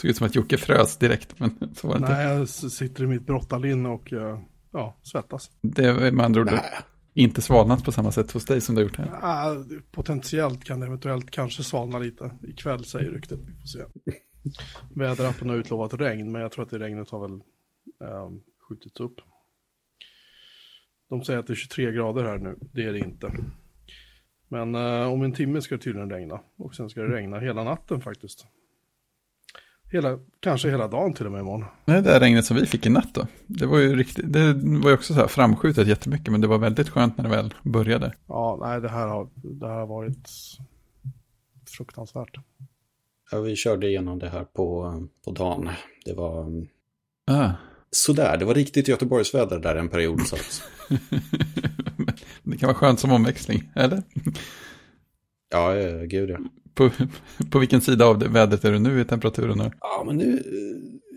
Såg ut som att Jocke frös direkt, men så var det Nej, jag sitter i mitt brottarlinne och uh, ja, svettas. Det är med andra ord inte svalnat på samma sätt hos dig som har gjort här. Uh, potentiellt kan det eventuellt kanske svalna lite. Ikväll säger ryktet, vi får se. Väderappen har utlovat regn, men jag tror att det regnet har väl uh, skjutits upp. De säger att det är 23 grader här nu, det är det inte. Men uh, om en timme ska det tydligen regna. Och sen ska det regna hela natten faktiskt. Hela, kanske hela dagen till och med imorgon. Nej, det där regnet som vi fick i natt då. Det var ju riktigt, det var ju också så här framskjutet jättemycket, men det var väldigt skönt när det väl började. Ja, nej, det här har, det här har varit fruktansvärt. Ja, vi körde igenom det här på, på dagen. Det var ah. sådär, det var riktigt Göteborgsväder där en period. Så att... det kan vara skönt som omväxling, eller? Ja, gud ja. På, på vilken sida av det vädret är du nu i temperaturen? Ja, men nu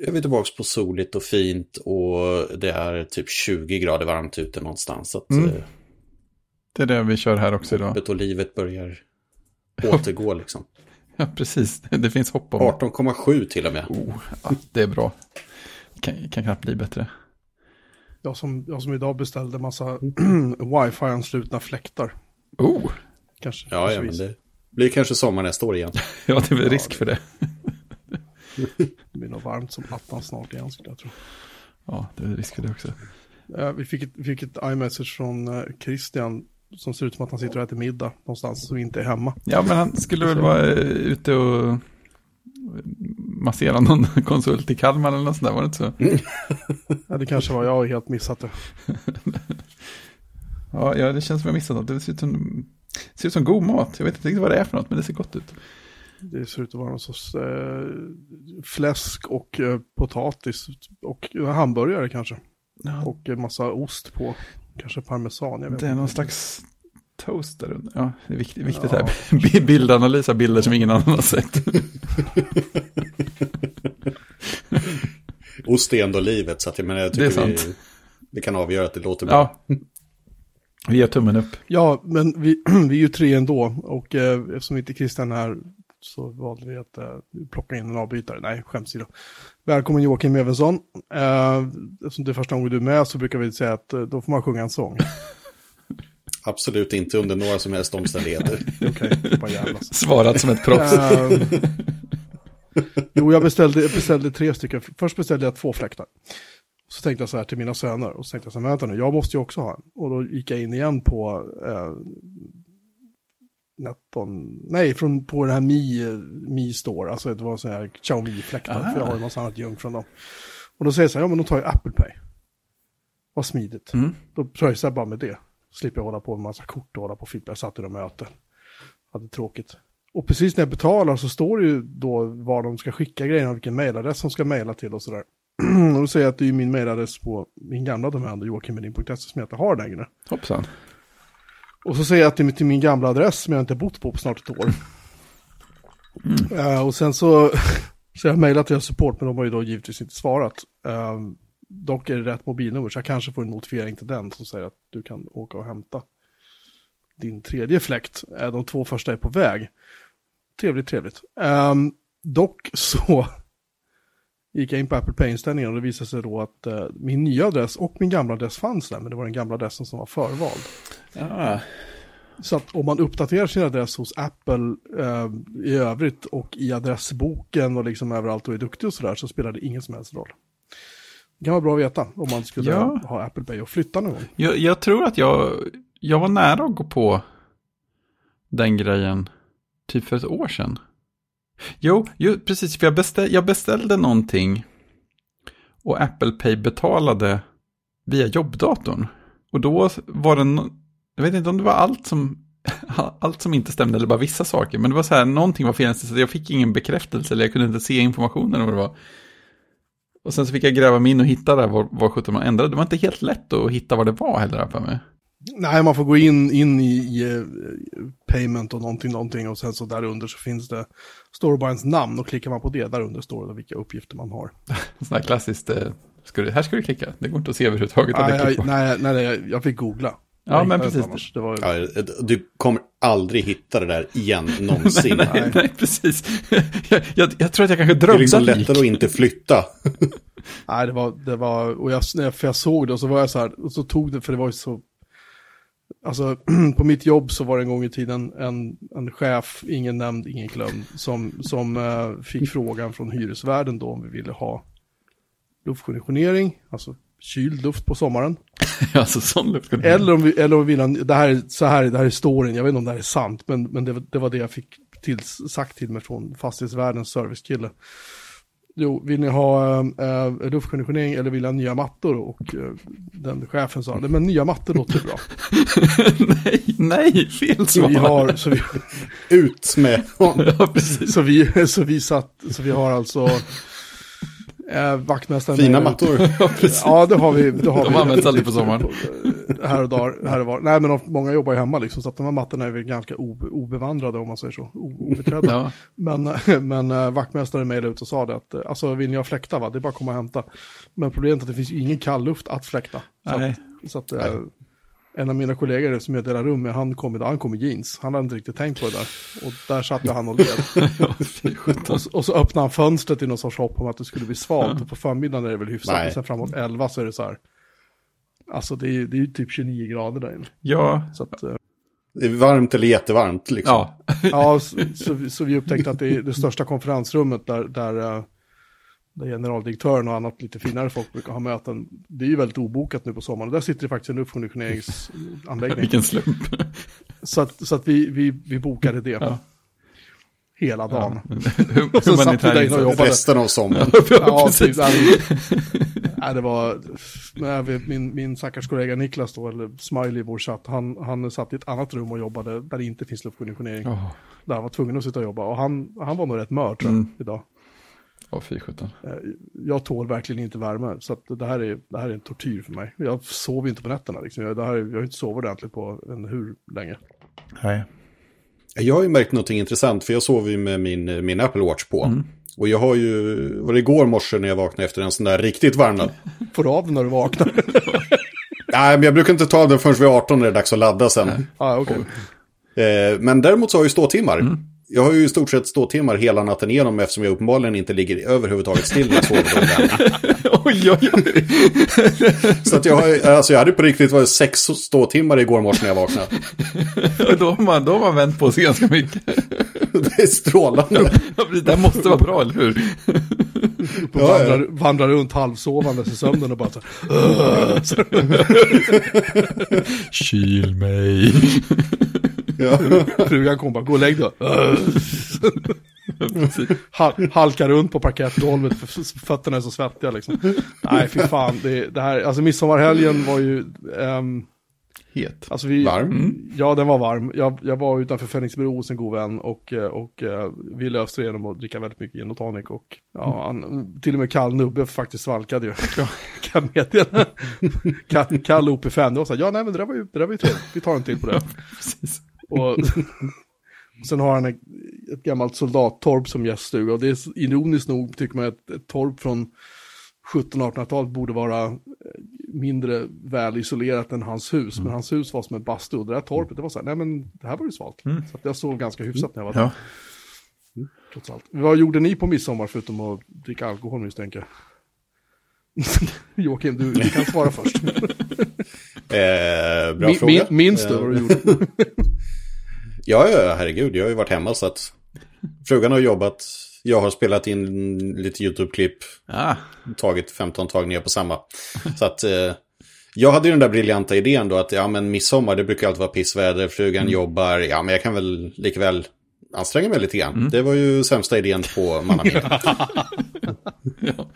är vi tillbaka på soligt och fint och det är typ 20 grader varmt ute någonstans. Så att, mm. Det är det vi kör här också idag. Och livet börjar återgå liksom. Ja, precis. Det finns hopp om 18,7 till och med. Oh, ja, det är bra. Kan, kan knappt bli bättre. Jag som, jag som idag beställde massa wifi-anslutna fläktar. Oh! Kanske. Ja, ja men det blir kanske sommar nästa år igen. ja, det är väl risk för det. det blir nog varmt som attan snart igen, skulle jag tro. Ja, det är risk för det också. vi, fick ett, fick ett iMessage från uh, Christian som ser ut som att han sitter och äter middag någonstans som inte är hemma. Ja, men han skulle väl vara uh, ute och massera någon konsult i Kalmar eller något sånt där, var det inte så? ja, det kanske var, jag har helt missat det. ja, ja, det känns som jag missat något. Det ser ut som det ser ut som god mat. Jag vet inte riktigt vad det är för något, men det ser gott ut. Det ser ut att vara någon sorts eh, fläsk och eh, potatis och hamburgare kanske. Ja. Och en massa ost på. Kanske parmesan. Jag vet det är någon slags toast där under. Ja, det är viktigt, viktigt ja. här. Bildanalys av bilder som ingen annan har sett. ost är ändå livet, så att jag menar, jag tycker det, är sant. Vi, vi kan avgöra att det låter bra. Ja. Vi gör tummen upp. Ja, men vi, vi är ju tre ändå och eh, eftersom inte Christian är här så valde vi att eh, plocka in en avbytare. Nej, skämtsida. Välkommen Joakim Evensson. Eh, eftersom det är första gången du är med så brukar vi säga att eh, då får man sjunga en sång. Absolut inte under några som helst omständigheter. Okej, okay, Svarat som ett proffs. Uh, jo, jag beställde, beställde tre stycken. Först beställde jag två fläktar. Så tänkte jag så här till mina söner och så tänkte jag så här, vänta nu, jag måste ju också ha en. Och då gick jag in igen på eh, Netton, nej, från, på den här Mi, Mi Store, alltså det var så här Xiaomi-fläktar, för jag har ju massa annat junk från dem. Och då säger jag så här, ja men då tar jag Apple Pay. Vad smidigt. Mm. Då pröjsar jag bara med det. Slipper jag hålla på med massa kort och hålla på och fippla. Jag satt i de möten. Hade tråkigt. Och precis när jag betalar så står det ju då var de ska skicka grejerna, vilken mejladress som ska mejla till och sådär. Och då säger jag att det är min mejladress på min gamla domän, joakimmedin.se, som jag inte har längre. Hoppsan. Och så säger jag att det är till min gamla adress som jag inte bott på på snart ett år. Mm. Uh, och sen så, så jag mejlat till support, men de har ju då givetvis inte svarat. Uh, dock är det rätt mobilnummer, så jag kanske får en notifiering till den som säger att du kan åka och hämta din tredje fläkt. Uh, de två första är på väg. Trevligt, trevligt. Dock så gick jag in på Apple Pay-inställningen och det visade sig då att uh, min nya adress och min gamla adress fanns där, men det var den gamla adressen som var förvald. Ja. Så att om man uppdaterar sin adress hos Apple uh, i övrigt och i adressboken och liksom överallt och är duktig och sådär så spelar det ingen som helst roll. Det kan vara bra att veta om man skulle ja. ha Apple Pay och flytta någon gång. Jag, jag tror att jag, jag var nära att gå på den grejen typ för ett år sedan. Jo, ju, precis. För jag, beställ, jag beställde någonting och Apple Pay betalade via jobbdatorn. Och då var det, jag vet inte om det var allt som, allt som inte stämde eller bara vissa saker. Men det var så här, någonting var fel, så jag fick ingen bekräftelse eller jag kunde inte se informationen om vad det var. Och sen så fick jag gräva mig in och hitta där vad, vad sjutton man ändrade. Det var inte helt lätt att hitta vad det var heller för mig. Nej, man får gå in, in i, i uh, payment och någonting, någonting och sen så där under så finns det, ens namn och klickar man på det, där under står det vilka uppgifter man har. Sådana här klassiskt, uh, ska du, här ska du klicka, det går inte att se överhuvudtaget. Nej, jag, nej, nej, nej, jag fick googla. Ja, Jag men precis. var, Ja, du kommer aldrig hitta det där igen, någonsin. nej, nej, nej, precis. jag, jag, jag tror att jag kanske Det är drömde liksom lik. lättare att inte flytta. Nej, det var, det var, och jag, för jag såg det och så var jag så här, och så tog det, för det var ju så, alltså på mitt jobb så var det en gång i tiden en, en chef, ingen nämnd, ingen glömd, som, som eh, fick frågan från hyresvärden då om vi ville ha luftkonditionering, alltså kyld luft på sommaren. alltså, sån luft. Eller om vi, eller om vi ville, ha- det här, är- så här, det här är storyn, jag vet inte om det här är sant, men, men det, var- det var det jag fick till, sagt till mig från fastighetsvärdens servicekille. Jo, vill ni ha äh, luftkonditionering eller vill ni ha nya mattor? Och eh, den chefen sa, "Nej, men nya mattor låter bra. nej, nej, fel Så svar. vi har, så vi, Ut med ja, precis. så vi, så vi satt, så vi har alltså äh, vaktmästaren. fina mattor. Ja. Ja, det har vi. Det har De vi. används aldrig på sommaren. Här och där, här och var. Nej, men de, många jobbar ju hemma liksom, så att de här mattorna är väl ganska obe, obevandrade om man säger så. Obeträdda. Ja. Men, men äh, vaktmästaren mejlade ut och sa det att, alltså vill ni ha fläktar va, det är bara att komma och hämta. Men problemet är att det finns ju ingen kall luft att fläkta. Så Nej. att, så att äh, en av mina kollegor som jag delar rum med, han kom han kom i jeans. Han hade inte riktigt tänkt på det där. Och där satt han och led. Och, så- och så öppnade han fönstret i någon sorts hopp om att det skulle bli svalt. Och på förmiddagen är det väl hyfsat. Nej. Och sen framåt 11 så är det så här. Alltså det är ju det är typ 29 grader där inne. Ja, Så att, eh, Det är varmt eller jättevarmt liksom. ja. ja, så, så, vi- så vi upptäckte att det är det största konferensrummet där, där, eh, där generaldirektören och annat lite finare folk brukar ha möten. Det är ju väldigt obokat nu på sommaren. Där sitter det faktiskt en luftkonditioneringsanläggning. Vilken slump. Så att, så att vi, vi, vi bokade det. Ja. Hela dagen. Hur- Och så satt vi där inne och jobbade. Resten av sommaren. Ja, precis. typ, nej, det var, nej, min, min stackars kollega Niklas då, eller Smiley i vår chatt, han, han satt i ett annat rum och jobbade där det inte finns luftkonditionering. Åh, Där han var tvungen att sitta och jobba och han, han var nog rätt mör tror jag, Mm. idag. Åh, fy sjutton. Eh, Jag tål verkligen inte värme, så att det, här är, det här är en tortyr för mig. Jag sover inte på nätterna, liksom. jag, det här, jag har inte sovit ordentligt på en hur länge. Nej. Jag har ju märkt någonting intressant, för jag sover ju med min, min Apple Watch på. Mm. Och jag har ju, var det igår morse när jag vaknade efter en sån där riktigt varm natt? Får du av när du vaknar? Nej, men jag brukar inte ta den förrän vid 18 när det är dags att ladda sen. ah, okej. Eh, men däremot så har jag ju ståtimmar. Mm. Jag har ju i stort sett ståtimmar hela natten igenom eftersom jag uppenbarligen inte ligger överhuvudtaget still när jag sover. oj, oj, oj. så att jag, har, alltså jag hade på riktigt varit sex ståtimmar igår morse när jag vaknade. då, har man, då har man vänt på sig ganska mycket. Det är strålande. Det där måste vara bra, eller hur? Och Ja, ja. vandrar, vandrar runt halvsovandes i sömnen och bara så, så Kyl mig. Ja. Frugan kommer bara, gå och lägg dig. Hal- halkar runt på parkettgolvet, för fötterna är så svettiga liksom. Nej, fy fan. Det, det här, alltså midsommarhelgen var ju, ehm, Het. alltså vi, Varm. Ja, den var varm. Jag, jag var utanför Fenixbro hos en god vän och, eh, och eh, vi löste det genom att dricka väldigt mycket gin och tonic. Och ja, han, till och med kall nubbe faktiskt svalkade ju. kan meddela. Kall, kall OP5, det var så här, ja nej men det där var ju, det där var ju trevligt. Vi tar en till på det. Precis. Och sen har han ett, ett gammalt soldattorp som gäststuga. Och det är ironiskt nog tycker man att ett torp från 1700-1800-talet borde vara eh, mindre väl isolerat än hans hus. Men hans hus var som en bastu. Och det där torpet, det var så här, nej men det här var ju svalt. Så att jag sov ganska hyfsat när jag var där. Ja. Trots allt. Vad gjorde ni på midsommar förutom att dricka alkohol misstänker jag? Joakim, du, du kan svara först. Eh, bra Min, fråga. min, minns du Eh, vad du gjorde? Ja, ja, herregud. Jag har ju varit hemma så att frugan har jobbat. Jag har spelat in lite YouTube-klipp, Ah, tagit 15 tagningar på samma. Så att eh, jag hade ju den där briljanta idén då att ja, men midsommar, det brukar alltid vara pissväder, frugan jobbar, ja, men jag kan väl likväl anstränga mig lite grann. Det var ju sämsta idén på mannaminne. ja.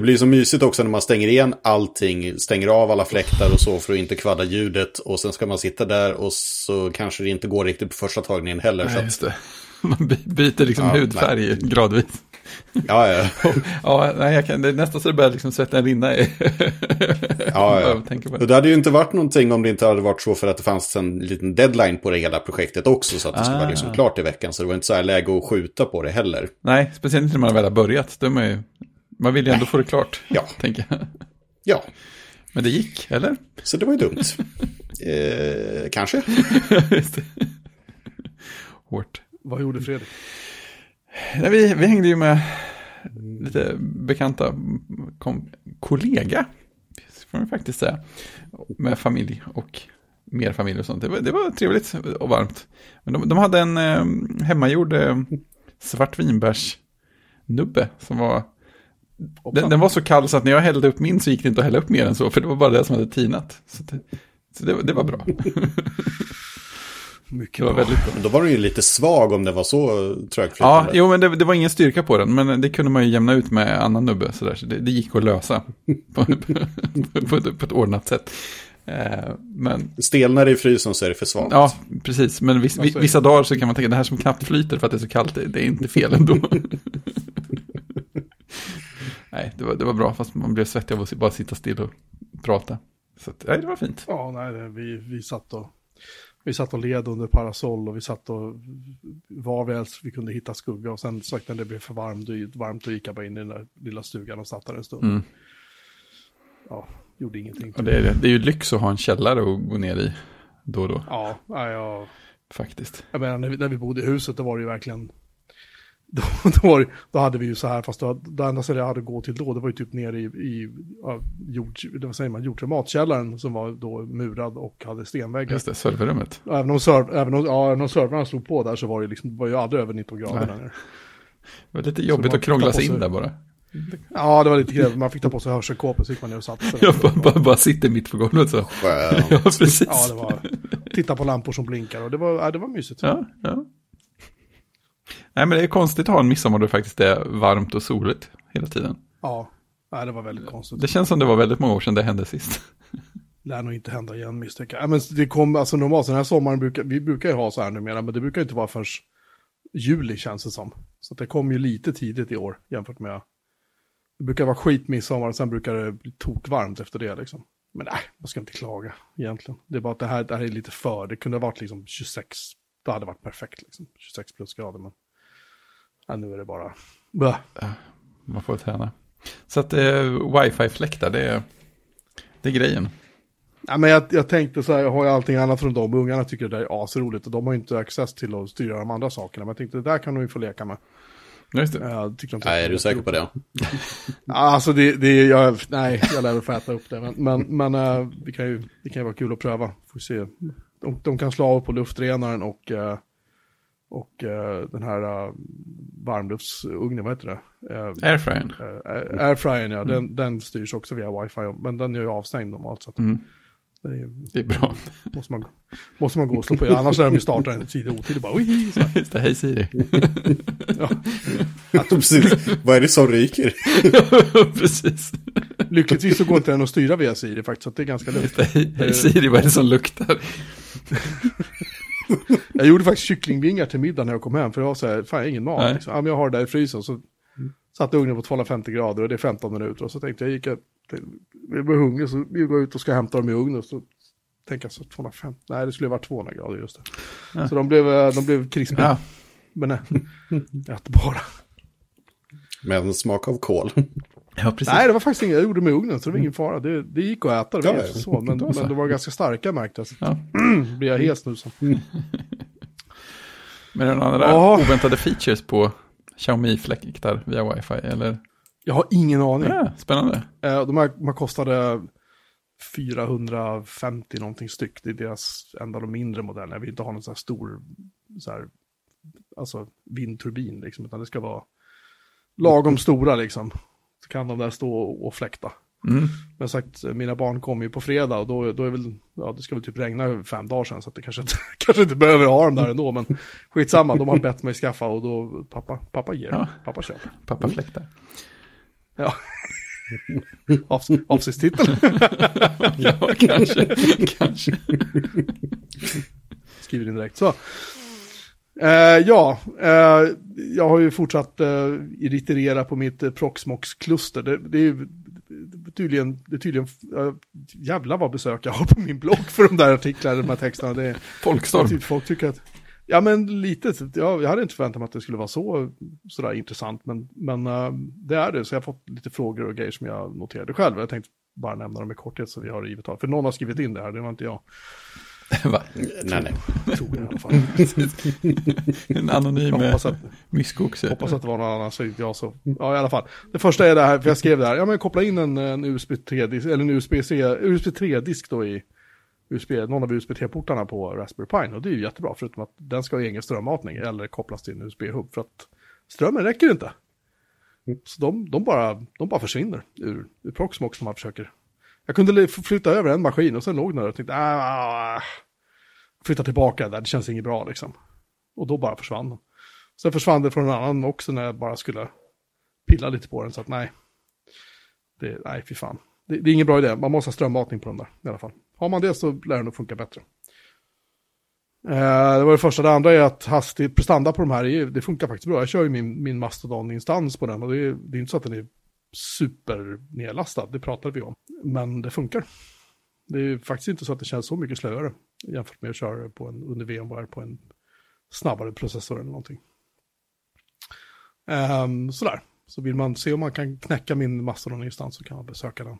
Det blir så mysigt också när man stänger igen allting, stänger av alla fläktar och så för att inte kvadda ljudet. Och sen ska man sitta där och så kanske det inte går riktigt på första tagningen heller. så Nej, att, just det. Man by- byter liksom Ja, hudfärg gradvis. ja, ja. Ja, nej, jag kan, det är nästan så det börjar liksom svetten rinna i. Ja, ja. Och det. hade ju inte varit någonting om det inte hade varit så för att det fanns en liten deadline på det hela projektet också. Så att det skulle Ah. vara liksom klart i veckan. Så det var inte så här läge att skjuta på det heller. Nej, speciellt inte när man väl har börjat. Då är ju, man vill ju ändå få det klart, Ja. tänker jag. Ja, Men det gick, eller? Så det var ju dumt. eh, kanske. Hårt. Vad gjorde Fredrik? Nej, vi, vi hängde ju med lite bekanta kom, kollega, får man faktiskt säga, med familj och mer familj och sånt. Det var, det var trevligt och varmt. Men de, de hade en eh, hemmagjord eh, svartvinbärsnubbe som var... Den, den var så kall så att när jag hällde upp min så gick det inte att hälla upp mer än så, för det var bara det som hade tinat. Så det, så det, det var bra. Mycket Det var bra. väldigt bra. Men då var den ju lite svag om det var så trögflytande. Ja, jo, men det, det var ingen styrka på den, men det kunde man ju jämna ut med annan nubbe. Så, där, så det, det gick att lösa på, på, ett, på ett ordnat sätt. Eh, men Stelnar det i frysen så är det för svagt. ja, precis. Men viss, Alltså- vissa dagar så kan man tänka det här som knappt flyter för att det är så kallt, det, det är inte fel ändå. Nej, det var, det var bra, fast man blev svettig av att bara sitta still och prata. Så att, nej, det var fint. Ja, nej, det, vi, vi, satt och, vi satt och led under parasoll och vi satt och var vi helst vi kunde hitta skugga och sen sagt när det blev för varmt, varmt då gick jag bara in i den där lilla stugan och satt där en stund. Mm. Ja, gjorde ingenting. Och det, är, det är ju lyx att ha en källare att gå ner i då och då, Ja, nej, jag, faktiskt. jag menar när vi, när vi bodde i huset då var det ju verkligen då, då, då hade vi ju så här, fast då, det enda stället jag hade att gå till då, det var ju typ nere i, i ja, jord, vad säger man, jord, matkällaren som var då murad och hade stenväggar. Just det, serverrummet. Och Även om, serv, även om, ja, även om servrarna stod på där så var det, liksom, var ju aldrig över 19 grader Nej. där nere. Det var lite jobbigt att krångla sig in där bara. Ja, det var lite gräv. Man fick ta på sig hörselkåpor så gick man ner och satte sig. Jag bara, bara, bara sitter mitt på golvet så. Skönt. Ja, precis. Ja, det var... Titta på lampor som blinkar och det var, ja, det var mysigt. Ja, ja. Nej, men det är konstigt att ha en midsommar då det faktiskt är varmt och soligt hela tiden. Ja, nej, det var väldigt konstigt. Det känns som det var väldigt många år sedan det hände sist. lär nog inte hända igen misstänker jag. Ja, men det kom, alltså normalt, den här sommaren brukar, vi brukar ju ha så här numera, men det brukar inte vara förrän juli känns det som. Så det kom ju lite tidigt i år jämfört med, det brukar vara skit midsommar och sen brukar det bli tokvarmt efter det liksom. Men nej, man ska inte klaga egentligen. Det är bara att det här, det här är lite för, det kunde ha varit liksom 26, det hade varit perfekt liksom, 26 plusgrader men ja, nu är det bara, Bäh. Man får träna. Så att eh, wifi-fläktar, det är, det är grejen. Ja, men jag, jag tänkte så här, jag har ju allting annat från dem. Ungarna tycker det där är asroligt och de har ju inte access till att styra de andra sakerna. Men jag tänkte det där kan de ju få leka med. Just det. Jag tyckte inte Nej, är du säker på det? Ja, Alltså det, det jag, nej, jag lär väl få äta upp det. Men, men, men äh, det, kan ju, det kan ju vara kul att pröva. Får se. De, de kan slå av på luftrenaren och, äh, och äh, den här äh, varmluftsugnen, vad heter det? Airfryern. airfryern, ja, den, den styrs också via wifi. Men den är ju avstängd normalt. Så att Mm. Det är, Det är bra. måste, man, måste man gå och slå på. Annars lär de ju starta en tid otidigt. Bara, "Oj", så här. Just det, hej Siri. Precis. Vad är det som ryker? Precis. Lyckligtvis så går inte den att styra via Siri faktiskt, så att det är ganska lugnt. Hej, hej Siri, vad är det som luktar? Jag gjorde faktiskt kycklingvingar till middag när jag kom hem, för jag var så här, fan jag har ingen mat. Nej. Liksom. Ja, men jag har det där i frysen, så satte ugnen på 250 grader och det är 15 minuter. Och så tänkte jag, gick jag, jag blev hungrig, så vi går ut och ska hämta dem i ugnen. Så tänkte jag så 250, nej det skulle vara 200 grader just det. Ja. Så de blev, eh, de blev krispiga, Ja, men nej, ätbara. Med en smak av kol. ja precis. Nej, det var faktiskt inget jag gjorde med ugnen, så det var ingen fara. Det, det gick att äta, det var Ja, inte så, men, men de var ganska starka märkte jag. Så Ja. blir jag hes nu så. Men är det några andra Ja. oväntade features på Xiaomi-fläktar via wifi? Eller? Jag har ingen aning. Ja, spännande. Eh, De här, de här kostade 450 någonting styck. Det är deras enda av de mindre modellerna. Jag vill inte ha någon sån här stor så här, alltså vindturbin liksom, utan det ska vara lagom stora liksom. Så kan de där stå och, och fläkta. Mm. Men sagt, mina barn kommer ju på fredag och då, då är väl, ja det ska väl typ regna fem dagar sedan så att det kanske inte, kanske inte behöver ha dem där ändå. Men skitsamma, de har bett mig skaffa och då, pappa, pappa ger, Ja. pappa köper. Pappa fläktar. Ja. Avs avsiktstitel. Ja, kanske. kanske. Skriver in direkt. Så. Eh, ja, eh, jag har ju fortsatt uh, irriterera på mitt uh, Proxmox-kluster. Det, det är ju tydligen, det är tydligen uh, jävla vad besök jag har på min blogg för de där artiklarna, de här texterna. Det, är- Folkstorm. typ, folk tycker att, ja men lite, ja, jag hade inte förväntat mig att det skulle vara så sådär intressant, men, men eh, det är det. Så jag har fått lite frågor och grejer som jag noterade själv. Jag tänkte bara nämna dem i korthet så vi har det givet av. För någon har skrivit in det här, det var inte jag. Va? Nej, nej. Jag i alla fall. En anonym Jag hoppas att, myskoxe. hoppas att det var någon annan, så inte jag så. Ja, i alla fall. Det första är det här, för jag skrev det här, ja men koppla in en, en USB 3-disk, eller en USB-C, USB 3-disk då i USB, någon av USB 3-portarna på Raspberry Pi. Och det är ju jättebra, förutom att den ska ha egen strömmatning eller kopplas till en USB-hub. För att strömmen räcker inte. Så de, de, bara, de bara försvinner ur, ur Proxmox när man försöker. Jag kunde flytta över en maskin och sen låg den där och tänkte, ah, flytta tillbaka där, det känns inget bra liksom. Och då bara försvann den. Sen försvann det från en annan också när jag bara skulle pilla lite på den, så att nej. Det, nej, fy fan. Det, det är ingen bra idé, man måste ha strömmatning på den där i alla fall. Har man det så lär det nog funka bättre. Eh, det var det första. Det andra är att hastighet, prestanda på de här, är, det funkar faktiskt bra. Jag kör ju min, min Mastodon-instans på den och det är, det är inte så att den är supernedlastad, det pratade vi om. Men det funkar. Det är faktiskt inte så att det känns så mycket slöare jämfört med att köra på en, under VMware på en snabbare processor eller någonting. Um, sådär. Så vill man se om man kan knäcka min Mastodon-instans så kan man besöka den.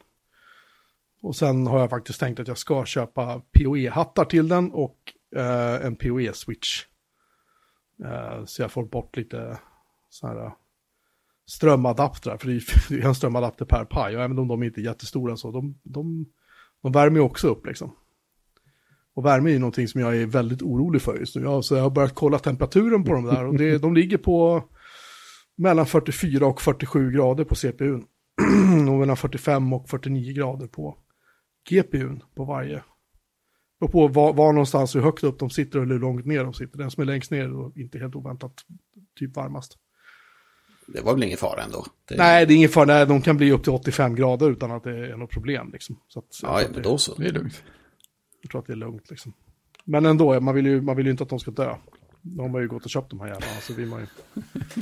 Och sen har jag faktiskt tänkt att jag ska köpa PoE-hattar till den och eh, en PoE-switch. Eh, så jag får bort lite sådana här strömadaptrar, för det är en strömadapter per Pi, och även om de inte är jättestora så, de, de, de värmer ju också upp liksom. Och värme är ju någonting som jag är väldigt orolig för just nu. Jag, så jag har börjat kolla temperaturen på de där och det, de ligger på mellan 44 och 47 grader på CPUn. och mellan 45 och 49 grader på GPUn på varje. Och på var, var någonstans, hur högt upp de sitter eller hur långt ner de sitter. Den som är längst ner och inte helt oväntat typ varmast. Det var väl ingen fara ändå. Det... Nej, det är ingen fara. Nej, de kan bli upp till 85 grader utan att det är något problem. Liksom. Så att, Ja, ja, men det- då så. Det är lugnt. Jag tror att det är lugnt liksom. Men ändå, man vill ju, man vill ju inte att de ska dö. De har ju gått och köpt de här jävlarna, så vill man ju...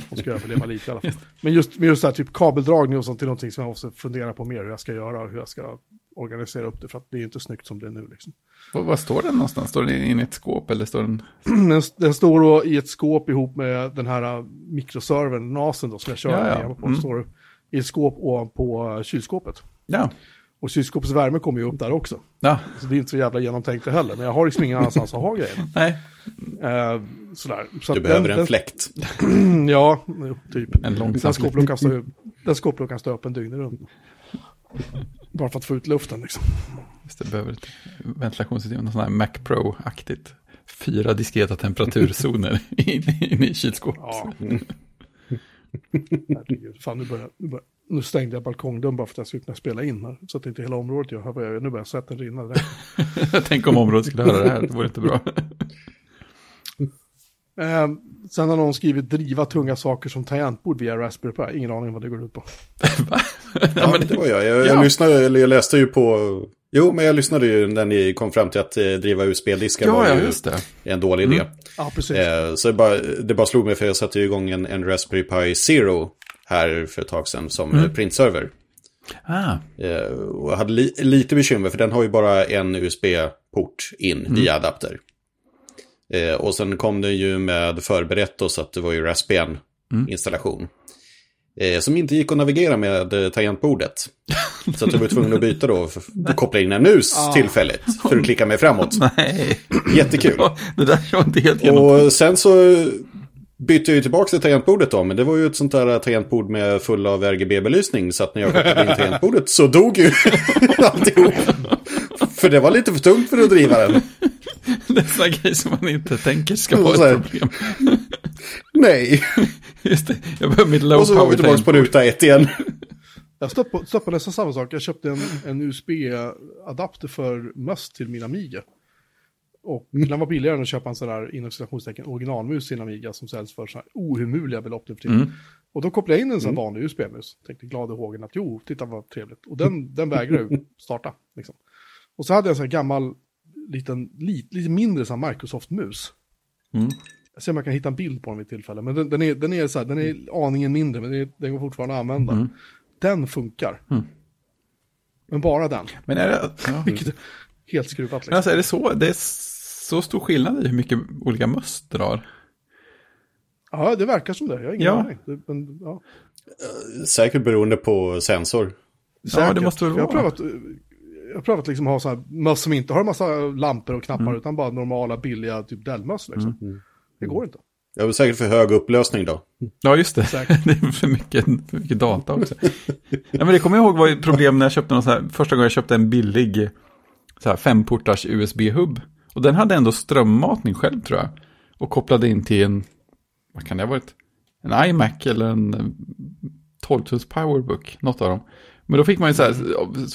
De ska överleva lite i alla fall. Men just, men just det här typ kabeldragning och sånt är någonting som jag måste fundera på mer hur jag ska göra och hur jag ska organisera upp det. För att det är inte snyggt som det är nu liksom. Vad, vad står den någonstans? Står den inne i ett skåp eller står den... Den, den står då i ett skåp ihop med den här äh, mikroservern, NASen då, som jag kör Ja, ja. på. Mm. Står i ett skåp ovanpå äh, kylskåpet. Ja. Och kylskåpets värme kommer ju upp där också. Ja. Så det är inte så jävla genomtänkt det heller. Men jag har liksom ingen annanstans att ha grejerna. Nej. Eh, sådär. Så Du behöver den, en fläkt. Ja, typ. En långsam den skåpluckan står öppen dygnet runt. Bara för att få ut luften liksom. Just det, behöver ett ventilationssystem, något sånt här Mac Pro-aktigt. Fyra diskreta temperaturzoner inne in i kylskåpet. Ja. Herregud. Fan, nu, börjar, nu, börjar, nu stängde jag balkongdörren bara för att jag skulle kunna spela in här. Så att inte hela området gör. Här börjar, jag- nu börjar svetten rinna. Tänk om området skulle höra det här, det vore inte bra. Eh, sen har någon skrivit driva tunga saker som tangentbord via Raspberry Pi. Ingen aning vad det går ut på. Ja, men det var jag. Jag, jag Ja. lyssnade, eller jag läste ju på... Jo, men jag lyssnade ju när ni kom fram till att eh, driva USB-diskar Ja, var ja, ju just det. en dålig idé. Ja, precis. Eh, så det bara, det bara slog mig för jag satte ju igång en, en Raspberry Pi Zero här för ett tag sedan som mm. printserver. Ah, Eh, och jag hade li, lite bekymmer för den har ju bara en USB-port in via adapter. Eh, och sen kom den ju med förberett så att det var ju Raspbian-installation. Eh, som inte gick att navigera med eh, tangentbordet. så att jag var tvungen att byta då, för koppla in en mus tillfälligt för att klicka mig framåt. nej. Jättekul. Ja, Det där var inte helt genom. Och sen så bytte jag ju tillbaka till tangentbordet då, men det var ju ett sånt där tangentbord med full av RGB-belysning, så att när jag kopplade in tangentbordet så dog ju alltihop. För det var lite för tungt för att driva den. Sådana grejer som man inte tänker ska vara här- ett problem. Nej. Just det, jag behöver mitt low Och så var vi power tillbaka på ruta ett igen. Jag stötte på nästan samma sak. Jag köpte en, en USB-adapter för möss till min Amiga. Och den var billigare än att köpa en sån där inom citationstecken originalmus till en Amiga som säljs för så här ohemulliga belopp nu för tiden. Mm. Och då kopplade jag in en sån vanlig USB-mus. Tänkte glad i hågen att jo, titta vad trevligt. Och den, den vägrade ju starta. Liksom. Och så hade jag en sån här gammal, liten, lite, lite mindre sån Microsoft-mus. Mm. Jag ser om jag kan hitta en bild på den vid tillfälle. Men den, den, är, den, är, så här, den är aningen mindre, men är, den går fortfarande att använda. Mm. Den funkar. Mm. Men bara den. Men är det, ja. Vilket är helt skruvat Men liksom. alltså är det så, det är så stor skillnad i hur mycket olika möss drar? Ja, det verkar som det. Jag har ingen Ja. aning. Det, men, ja. Säkert beroende på sensor. Säkert. det måste väl För jag har vara. prövat, eh, jag har prövat liksom ha sådana möss som inte har en massa lampor och knappar Mm. utan bara normala billiga typ Dell-möss liksom. Det går inte. Jag var säkert för hög upplösning då. Ja, just det. Säkert. det är för mycket, för mycket data också. ja, men det kommer jag ihåg var ett problem när jag köpte någon så här, första gången jag köpte en billig så här, femportars USB-hub. Och den hade ändå strömmatning själv tror jag. Och kopplade in till en, vad kan det ha varit? En iMac eller en eh, 12-tums Powerbook, något av dem. Men då fick man ju så här,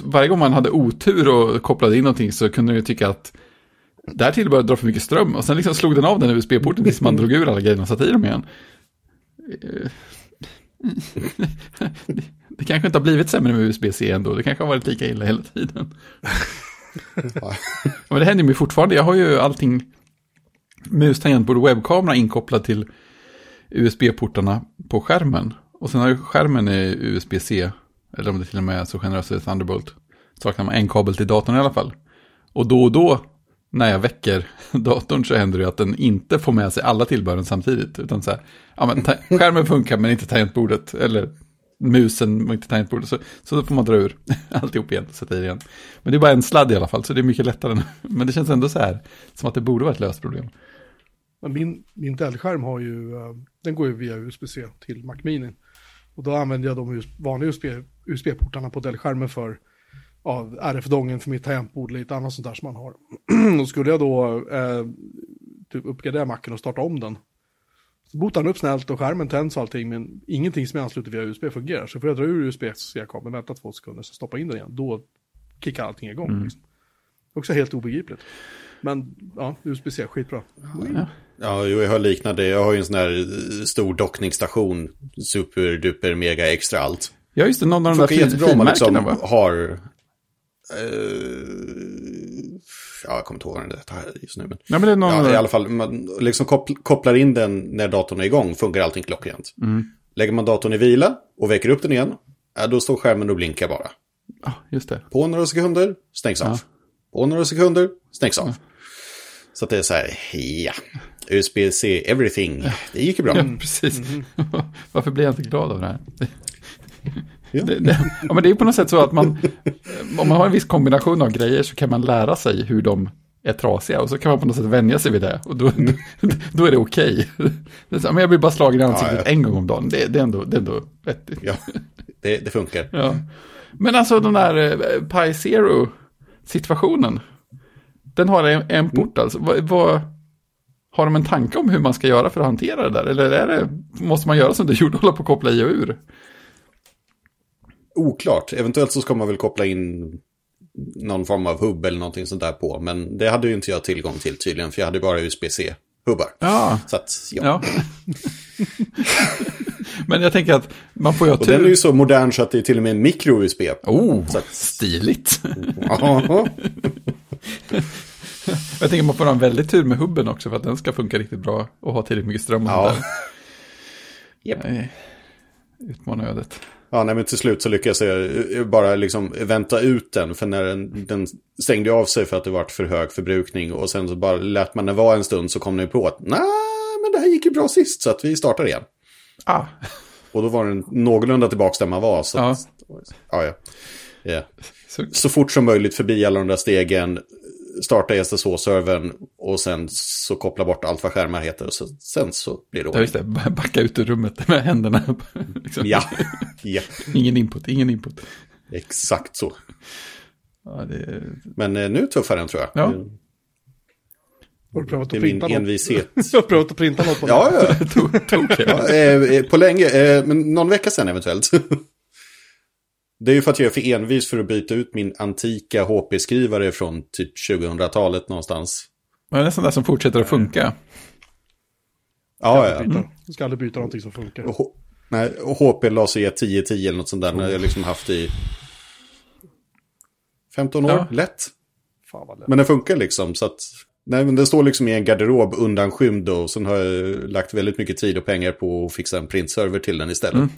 varje gång man hade otur och kopplade in någonting så kunde man ju tycka att där till började dra för mycket ström. Och sen liksom slog den av den USB-porten tills man drog ur alla grejerna och satte i dem igen. Eh, det, kanske inte har blivit sämre med USB-C ändå. Det kanske har varit lika illa hela tiden. Men det händer ju fortfarande. Jag har ju allting mus, tangentbord och webbkamera inkopplad till USB-portarna på skärmen. Och sen har ju skärmen USB-C, eller om det till och med är så generöst är Thunderbolt. Saknar man en kabel till datorn i alla fall. Och då och då när jag väcker datorn så händer det att den inte får med sig alla tillbehören samtidigt. Utan så här, ja men skärmen funkar men inte tangentbordet. Eller musen men inte tangentbordet. Så, så då får man dra ur alltihop igen och sätta i igen. Men det är bara en sladd i alla fall så det är mycket lättare. Men det känns ändå så här som att det borde vara ett löst problem. Men min, min Dell-skärm har ju, eh, den går ju via USB-C till Mac Mini. Och då använder jag de vanliga USB, USB-portarna på Dell-skärmen för ja, RF-dongen för mitt tangentbord, lite annat sånt där som man har. och skulle jag då eh, typ uppgradera Macen och starta om den. Så botar den upp snällt och skärmen tänds och allting, men ingenting som är anslutet via USB fungerar. Så får jag dra ur USB-C-kabeln, vänta två sekunder, så stoppa in den igen. Då kickar allting igång. Liksom. Också helt obegripligt. Men ja, USB-C, skitbra. Ja. Ja, jo, jag har liknande. Jag har ju en sån här stor dockningsstation. Super, duper, mega, extra allt. Ja, just det, någon av de där fin, jättebra om man finmärkena liksom va? har... Eh, ja, jag kommer inte ihåg vad den heter just nu. Men, Ja, men det är någon ja, I alla fall, man liksom koppl- kopplar in den när datorn är igång, funkar allting klockrent. Mm. Lägger man datorn i vila och väcker upp den igen, ja, då står skärmen och blinkar bara. Ja, just det. På några sekunder, stängs av. På några sekunder, stängs av. Så att det är så här, ja, USB-C, everything. Det gick ju bra. Ja, precis. Varför blir jag inte glad av det här? Ja. Det, det, ja, men det är på något sätt så att man, om man har en viss kombination av grejer så kan man lära sig hur de är trasiga och så kan man på något sätt vänja sig vid det och då, då är det okej. Men jag blir bara slagen i ansiktet Ja, ja. en gång om dagen, det, det, är, ändå, det är ändå vettigt. Ja, det, det funkar. Ja. Men alltså den där eh, Pi Zero-situationen, den har en, en port alltså. Vad, vad, har de en tanke om hur man ska göra för att hantera det där? Eller är det, måste man göra som du gjorde, hålla på att koppla i och ur? Oklart. Eventuellt så ska man väl koppla in någon form av hubb eller någonting sånt där på. Men det hade ju inte jag tillgång till tydligen, för jag hade bara USB-C-hubbar. Ja, Så att, ja. ja. Men jag tänker att man får ju ha Och den är ju tur. så modern så att det är till och med micro-USB. Oh, Så att- stiligt. Ja, Jag tänker man får ha en väldigt tur med hubben också för att den ska funka riktigt bra och ha tillräckligt mycket ström. och Ja. Nej, Utmana ödet. Ja nej, men till slut så lyckades jag eh, bara liksom vänta ut den. För när den, den stängde av sig för att det var för hög förbrukning. Och sen så bara lät man den vara en stund så kom den på att nej, men det här gick ju bra sist så att vi startar igen. Ah, Och då var den någorlunda tillbaka där man var. Så Ja. att, ja, ja. så, Så fort som möjligt förbi alla de där stegen. Starta SSH-servern och sen så koppla bort allt vad skärmar heter. Och så, sen så blir det ja, ordning. just det, backa ut ur rummet med händerna. liksom. Ja, ja, Ingen input, ingen input. exakt så. Ja, det, Men eh, nu tuffar den tror jag. Ja. Har du prövat Det att är min printa något? envishet. Jag har prövat att printa något på Ja, ja. tog, tog det. ja eh, på länge. Eh, men någon vecka sedan eventuellt. Det är ju för att jag är för envis för att byta ut min antika HP-skrivare från typ 2000-talet någonstans. Men det är sånt där som fortsätter att funka. Ja, ja. Byta. Jag ska aldrig byta någonting som funkar. H- Nej, och HP Laser E 1010 eller något sånt där. När jag liksom haft i 15 år, Ja. lätt. Fan vad lätt. Men den funkar liksom så att... Nej, men den står liksom i en garderob undanskymd och sen har jag lagt väldigt mycket tid och pengar på att fixa en printserver till den istället. Mm.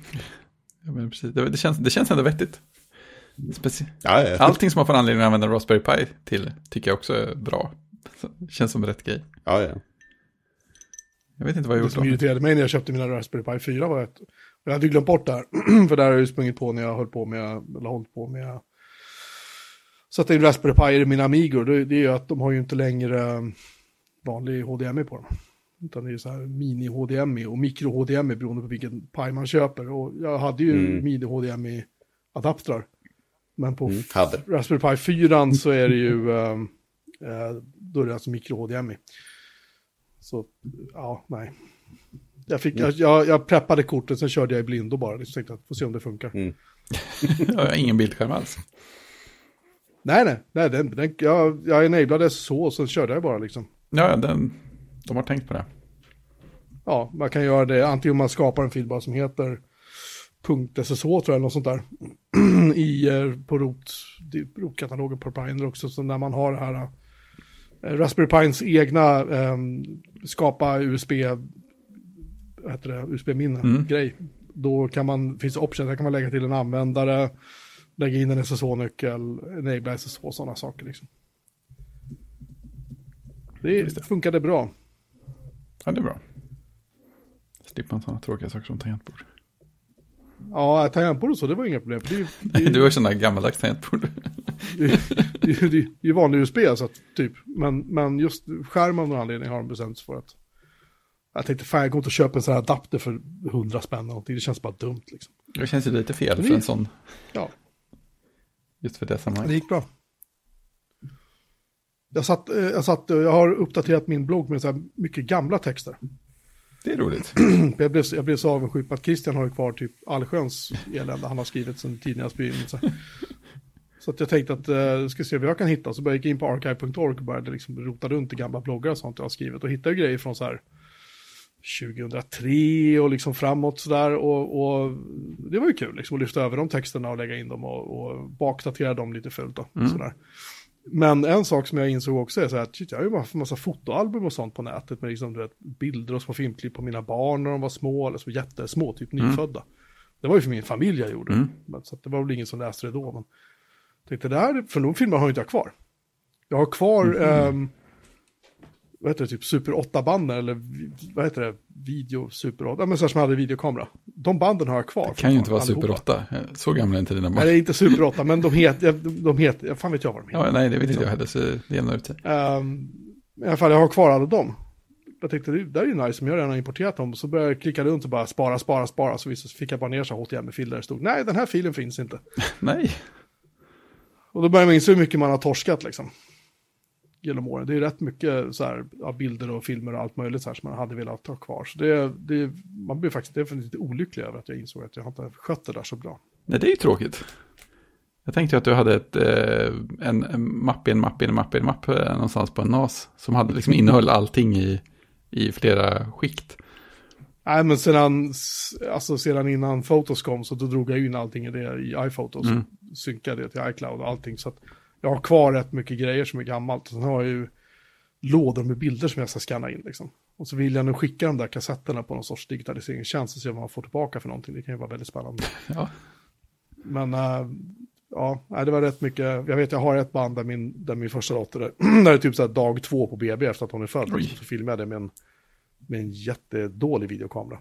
Ja, men precis. Det, det, känns, det känns ändå vettigt. Speci Ja, ja. Allting som man får anledning att använda Raspberry Pi till tycker jag också är bra. Det känns som rätt grej. ja, ja. Jag vet inte vad jag Det gjort som då. irriterade mig när jag köpte mina Raspberry Pi 4 var att Jag hade glömt bort det här, för där har jag ju sprungit på när jag höll på med, eller hållit på med, sätta in Raspberry Pi i mina Amigor, det, det är ju att de har ju inte längre vanlig HDMI på dem. Utan det är så här mini-HDMI och mikro-HDMI beroende på vilken Pi man köper. Och jag hade ju Mm. mini-HDMI-adaptrar. Men på Mm. Raspberry Pi 4 så är det ju, eh, då är det alltså mikro-HDMI. Så, ja, nej. Jag, fick, jag, jag, jag preppade kortet, sen körde jag i blindo bara. Liksom tänkte att får se om det funkar. Mm. Jag har ingen bildskärm alls. Nej, nej, nej den, den, jag, jag enablade så sen körde jag bara liksom. Ja, den, de har tänkt på det. Ja, man kan göra det antingen om man skapar en fil som heter .ssh tror jag, eller något sånt där. I, eh, på rot, det- rotkatalogen på Pioneer också, så när man har det här eh, Raspberry Pines egna eh, skapa USB, heter det, USB-minne Mm. Då kan man, finns det options, där kan man lägga till en användare, lägga in en SSH-nyckel, enabla SSH och sådana saker liksom. Det funkade bra. Ja, det är bra. Slipper man sådana tråkiga saker som tangentbord. Ja, tangentbord och så, det var inga problem. Det det har ju sådana gammaldags tangentbord. det det det är vanlig USB alltså, typ. Men, men just skärmen av någon anledning har de bestämt sig för att... Jag tänkte, fan jag går inte och köper en sån här adapter för 100 spänn eller någonting. Det känns bara dumt liksom. Det känns ju lite fel Det för en sån, Ja, just för det det sammanhanget. gick bra. Jag, satt, eh, jag, satt, eh, jag har uppdaterat min blogg med så här mycket gamla texter. Det är roligt. Jag blev, jag blev så avundsjuk på att Christian har kvar typ allsköns elände han har skrivit sedan tidigare begynnelse. Så att jag tänkte att, uh, ska se vad jag kan hitta. Så började jag in på archive.org och började liksom rota runt i gamla bloggar och sånt jag har skrivit. Och hittade grejer från så här 2003 och liksom framåt sådär. Och, och det var ju kul liksom att lyfta över de texterna och lägga in dem och, och bakdatera dem lite fult då. Mm. Sådär. Men en sak som jag insåg också är så här, jag har ju bara en massa fotoalbum och sånt på nätet med liksom, du vet, bilder och små filmklipp på mina barn när de var små, eller så jättesmå, typ nyfödda. Det var ju för min familj jag gjorde, Mm. men, så det var väl ingen som läste det då. Men tänkte, det här, för de filmerna har ju inte jag kvar. Jag har kvar, ehm, vad heter det, typ Super 8-banden, eller vad heter det, video Super 8, ja, men så som hade videokamera. De banden har jag kvar. Det kan ju inte vara Super allihopa. 8. Så gamla är inte dina Nej, barn. det är inte Super 8, men de heter, de heter, fan vet jag vad de heter. Ja, nej, det vet inte jag heller, så det jämnar ut sig. Ehm, I alla fall, jag har kvar alla dem. Jag tänkte, det där är ju nice, om jag redan har importerat dem. Så började jag klicka runt och bara spara, spara, spara. Så visst fick jag bara ner så HTML-fil där det stod, nej den här filen finns inte. Nej, Och då börjar man inse hur mycket man har torskat liksom. Genom åren. Det är rätt mycket så här, ja, bilder och filmer och allt möjligt så här som man hade velat ha kvar. Så det, det, man blir faktiskt definitivt olycklig över att jag insåg att jag inte skött det där så bra. nej det är ju tråkigt. Jag tänkte att du hade ett, eh, en, en mapp i en mapp i en mapp i en mapp eh, någonstans på en NAS. Som hade liksom innehöll allting i, i flera skikt. Nej, men sedan, alltså sedan innan Photos kom så då drog jag in allting i det i iPhotos. Mm. Synkade det till iCloud och allting. Så att jag har kvar rätt mycket grejer som är gammalt. Sen har jag ju lådor med bilder som jag ska scanna in liksom. Och så vill jag nu skicka de där kassetterna på någon sorts digitaliseringstjänst och se vad man får tillbaka för någonting. Det kan ju vara väldigt spännande. Ja, Men äh, ja, det var rätt mycket. Jag vet, jag har ett band där min, där min första dotter, där, där är typ så här dag två på BB efter att hon är född. Oj. Så filmade jag det med en, med en jättedålig videokamera.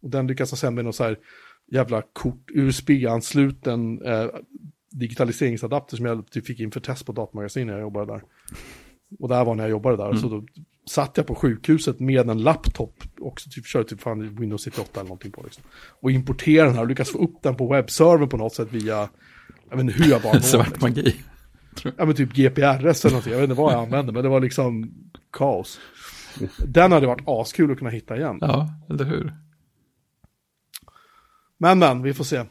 Och den lyckas jag sen med någon så här jävla kort, USB-ansluten eh, digitaliseringsadapter som jag typ fick in för test på datamagasin när jag jobbade där. Och där var när jag jobbade där. Så då satt jag på sjukhuset med en laptop och typ körde typ fan Windows 98 eller någonting på liksom. Och importerade den här och lyckas få upp den på webbservern på något sätt via, jag vet inte hur jag bara svart liksom. magi. Ja men typ GPRS eller någonting, jag vet inte vad jag använde, men det var liksom kaos. Den hade varit askul att kunna hitta igen. Ja, eller hur? Men men, vi får se.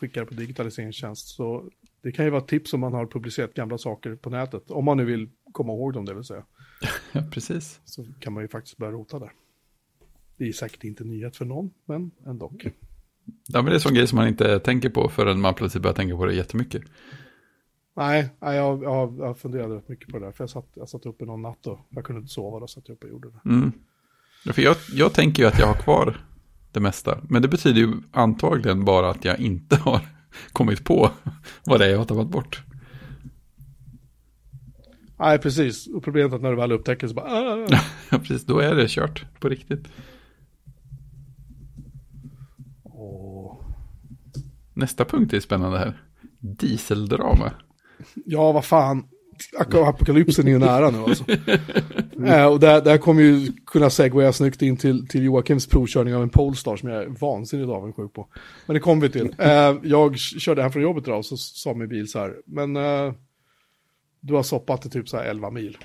Skicka det på digitaliseringstjänst. Så det kan ju vara ett tips om man har publicerat gamla saker på nätet. Om man nu vill komma ihåg dem, det vill säga. Ja, precis. Så kan man ju faktiskt börja rota där. Det är säkert inte nyhet för någon, men ändå. Ja, men det är en sån grej som man inte tänker på förrän man plötsligt börjar tänka på det jättemycket. Nej, nej jag, jag, jag funderade rätt mycket på det där. För jag satt, jag satt uppe någon natt och jag kunde inte sova. Då satt jag uppe och gjorde det. Mm. För jag, jag tänker ju att jag har kvar det mesta. Men det betyder ju antagligen bara att jag inte har kommit på vad det är jag har tappat bort. Nej, precis. Och problemet är att när du väl upptäcker så bara... "Ah." Ja, precis. Då är det kört på riktigt. Åh. Nästa punkt är spännande här. Dieseldrama. Ja, vad fan. Apokalypsen är ju nära nu alltså. eh, och där, där kommer ju kunna segwaya snyggt in till, till Joakims provkörning av en Polestar som jag är vansinnigt avundsjuk på. Men det kommer vi till. Eh, jag körde hem från jobbet idag och så sa min bil så här, men eh, du har soppat i typ så här 11 mil.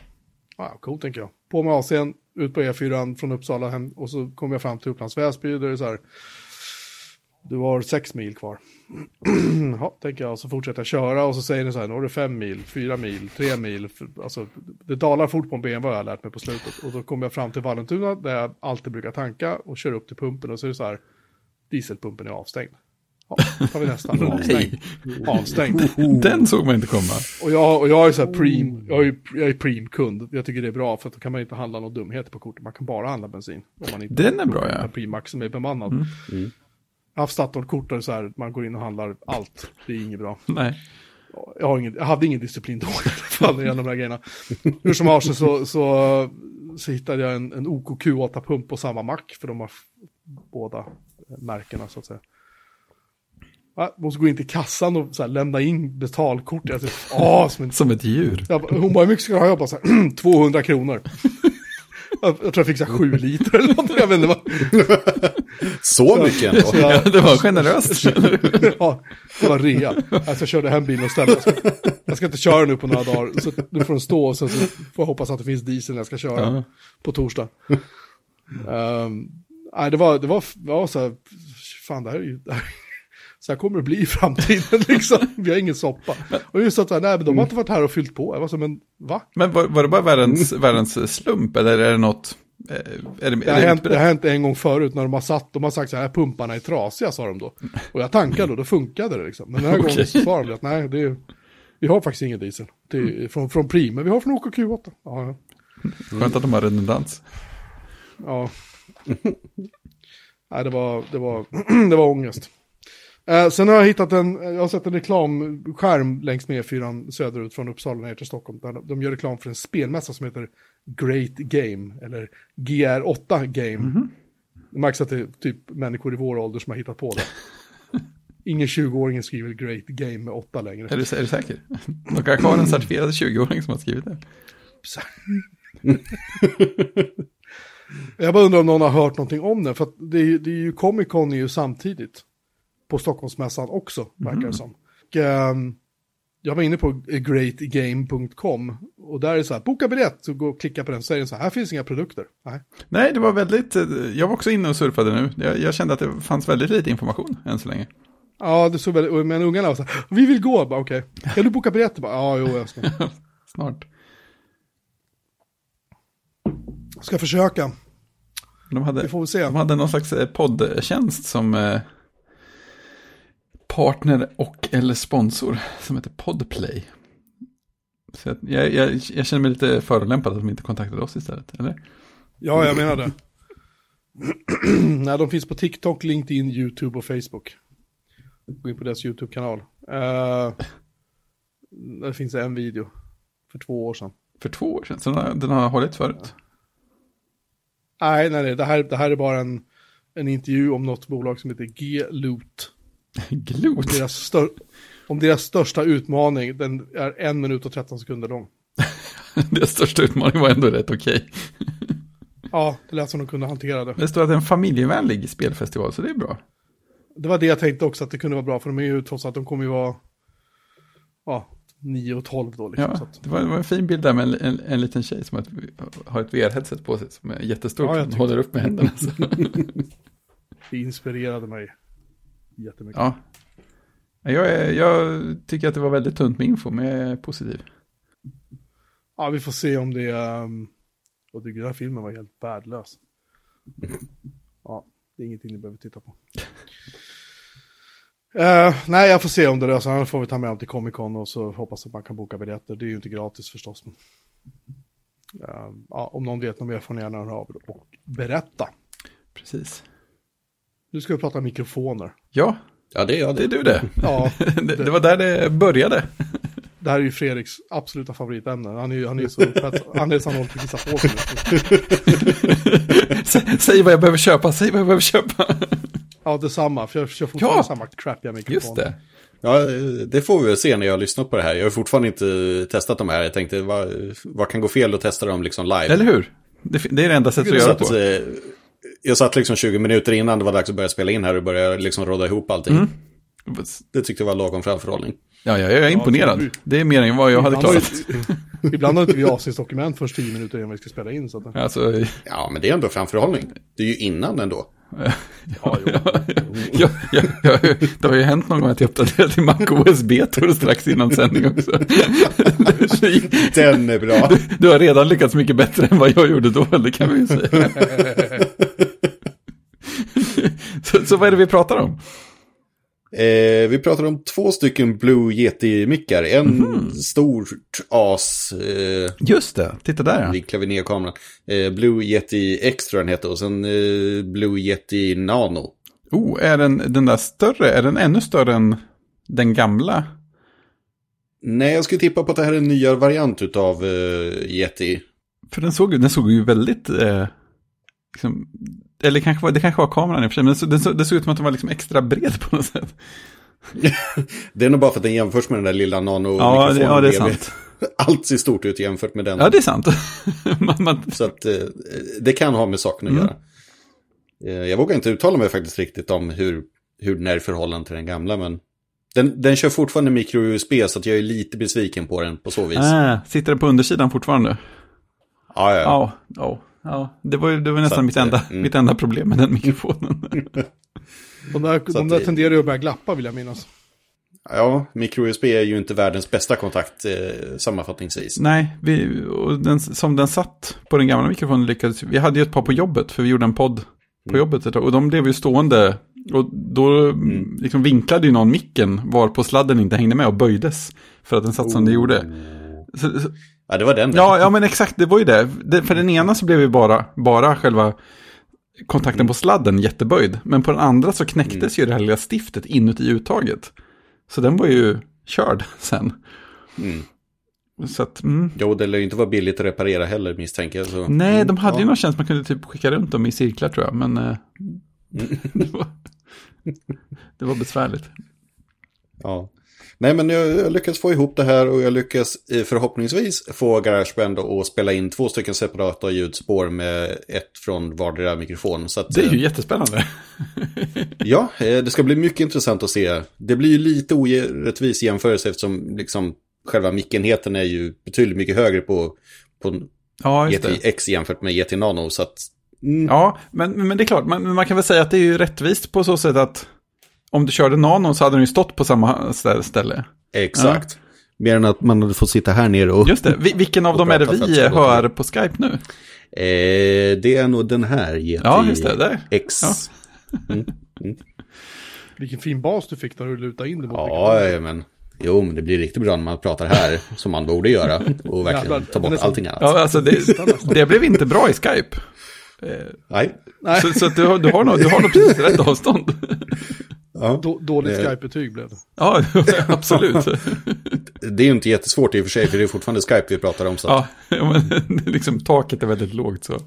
Ja, ah, coolt tänker jag. På med AC'n, ut på E4 från Uppsala hem och så kommer jag fram till Upplands Väsby där det är så här, du har 6 mil kvar. ja, tänker jag, så fortsätter jag köra och så säger ni så här, nu har du fem mil, fyra mil, tre mil. Alltså, det dalar fort på en BMW har jag lärt mig på slutet. Och då kommer jag fram till Vallentuna där jag alltid brukar tanka och kör upp till pumpen och så är det så här, dieselpumpen är avstängd. Ja, tar vi nästa. Avstängd. Avstängd. Den såg man inte komma. Och jag, och jag är så här preem, jag är, jag är preem-kund. Jag tycker det är bra för att då kan man inte handla någon dumheter på kortet. Man kan bara handla bensin. Om man inte Den är bra ja. Preemax som är bemannad. Mm. Mm. Jag har haft Statoil-kort där så här, man går in och handlar allt. Det är inget bra. Nej. Jag, har ingen, jag hade ingen disciplin då i alla fall när de här grejerna. Hur som helst så, så, så hittade jag en, en OK Q8-pump på samma mack, för de har båda märkena så att säga. Jag måste gå in till kassan och så här, lämna in betalkort. Jag typ, som, en, som ett djur. Jag, hon bara, hur mycket ska du ha? Jag bara, så här, 200 kronor. Jag, tror jag fick så sju liter eller något. Jag vet inte vad. Så mycket ändå. Ja, det var generöst. ja, det var rea. Alltså jag körde hem bilen och ställde. Jag ska, jag ska inte köra nu på några dagar. Så nu får den stå och sen så får jag hoppas att det finns diesel när jag ska köra ja. på torsdag. Um, nej, det var, det var, det var så här, fan det här är ju, det här, så här kommer det bli i framtiden liksom. Vi har ingen soppa. Och just att, nej men de har inte varit här och fyllt på. Jag var så, men va? Men var, var det bara världens, världens slump eller är det något? Eh, är det, det, har hänt, det har hänt en gång förut när de har satt, de har sagt så här, pumparna är trasiga sa de då. Och jag tankade och då funkade det liksom. Men den här okay. gången så sa de att nej, det vi har faktiskt ingen diesel. Är mm. från, från Prim, men vi har från OKQ8. Ja, ja. Skönt att de har redundans. Ja. nej, det var, det var, det var ångest. Eh, sen har jag hittat en, jag har sett en reklamskärm längs med fyran söderut från Uppsala ner till Stockholm. Där de gör reklam för en spelmässa som heter Great Game, eller GR8 Game. Mm -hmm. Det märks att det är typ människor i vår ålder som har hittat på det. Ingen 20-åring skriver Great Game med 8 längre. Är du, är du säker? De kan ha kvar en certifierad 20-åring som har skrivit det. jag bara undrar om någon har hört någonting om den, för det är, det är ju Comic Con är ju samtidigt på Stockholmsmässan också, verkar det mm. som. Och, um, jag var inne på greatgame.com och där är det så här, boka biljett, så gå och klicka på den, så är det så här, här finns inga produkter. Nej. Nej, det var väldigt, eh, jag var också inne och surfade nu, jag, jag kände att det fanns väldigt lite information än så länge. Ja, det såg väldigt, men ungarna var så här, vi vill gå, okej, okay. kan du boka biljetter? Ja, jo, jag ska. Snart. Ska försöka. De hade, vi får se. De hade någon slags eh, poddtjänst som eh, partner och eller sponsor som heter Podplay. Så jag, jag, jag känner mig lite förolämpad att de inte kontaktade oss istället, eller? Ja, jag menar det. Nej, de finns på TikTok, LinkedIn, YouTube och Facebook. Gå in på deras YouTube-kanal. Uh, det finns en video för två år sedan. För två år sedan? Så den har, den har hållit förut? Ja. Nej, nej, nej. Det här, det här är bara en, en intervju om något bolag som heter G-Loot. Glot? Deras stör, om deras största utmaning, den är en minut och 13 sekunder lång. deras största utmaning var ändå rätt okej. Okay. ja, det lät som de kunde hantera det. Det står att det är en familjevänlig spelfestival, så det är bra. Det var det jag tänkte också, att det kunde vara bra, för de är ju trots att de kommer ju vara, ja, 9 och 12 då. Liksom, ja, det, var, det, var, en fin bild där med en, en, en liten tjej som har ett, VR-headset på sig som är jättestort. Ja, håller upp med händerna. det inspirerade mig jättemycket. Ja. Jag, är, jag tycker att det var väldigt tunt med info, men jag är positiv. Ja, vi får se om det... Um... Jag tycker den här filmen var helt värdelös. Ja, det är ingenting ni behöver titta på. Uh, nej, jag får se om det löser Annars får vi ta med dem till Comic Con och så hoppas att man kan boka biljetter. Det är ju inte gratis förstås. Men... Uh, ja, om någon vet något mer får ni gärna höra av och berätta. Precis. Nu ska vi prata mikrofoner. Ja, ja det är jag det. är du det. Ja, det, det var där det började. Det här är ju Fredriks absoluta favoritämne. Han är ju han är så han är så han håller på på sig. Säg vad jag behöver köpa, säg vad jag behöver köpa. Ja, detsamma. För jag kör fortfarande Ja! samma crappiga mikrofon. Just det. Ja, det får vi väl se när jag har lyssnat på det här. Jag har fortfarande inte testat de här. Jag tänkte, vad, vad kan gå fel att testa dem liksom live? Eller hur? Det, det är det enda sättet att Jag göra satt, på. eh, jag satt liksom 20 minuter innan det var dags att börja spela in här och börja liksom råda ihop allting. Mm. Det tyckte jag var lagom framförhållning. Ja, jag är imponerad. du- Det är mer än vad jag hade har klarat. Ibland har inte vi avsnittsdokument först 10 minuter innan vi ska spela in. Så att, Alltså, Ja, men det är ändå framförhållning. Det är ju innan ändå. ja, jo. jag, jag, jag, det har ju hänt någon gång att jag uppdaterade till MacOS betor strax innan sändning också. Den är bra. Du har redan lyckats mycket bättre än vad jag gjorde då, det kan vi ju säga. så, så vad är det vi pratar om? Eh, vi pratar om två stycken Blue Yeti-mickar. En Mhm. stort as, eh, Just det, titta där ja. vinklar vi ner kameran. Eh, Blue Yeti jag den heter och sen eh, Blue Yeti Nano. Oh, är den, den där större, är den ännu större än den gamla? Nej, jag skulle tippa på att det här är en nyare variant utav eh, Yeti. För den såg, den såg ju väldigt, eh, liksom, eller kanske var, det kanske var kameran i och för sig, men det det såg, det såg ut som att den var liksom extra bred på något sätt. Det är nog bara för att den jämförs med den där lilla nano Ja, det, ja, det är sant. Allt ser stort ut jämfört med den. Ja, det är sant. man, man, Så att eh, det kan ha med saken att Mm. göra. Eh, jag vågar inte uttala mig faktiskt riktigt om hur, hur den är i förhållande till den gamla, men den, den kör fortfarande micro-USB så att jag är lite besviken på den på så vis. äh, sitter den på undersidan fortfarande? Ja, ja. Ja, ja. Ja. Det var, det var nästan att, mitt, enda, mm. mitt enda problem med den mikrofonen. De där, de att där det- tenderar ju att börja glappa vill jag minnas. ja micro-USB är ju inte världens bästa kontakt eh, sammanfattningsvis. Nej, vi, och den, som den satt på den gamla mikrofonen lyckades vi hade ju ett par på jobbet, för vi gjorde en podd på Mm. jobbet ett tag, och de blev ju stående, och då mm. liksom vinklade ju någon micken var på sladden inte hängde med och böjdes, för att den satt som det gjorde. Så, så, Ja, det var den. ja, ja, men exakt, det var ju det. det. För den ena så blev ju bara, bara själva kontakten på sladden jätteböjd, men på den andra så knäcktes ju det här lilla stiftet inuti uttaget. Så den var ju körd sen. Mm. Så att, mm. Jo, det lär ju inte vara billigt att reparera heller misstänker jag. Så. Nej, de hade ja. ju någon tjänst man kunde typ skicka runt dem i cirklar tror jag, men eh, det, var, det var besvärligt. Ja. Nej, men jag, jag lyckas få ihop det här och jag lyckas eh, förhoppningsvis få Garageband att spela in två stycken separata ljudspår med ett från vardera mikrofon. Så att, Det är ju eh, jättespännande. Ja, eh, det ska bli mycket intressant att se. Det blir ju lite orättvis jämförelse eftersom liksom själva mickenheten är ju betydligt mycket högre på, på Ja, just Yeti det. X jämfört med Yeti Nano. Så att, mm, Ja, men, men det är klart, man, man kan väl säga att det är ju rättvist på så sätt att om du körde nanon så hade den ju stått på samma stä- ställe. exakt. Mer än att man hade fått sitta här nere och... Just det, Vi- vilken av dem är det vi hör på Skype nu? Eh, det är nog den här Yeti Ja, just det, där. X. Ja. Vilken fin bas du fick när du lutade in det mot Ja, ja, men... Jo, men det blir riktigt bra när man pratar här, som man borde göra. Och verkligen ta bort allting annat. Ja, alltså det, det blev inte bra i Skype. Nej. Nej, Så, så du, har, du, har nog, du har nog precis rätt avstånd. Ja. då, dåligt Det- Skype-betyg blev det. Ja, absolut. Det är ju inte jättesvårt i och för sig, för det är fortfarande Skype vi pratar om. Så. Ja, men liksom taket är väldigt lågt så.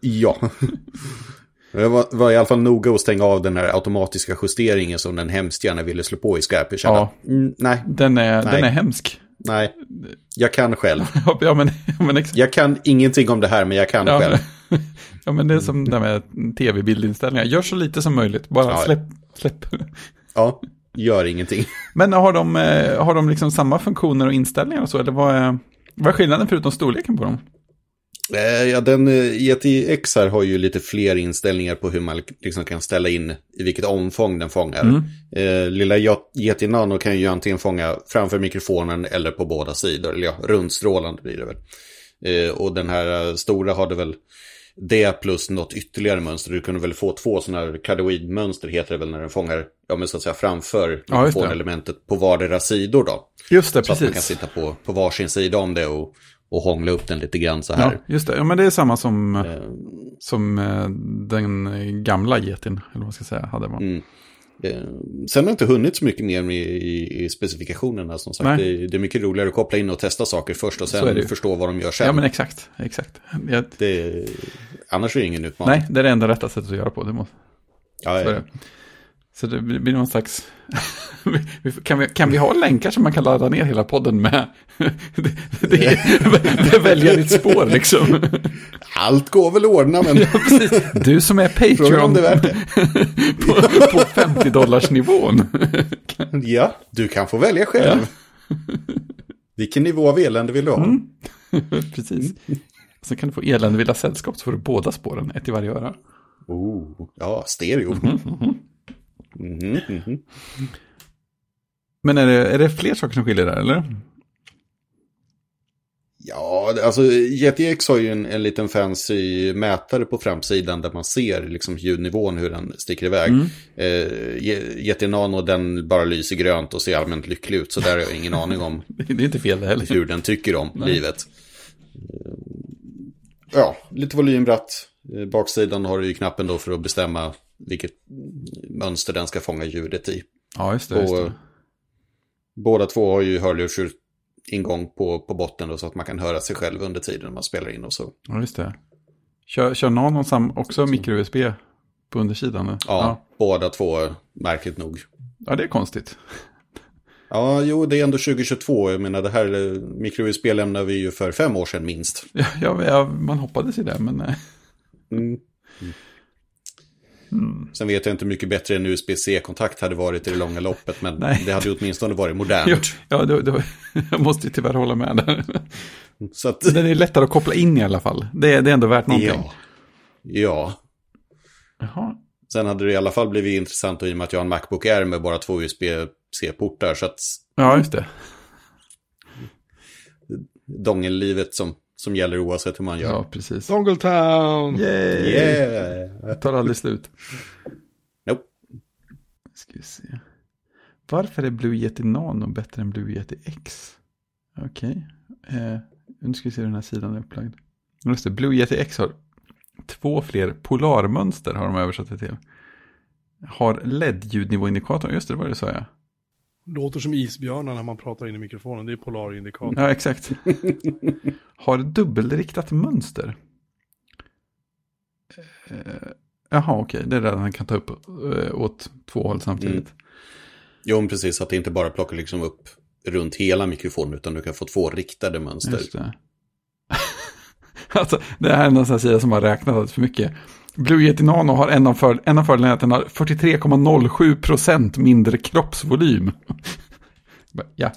Ja. Jag var, var i alla fall noga att stänga av den här automatiska justeringen som den hemskt gärna ville slå på i Skype. Jag kände, Ja. mm, nej, Den är, Nej. den är hemsk. nej. Jag kan själv. Ja, men, ja, men exakt. Jag kan ingenting om det här, men jag kan Ja, själv. ja, men det är som det med tv-bildinställningar. Gör så lite som möjligt. Bara Ja. släpp, släpp. Ja, gör ingenting. Men har de, eh, har de liksom samma funktioner och inställningar och så? Eller vad är, vad är skillnaden förutom storleken på dem? Eh, Ja, den eh, Yeti X här har ju lite fler inställningar på hur man liksom kan ställa in i vilket omfång den fångar. Mm. Lilla Yeti Nano kan ju antingen fånga framför mikrofonen eller på båda sidor. Eller ja, rundstrålande blir det väl. Och den här stora hade väl det plus något ytterligare mönster. Du kunde väl få två sådana här cardioid-mönster heter det väl när den fångar, ja men så att säga framför Ja, mikrofonelementet på vardera sidor då. Just det, Så att man kan precis. sitta på, på varsin sida om det och, och hångla upp den lite grann så här. Ja, just det. Ja, men det är samma som, Eh, som eh, den gamla getin, eller vad man ska säga, hade man. Mm. Eh, Sen har jag inte hunnit så mycket mer med i, i specifikationerna som sagt. Det, är- det är mycket roligare att koppla in och testa saker först och sen förstå vad de gör sen. Ja, men exakt. exakt. Jag, det, annars är det ingen utmaning. nej, det är det enda rätta sättet att göra på. Det måste. Ja, ja. Så det blir någon slags... Kan, vi, kan vi ha länkar som man kan ladda ner hela podden med? det, det, det välja ditt spår liksom. Allt går väl att ordna, men Precis. Du som är Patreon är det. på, på 50 dollars nivån. Ja, du kan få välja själv. Vilken nivå av elände vill du ha? Mm. Precis. Sen kan du få elände vilda sällskap så får du båda spåren, ett i varje öra. Oh, ja, stereo. Mhm, mhm. Men är det, är det fler saker som skiljer där eller? Ja, alltså JetX har ju en, en liten fancy mätare på framsidan där man ser liksom ljudnivån hur den sticker iväg. Mm. Eh, Nano den bara lyser grönt och ser allmänt lycklig ut, så där har jag ingen aning om Det är inte fel heller. hur den tycker om livet. Eh, Ja, lite volymratt. Eh, Baksidan har du ju knappen då för att bestämma vilket mönster den ska fånga ljudet i. Ja, just det. Just Och, det. båda två har ju hörlursingång på, på botten då, så att man kan höra sig själv under tiden man spelar in och så. Ja, just det. Kör, kör någon sam också micro-USB på undersidan? eller? Ja, båda två märkligt nog. ja, det är konstigt. Ja, jo, det är ändå 2022. Jag menar, det här eh, micro-USB lämnar vi ju för fem år sedan minst. Ja, ja, ja, man hoppades ju det, men eh, Mm. Sen vet jag inte hur mycket bättre en USB-C-kontakt hade varit i det långa loppet, men Nej. det hade ju åtminstone varit modernt. ja det, det, jag måste ju tyvärr hålla med där. Så att, Den är lättare att koppla in i alla fall. Det, är- det är ändå värt någonting. ja. Ja. Jaha. Sen hade det i alla fall blivit intressant i och med att jag har en Macbook Air med bara två USB-C-portar. Så att Ja, just det. dongellivet som, som gäller oavsett hur man gör. Ja, precis. Dongletown! Yay! Yeah! Det tar aldrig slut. Nope. Ska vi se. Varför är Blue Yeti Nano bättre än Blue Yeti X? Okej. Eh, nu ska vi se hur den här sidan är upplagd. Just det, Blue Yeti X har två fler polarmönster har de översatt det till. Har LED-ljudnivåindikator, just det, det var det sa jag. Låter som isbjörnar när man pratar in i mikrofonen. Det är polarindikator. Ja, exakt. Har dubbelriktat mönster. Eh, Jaha, okej. Det är det han kan ta upp eh, åt två håll samtidigt. Jo, men precis. Att det inte bara plockar liksom upp runt hela mikrofonen, utan du kan få två riktade mönster. Just det. alltså, det här är någon sida som har räknat alldeles för mycket. Blue Yeti Nano har en av, för, en av fördelarna att den har 43,07% mindre kroppsvolym. ja,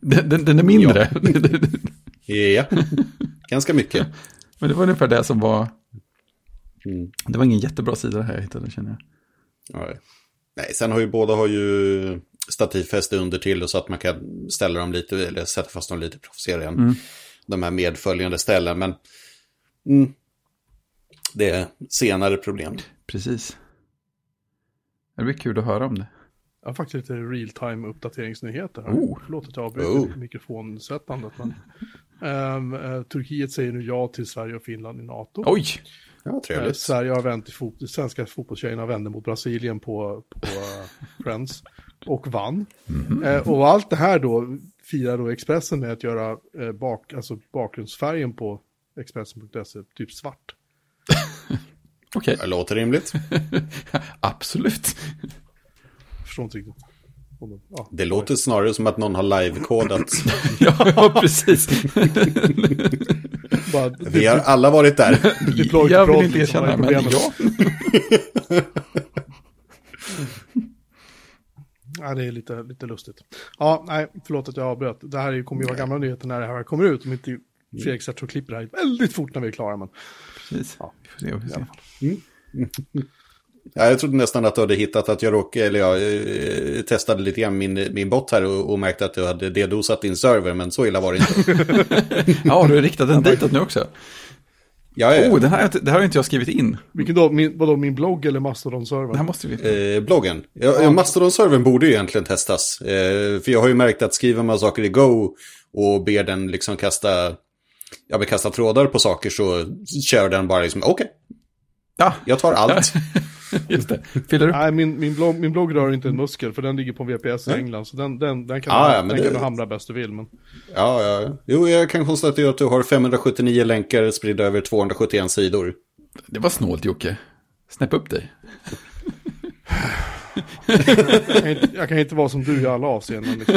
den, den, den är mindre. Ja, ganska mycket. Men det var ungefär det som var... Mm. Det var ingen jättebra sida det här jag hittade, känner jag. Ja. Nej, sen har ju båda har ju stativfäste under till så att man kan ställa dem lite, eller sätta fast dem lite provocerande. Mm. De här medföljande ställen, men mm, det är senare problem. Precis. Det blir kul att höra om det. Jag har faktiskt lite real-time uppdateringsnyheter här. Oh. Förlåt att jag avbryter Oh. mikrofonsättandet. Men, Ehm, eh, Turkiet säger nu ja till Sverige och Finland i NATO. Oj! Ja, trevligt. Sverige har vänt i fot- svenska fotbollstjejerna vände mot Brasilien på, på eh, Friends och vann. Eh, och allt det här då firar då Expressen med att göra bak, alltså bakgrundsfärgen på Expressen.se typ svart. Okej, Det låter rimligt. absolut. Förstår inte riktigt. Ja. Det låter snarare som att någon har live-kodat. ja, precis. Vi har alla varit där. jag vill inte liksom, erkänna, men ja. Ja, det är lite, lite lustigt. Ja, nej, förlåt att jag avbröt. Det här är- kommer ju vara gamla nyheter när det här kommer ut. Om inte Fredrik sätter och klipper det här väldigt fort när vi är klara. Men... Precis. Ja. Vi får se, vi får se. Ja, jag trodde nästan att du hade hittat att jag råkade, eller jag eh, testade lite grann min, min bot här och, och märkte att du hade dedosat din server, men så illa var det inte. Ja, har du riktat den ditåt nu också? Ja, ja, Oh, den här, det här har inte jag skrivit in. Vilken då? Min, vadå, min blogg eller Det här Mastodon-servern? måste vi... Eh, bloggen. Ja, ja. Mastodon-servern borde ju egentligen testas. Eh, för jag har ju märkt att skriver man saker i Go och ber den liksom kasta, ja, men kasta trådar på saker så kör den bara liksom, okej, Ja, jag tar allt. just det. Fyller upp. Nej, min, min, blogg, min blogg rör inte en muskel för den ligger på VPS i England. Så den, den, den kan, Ah, du, ja, men den det- kan du hamra bäst du vill. Men... Ja, ja. Jo, jag kan konstatera att du har 579 länkar spridda över 271 sidor. Det var snålt Jocke. Snäpp upp dig. jag, kan inte, jag kan inte vara som du i alla avseenden. Liksom.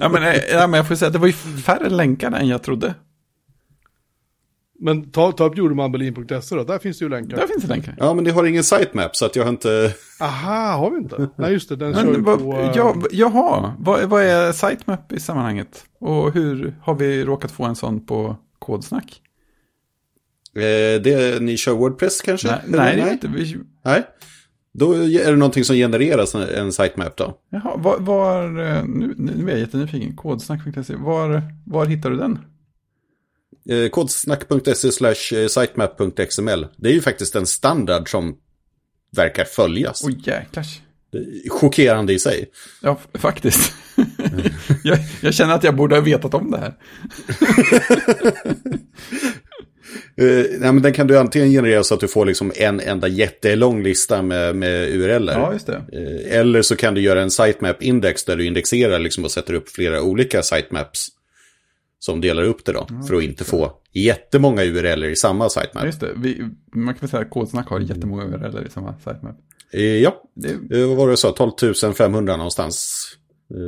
Ja, men, eh, ja, men jag får säga att det var ju färre länkar än jag trodde. men ta, ta upp jordemannberlin.se då, där finns det ju länkar. Där finns det länkar. Ja, men det har ingen sitemap så att jag har inte... Aha, har vi inte? Nej, just det, den kör Men, vad, på... eh, ja, jaha, vad, vad är sitemap i sammanhanget? Och hur har vi råkat få en sån på kodsnack? Eh, det, ni kör Wordpress kanske? Nej, nej, det är inte. Vi, Nej. Då är det någonting som genereras en- sitemap då. jaha, var, var eh, nu, nu är jag jättenyfiken, kodsnack.se, var, var hittar du den? Eh, kodsnack.se slash eh, sitemap.xml. Det är ju faktiskt en standard som verkar följas. Oj. Det är Chockerande i sig. Ja, faktiskt. jag, jag känner att jag borde ha vetat om det här. Eh, nej, men den kan du antingen generera så att du får liksom en enda jättelång lista med, med URL. Ja, just det. Eh, Eller så kan du göra en sitemap-index där du indexerar liksom och sätter upp flera olika sitemaps. Som delar upp det då, för att inte få jättemånga URL i samma Ja, sitemap. just det. Vi, man kan väl säga att kodsnack har jättemånga URL i samma sitemap. Eh, ja, Det, vad var det jag sa? 12 500 någonstans.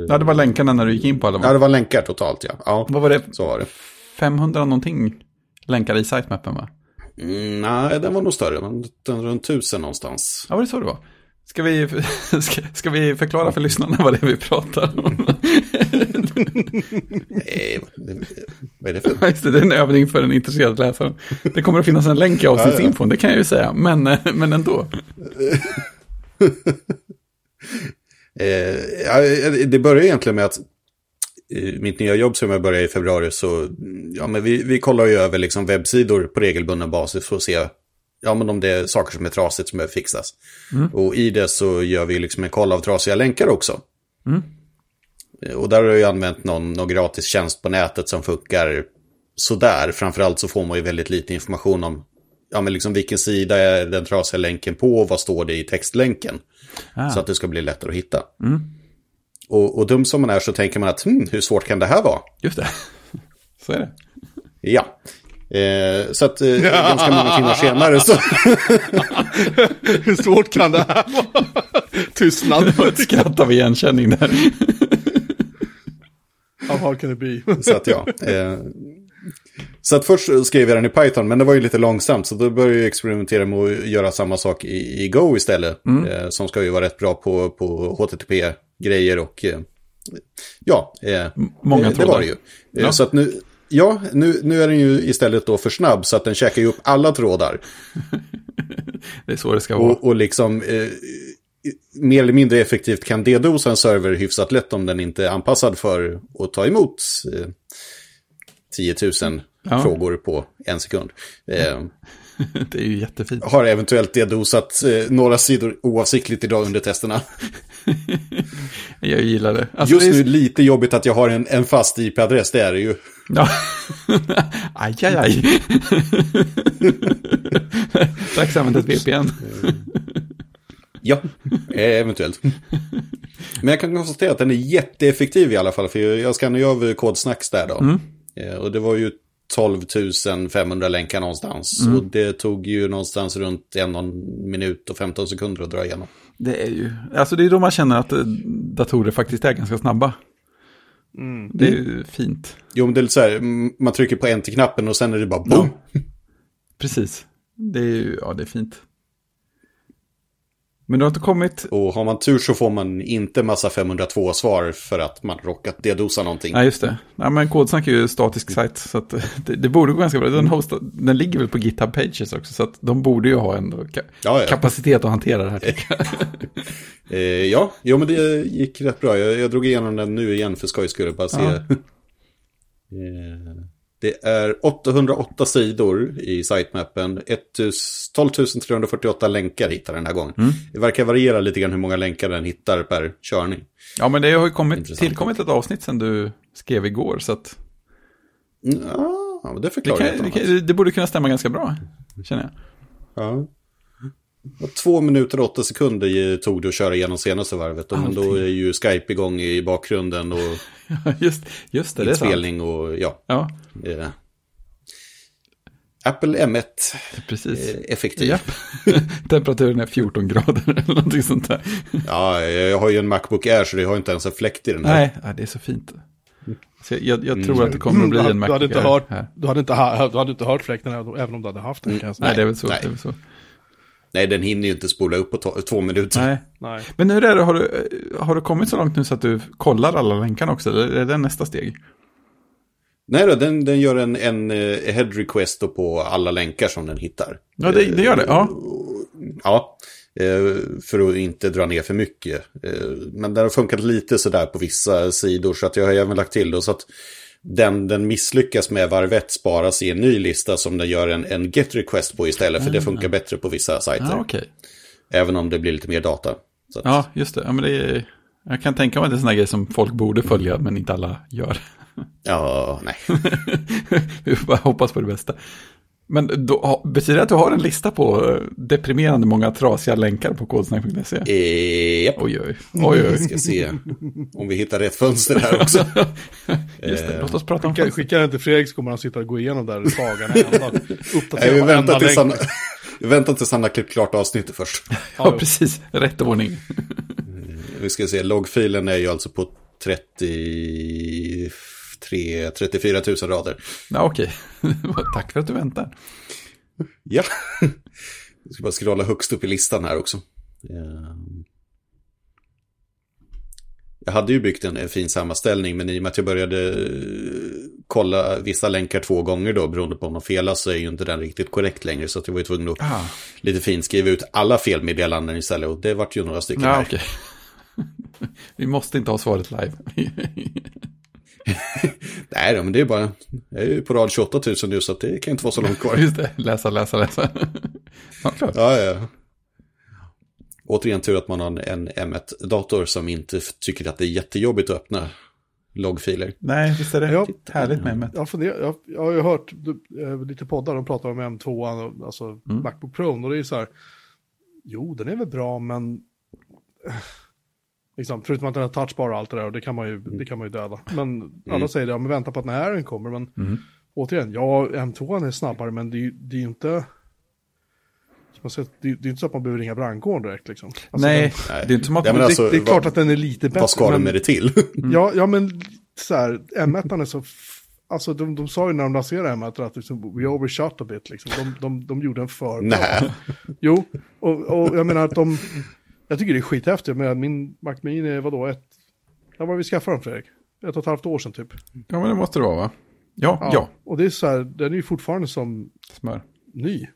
ja, det var länkarna när du gick in på alla. Ja, det var länkar totalt ja. Ja, Vad var det? så var det. 500 någonting länkar i sitemappen va? Mm, nej, den var nog större. men Den runt 1000 någonstans. Ja, var det så det var? Ska vi, ska, ska vi förklara för lyssnarna vad det är vi pratar om? Nej, det- vad är det för... Just det, det är en övning för en intresserad läsare. Det kommer att finnas en länk i avsnittsinfon, det kan jag ju säga. Men, eh, men ändå. Eh, det börjar egentligen med att i mitt nya jobb som jag började i februari så, ja men vi, vi kollar ju över liksom webbsidor på regelbunden basis för att se, ja men om det är saker som är trasigt som behöver fixas. Och i det så gör vi liksom en koll av trasiga länkar också. Eh, Och där har jag använt någon, någon gratis tjänst på nätet som funkar sådär. Framförallt så får man ju väldigt lite information om ja, men liksom vilken sida är den trasiga länken på och vad står det i textlänken. Ah. Så att det ska bli lättare att hitta. Och, och dum som man är så tänker man att hm, hur svårt kan det här vara? Just det. Så är det. Ja. Eh, så att eh, ganska många timmar senare så... Hur svårt kan det här vara? Tystnad. Skratt av igenkänning där. How hard can it be? så att ja. Eh, så att först skrev jag den i Python, men det var ju lite långsamt. Så då började jag experimentera med att göra samma sak i, i Go istället. Eh, som ska ju vara rätt bra på, på HTTP-grejer och... Eh, ja, eh, många eh, det var det ju. Ja. Så att nu... Ja, nu, nu är den ju istället då för snabb så att den käkar ju upp alla trådar. Det är så det ska vara. Och, och liksom eh, mer eller mindre effektivt kan DDoSa en server hyfsat lätt om den inte är anpassad för att ta emot eh, 10 000 Ja. frågor på en sekund. Eh, Det är ju jättefint. har eventuellt DDoSat eh, några sidor oavsiktligt idag under testerna. Jag gillar det. Alltså, Just det är... nu lite jobbigt att jag har en, en fast IP-adress, det är det ju. Ja. aj, aj, aj. Dags att använda ett VPN. Ja, eh, eventuellt. Men jag kan konstatera att den är jätteeffektiv i alla fall. För jag- skannade ju av kodsnacks där då. Eh, Och det var ju 12 500 länkar någonstans. Och det tog ju någonstans runt en minut och 15 sekunder att dra igenom. Det är ju, alltså det är då man känner att eh, datorer faktiskt är ganska snabba. Det är ju fint. Jo, men det är så här, mm, man trycker på enter-knappen och sen är det bara boom. Precis. Det är ju, ja det är fint. Men du har inte kommit, Och har man tur så får man inte massa 502-svar för att man råkat dedosa någonting. nej just det. Ja, men Kodsnack är ju statisk sajt så att det, det borde gå ganska bra. Den, hostar, den ligger väl på GitHub Pages också så de borde ju ha ändå ka- Ja, ja. kapacitet att hantera det här. Eh, ja, jo men det gick rätt bra. Jag, jag drog igenom den nu igen för skojs skull. Bara se. Det är 808 sidor i sitemappen. 1000 12 348 länkar hittar den här gången. Mm. Det verkar variera lite grann hur många länkar den hittar per körning. Ja men det har ju kommit, Intressant. tillkommit ett avsnitt sen du skrev igår så att Ja, det det, förklarar kan, det, kan, det borde kunna stämma ganska bra, känner jag. Ja. Två minuter och åtta sekunder tog det att köra igenom senaste varvet. Men då är ju Skype igång i bakgrunden och Just, just det, det inspelning och ja. Ja, Eh. Apple M1. Precis. Effektiv. Ja. Temperaturen är 14 grader eller någonting sånt där. Ja, jag har ju en Macbook Air så det har inte ens en fläkt i den här. Nej, det är så fint. Så jag, jag, tror att det kommer att bli Du en hade- du hade Macbook inte Air hört, här. du hade inte, du hade inte hört fläkten även om du hade haft den. Säga. Nej, det är väl så. Nej. Det är väl så. Nej, den hinner ju inte spola upp på två minuter. Nej. Nej. Men hur är det, har du, har du kommit så långt nu så att du kollar alla länkarna också? Eller är det nästa steg? Nej då, den, den gör en, en eh, head request på alla länkar som den hittar. Ja, det, det gör det. Ja. Ja, eh, för att inte dra ner för mycket. Eh, Men den har funkat lite sådär på vissa sidor så att jag har även lagt till då så att den, den misslyckas med varv ett sparas i en ny lista som den gör en, en get request på istället för det funkar bättre på vissa sajter. Ja, okej. Även om det blir lite mer data. Att, Ja, just det. Ja, men det är, jag kan tänka mig att det är sådana grejer som folk borde följa, men inte alla gör. ja, nej. Vi får bara hoppas på det bästa. Men då, betyder det att du har en lista på eh, deprimerande många trasiga länkar på kodsnack.se? Eh, japp. Oj, oj, oj, Vi ska se om vi hittar rätt fönster här också. Just det, låt oss prata om Skicka, skicka den till Fredrik så kommer han sitta och gå igenom där sagan. ända, Nej, vi, väntar tills han, vi väntar tills han har klippt klart avsnittet först. Ja, precis. Rätt ordning. Vi ska se, loggfilen är ju alltså på 33, 34 000 rader. Ja, okej. Tack för att du väntar. Ja, jag ska bara scrolla högst upp i listan här också. Ehm. Jag hade ju byggt en, en fin sammanställning, men i och med att jag började eh, kolla vissa länkar två gånger då, beroende på om de felas, så är ju inte den riktigt korrekt längre. Så att jag var ju tvungen att Ah. lite fint skriva ut alla felmeddelanden istället. Och det vart ju några stycken Ja, här. okej. Vi måste inte ha svaret live. Nej men det är bara, jag är ju på rad 28 000 nu så det kan inte vara så långt kvar. Just det, läsa, läsa, läsa. Ja, klart. Ja, ja. Återigen tur att man har en M1-dator som inte tycker att det är jättejobbigt att öppna loggfiler. Nej, visst är det Ja. härligt med med. Jag, funderar, jag, jag har ju hört du, eh, lite poddar, de pratar om M2, och, alltså Mm. Macbook Pro, och det är så här, jo den är väl bra, men eh, liksom, förutom att den har touchbar och allt det där, och det kan man ju, det kan man ju döda. Men alla säger det, ja men vänta på att den kommer, men Mm. återigen, ja M2 är snabbare, men det det är ju inte, säger, det är det är inte så att man behöver ringa brandkåren direkt liksom. Alltså, Nej, Nej. det är inte som att... Ja, den, alltså, det, det är vad- klart att den är lite bättre. Vad ska de men- med det till? Ja, ja men så här, M1 är så... Alltså de, de sa ju när de lanserade M1 att liksom, we overshot a bit liksom. De, de, de gjorde en för. Nej. Jo, och, och jag menar att de... Jag tycker det är skithäftigt, men min Mac Mini är vadå, ett... När var vi skaffade den Fredrik? Ett och ett halvt år sedan typ. Ja, men det måste det vara, va? Ja, ja. Och det är så här, den är ju fortfarande som Smör. ny.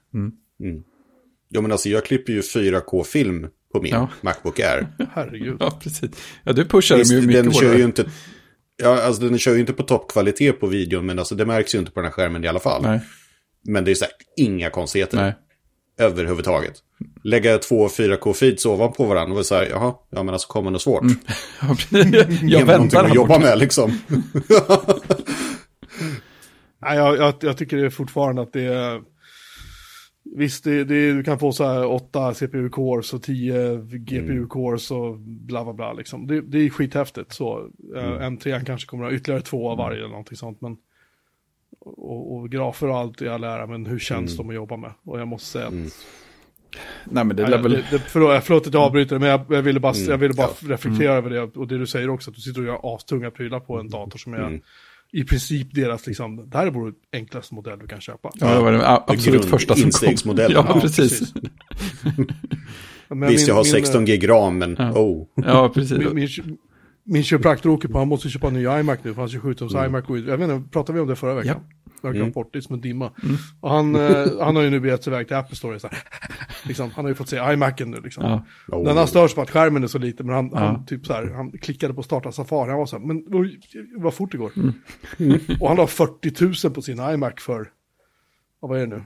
Jo, men alltså jag klipper ju 4K-film på min Ja. Macbook Air. Herregud. Ja, precis. Ja, du pushar Visst, ju mycket den kör ju inte... Ja, alltså den kör ju inte på toppkvalitet på videon, men alltså det märks ju inte på den här skärmen i alla fall. Nej, Men det är så här, inga konstigheter nej. Överhuvudtaget. Lägga två 4K-feeds ovanpå varandra och så här, jaha, ja men alltså kommer något svårt. Precis. Jag väntar att jobba med liksom. Nej, jag, jag, jag tycker det är fortfarande att det är... Visst, det, det, du kan få så här 8 CPU-cores och 10 GPU-cores och bla bla bla liksom. Det, det är skithäftigt så. Eh, M3 kanske kommer att ha ytterligare två av varje eller någonting sånt. Men, och, och grafer och allt i all ära, men hur känns de att jobba med? Och jag måste säga att... Nej, men det lär väl... förlåt, förlåt att jag avbryter, men jag, jag ville bara, jag ville bara ja. reflektera över det. Och det du säger också, att du sitter och gör astunga prylar på en dator som är Mm. i princip deras, liksom, det här är vår enklaste modell du kan köpa. Ja, det var det a- absolut Grund- första som kom. Ja, Ja, precis. Visst, min- jag har min, 16 gig ram, men oh. Ja, precis. Min, min, min kiropraktor åker på, han måste köpa en ny iMac nu, för hans 27-tums Mm. iMac går. Jag vet inte, pratade vi om det förra veckan? Ja. Bort det, är som en dimma. Mm. Och han, eh, han har ju nu begett sig iväg till Apple Store, så här, liksom, han har ju fått se iMacen nu liksom. Ja. oh. Den har störts på att skärmen är så liten, men han, Ja. han, typ så här, han klickade på starta Safari, han var så här, men vad fort det går. Mm. Och han har 40 000 på sin iMac för, vad är det nu,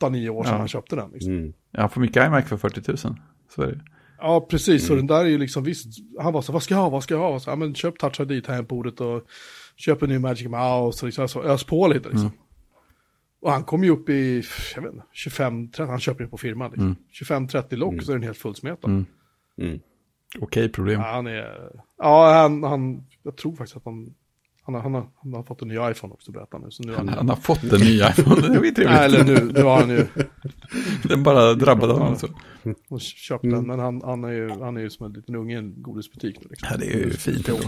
8-9 år sedan Ja. han köpte den. Liksom. Mm. Jag får mycket iMac för 40 000. Så är det. Ja, precis. Så den där är ju liksom, visst, han var så vad ska jag ha, vad ska jag ha? Så, ja, men köp Touch ID, tangentbordet och köp en ny Magic Mouse och liksom, så ös på lite liksom. Och han kom ju upp i, jag vet inte, 25-30, han köper ju på firman liksom. 25-30 lock så är den helt fullsmetad. Mm. Mm. Okej problem. Ja, han är, ja han, han, jag tror faktiskt att han, Han har, han, har, han har fått en ny iPhone också, berättar han nu. Så nu Han, han, han har fått en ny iPhone, det är Nej, trevligt. eller nu, nu har han ju Den bara drabbade honom så. och köpt den, men han, han, är ju, han är ju som en liten unge i en godisbutik nu. Liksom. Ja, det är ju fint ändå.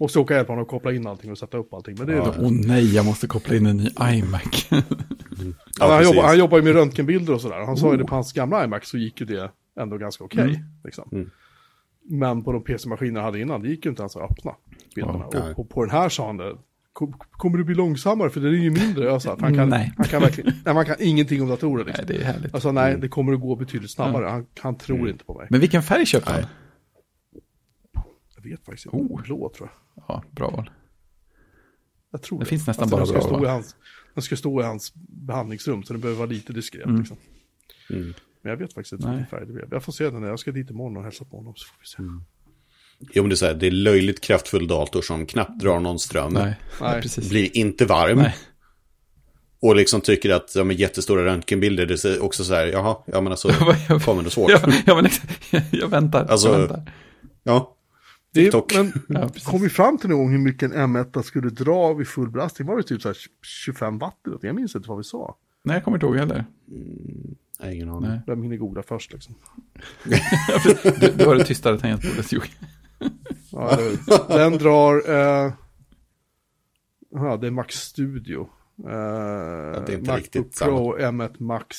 Måste åka och hjälpa honom att koppla in allting och sätta upp allting. Men det är Ja. ja. Åh nej, jag måste koppla in en ny iMac. Ja, han, precis. jobbar, han jobbar ju med röntgenbilder och sådär. Han sa ju det på hans gamla iMac så gick ju det ändå ganska okej. Mm. Liksom. Mm. Men på de PC-maskiner jag hade innan, det gick ju inte ens att öppna bilderna. Ja. och, och på den här sa han det, "Kom- kommer det bli långsammare för det är ju mindre. Jag sa, han kan, Nej. Han kan verkligen, nej, man kan ingenting om datorer liksom. nej, det är härligt. Alltså nej, det kommer att gå betydligt snabbare. Han, han tror Mm. inte på mig. Men vilken färg köpte han? Jag vet faktiskt inte. Oh. Blå tror jag. Ja, bra val. Jag tror Det finns nästan den bara ska bra, stå va? i hans, Den ska stå i hans behandlingsrum så den behöver vara lite diskret. Mm. Liksom. Mm. Men jag vet faktiskt inte vilken färg det blev. Jag får se den när jag ska dit imorgon och hälsa på honom så får vi se. Mm. Jo, men det är så här, det är löjligt kraftfull dator som knappt drar någon ström. Nej, precis. Blir inte varm. Nej. Och liksom tycker att de är jättestora röntgenbilder, det är också så här, jaha, ja men alltså, Jag- kommer det svårt. Ja, ja, men jag väntar. Alltså, jag väntar. Ja, Det är, TikTok. men Ja, kom vi fram till någon gång hur mycket en M1 skulle dra vid full belastning? Var det typ så här 25 watt? Jag minns inte vad vi sa. Nej, jag kommer inte ihåg heller. Nej, ingen aning. Nej. Jag hinner googla först liksom. Du, du har det tystare tangentbordet, Jocke. Ja, den drar... Eh, ja, det är Max Studio. Eh, det är inte Macbook riktigt Pro M1 Max.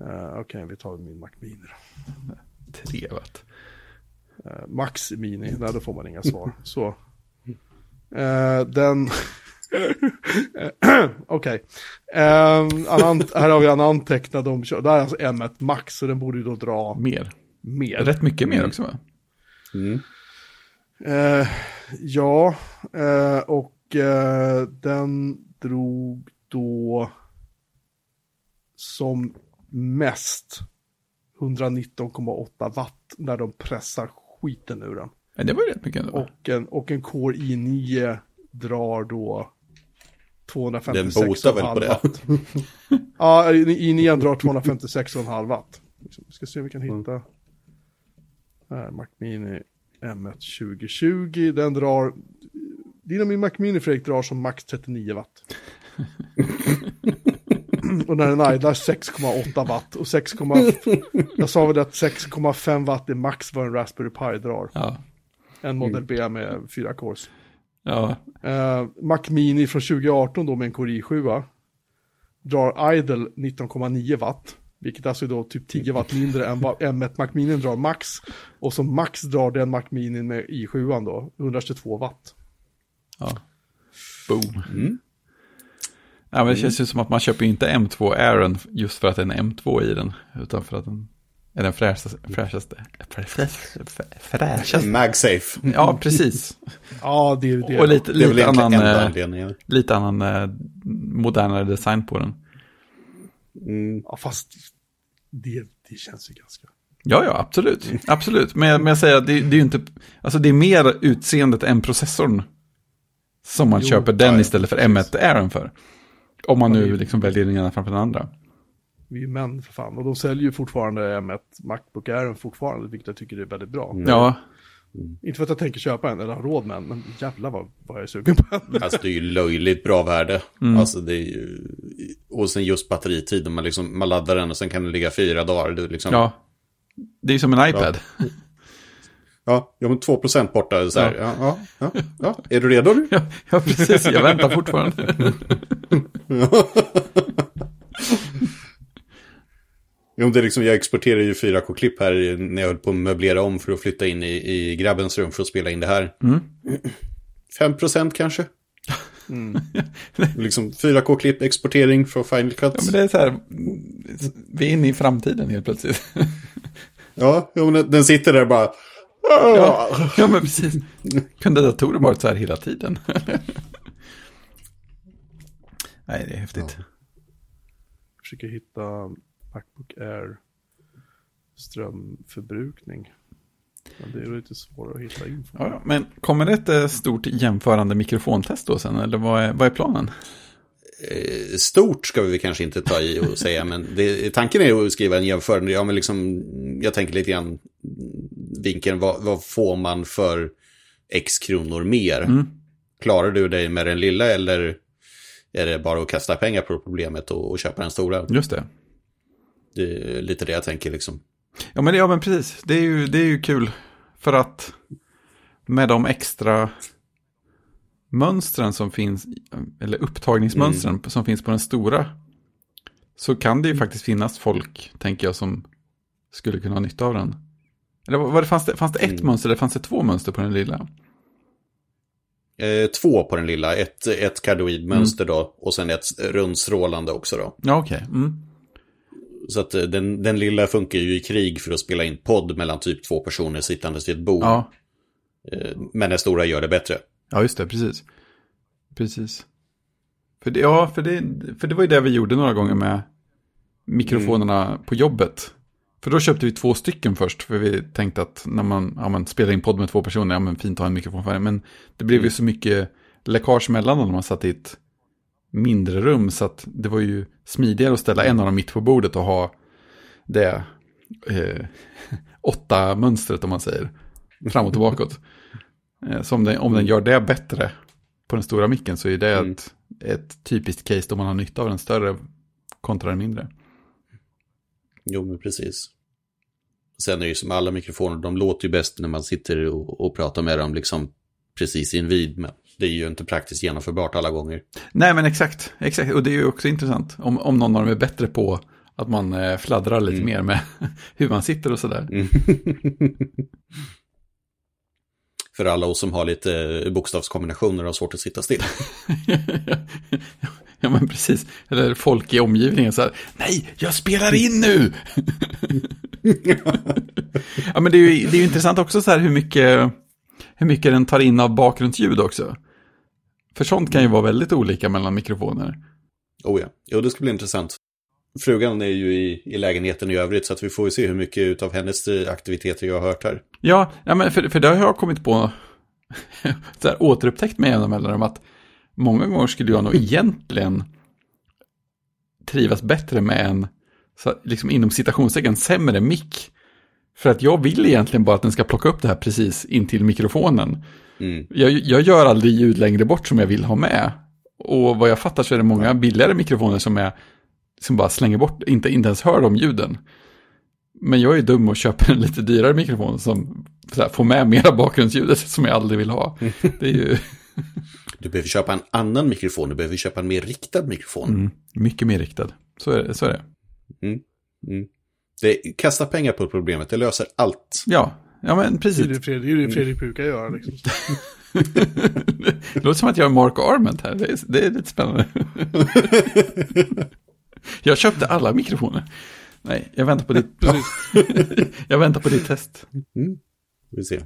Eh, Okej, vi tar min Mac Mini då. Eh, Max Mini, nej då får man inga svar. Så. Eh, den... Okej. Eh, en an- här har vi en antecknad om... Det här är alltså M1 Max, så den borde ju då dra Mer. mer. Rätt mycket mer också, va? Mm. Eh, ja, eh, och eh, den drog då som mest 119,8 watt när de pressar skiten ur den. Nej, det var ju rätt mycket ändå. Och en, och en Core i9 drar då 256,5 Den botar väl på det. watt. ja, i9 drar 256,5 watt. Liksom, Vi ska se om vi kan hitta. Här, Mac Mini M1 2020. Den drar, din min Mac Mini Fredrik drar som max 39 watt. och när den idlar 6,8 watt. Och 6, jag sa väl att 6,5 watt är max vad en Raspberry Pi drar. Ja. En Model B med fyra cores. Ja, Uh, Mac Mini från 2018 då med en Core i7 drar idle 19,9 watt. Vilket alltså är då typ 10 watt mindre än vad M1 Mac Mini drar max. Och som max drar den Mac Mini med i7 då 122 watt. ja. Boom. Mm. Ja, men det känns ju som att man köper inte M2 Airen just för att det är en M2 i den. Utan för att den är den fräschaste. fräschaste, fräschaste, fräschaste. MagSafe. Ja, precis. Ja, det är det. Och lite, Det väl lite annan, enda eh, lite annan eh, modernare design på den. Mm. Ja, fast det, det känns ju ganska... Ja, ja, absolut. Absolut. Men, men jag säger att det, det är ju inte, alltså det är mer utseendet än processorn. Som man Jo, köper den ja, istället för M1 Airen för. Om man nu liksom väljer den ena framför den andra. Vi är ju män för fan. Och de säljer ju fortfarande M1 Macbook Air fortfarande, vilket jag tycker är väldigt bra. Ja, Inte för att jag tänker köpa en eller har råd med en, men jävlar vad, vad jag är sugen på en. Alltså det är ju löjligt bra värde. Mm. Alltså det är ju... Och sen just batteritid, man, liksom, man laddar den och sen kan den ligga fyra dagar. Det är liksom... ja. Det är som en iPad. Ja, ja men 2% borta. Så här. Ja. Ja, ja, ja, Är du redo nu? Ja, ja, precis. Jag väntar fortfarande. Jo, det är liksom, jag exporterar ju 4K-klipp här när jag höll på att möblera om för att flytta in i, i grabbens rum för att spela in det här. Mm. 5% kanske? liksom 4K-klipp, exportering från Final Cut. Ja, men det är så här, vi är inne i framtiden helt plötsligt. Ja, jo, men den- sitter där bara... Ja, ja men precis. Kunde datorer varit så här hela tiden? Nej, det är häftigt. Jag försöker hitta Macbook Air strömförbrukning. Men det är lite svårare att hitta info. Ja, men kommer det ett eh, stort jämförande mikrofontest då sen? Eller vad är, vad är planen? Eh, Stort ska vi kanske inte ta i och säga, men det, tanken är att skriva en jämförande. Ja, men liksom, jag tänker lite grann vinkeln, vad, vad får man för x kronor mer? klarar du dig med den lilla eller är det bara att kasta pengar på problemet och, och köpa den stora? Just det. Det är lite det jag tänker liksom. Ja men, ja, men precis, det är, ju, det är ju kul för att med de extra mönstren som finns, eller upptagningsmönstren Mm. som finns på den stora, så kan det ju faktiskt finnas folk, tänker jag, som skulle kunna ha nytta av den. Eller vad det, fanns, det, fanns det ett Mm. mönster eller fanns det två mönster på den lilla? Eh, två på den lilla, ett, ett kardoidmönster då och sen ett rundsrålande också då. Ja, okej. Mm. Så att eh, den, den lilla funkar ju i krig för att spela in podd mellan typ två personer sittandes vid ett bord. Ja. Eh, Men den stora gör det bättre. ja, just det, precis. Precis. För det, ja, för det, för det var ju det vi gjorde några gånger med mikrofonerna på jobbet. För då köpte vi två stycken först, för vi tänkte att när man, ja, man spelar in podd med två personer, ja men fint att ha en mikrofon för det. Men det blev ju så mycket läckage mellan när man satt i ett mindre rum, så att det var ju smidigare att ställa en av dem mitt på bordet och ha det eh, åtta mönstret om man säger, framåt och bakåt. Eh, så om den, om den gör det bättre på den stora micken så är det Mm. ett, ett typiskt case då man har nytta av den större kontra den mindre. Jo, men precis. Sen är det ju som alla mikrofoner, de låter ju bäst när man sitter och, och pratar med dem liksom precis invid. Men det är ju inte praktiskt genomförbart alla gånger. Nej men exakt, exakt. Och det är ju också intressant om, om någon av dem är bättre på att man eh, fladdrar lite Mm. mer med hur man sitter och sådär. För alla oss som har lite bokstavskombinationer och har svårt att sitta still. ja men precis. Eller folk i omgivningen så här, nej, jag spelar in nu! ja men det är, ju, det är ju intressant också så här hur mycket, hur mycket den tar in av bakgrundsljud också. För sånt kan ju vara väldigt olika mellan mikrofoner. Oh ja, jo det ska bli intressant. Frugan är ju i, i lägenheten i övrigt så att vi får ju se hur mycket av hennes aktiviteter jag har hört här. Ja, ja men för, för det har jag kommit på, så här, återupptäckt med jämna mellanrum att många gånger skulle jag nog egentligen trivas bättre med en, så, liksom inom citationstecken, sämre mick. För att jag vill egentligen bara att den ska plocka upp det här precis intill mikrofonen. Mm. Jag, jag gör aldrig ljud längre bort som jag vill ha med. Och vad jag fattar så är det många billigare mikrofoner som, är, som bara slänger bort, inte, inte ens hör de ljuden. Men jag är dum och köper en lite dyrare mikrofon som här, får med mera bakgrundsljudet som jag aldrig vill ha. Det är ju Du behöver köpa en annan mikrofon, du behöver köpa en mer riktad mikrofon. mm, mycket mer riktad. Så är det. Så är det. Mm. Det, kasta pengar på problemet, det löser allt. Ja, ja men Det är precis. det Fredrik, det är det Fredrik brukar göra. Liksom. Det låter som att jag är Mark Arment här. Det är, det är lite spännande. Jag köpte alla mikrofoner. Nej, jag väntar på ditt, jag väntar på ditt test. Vi ser.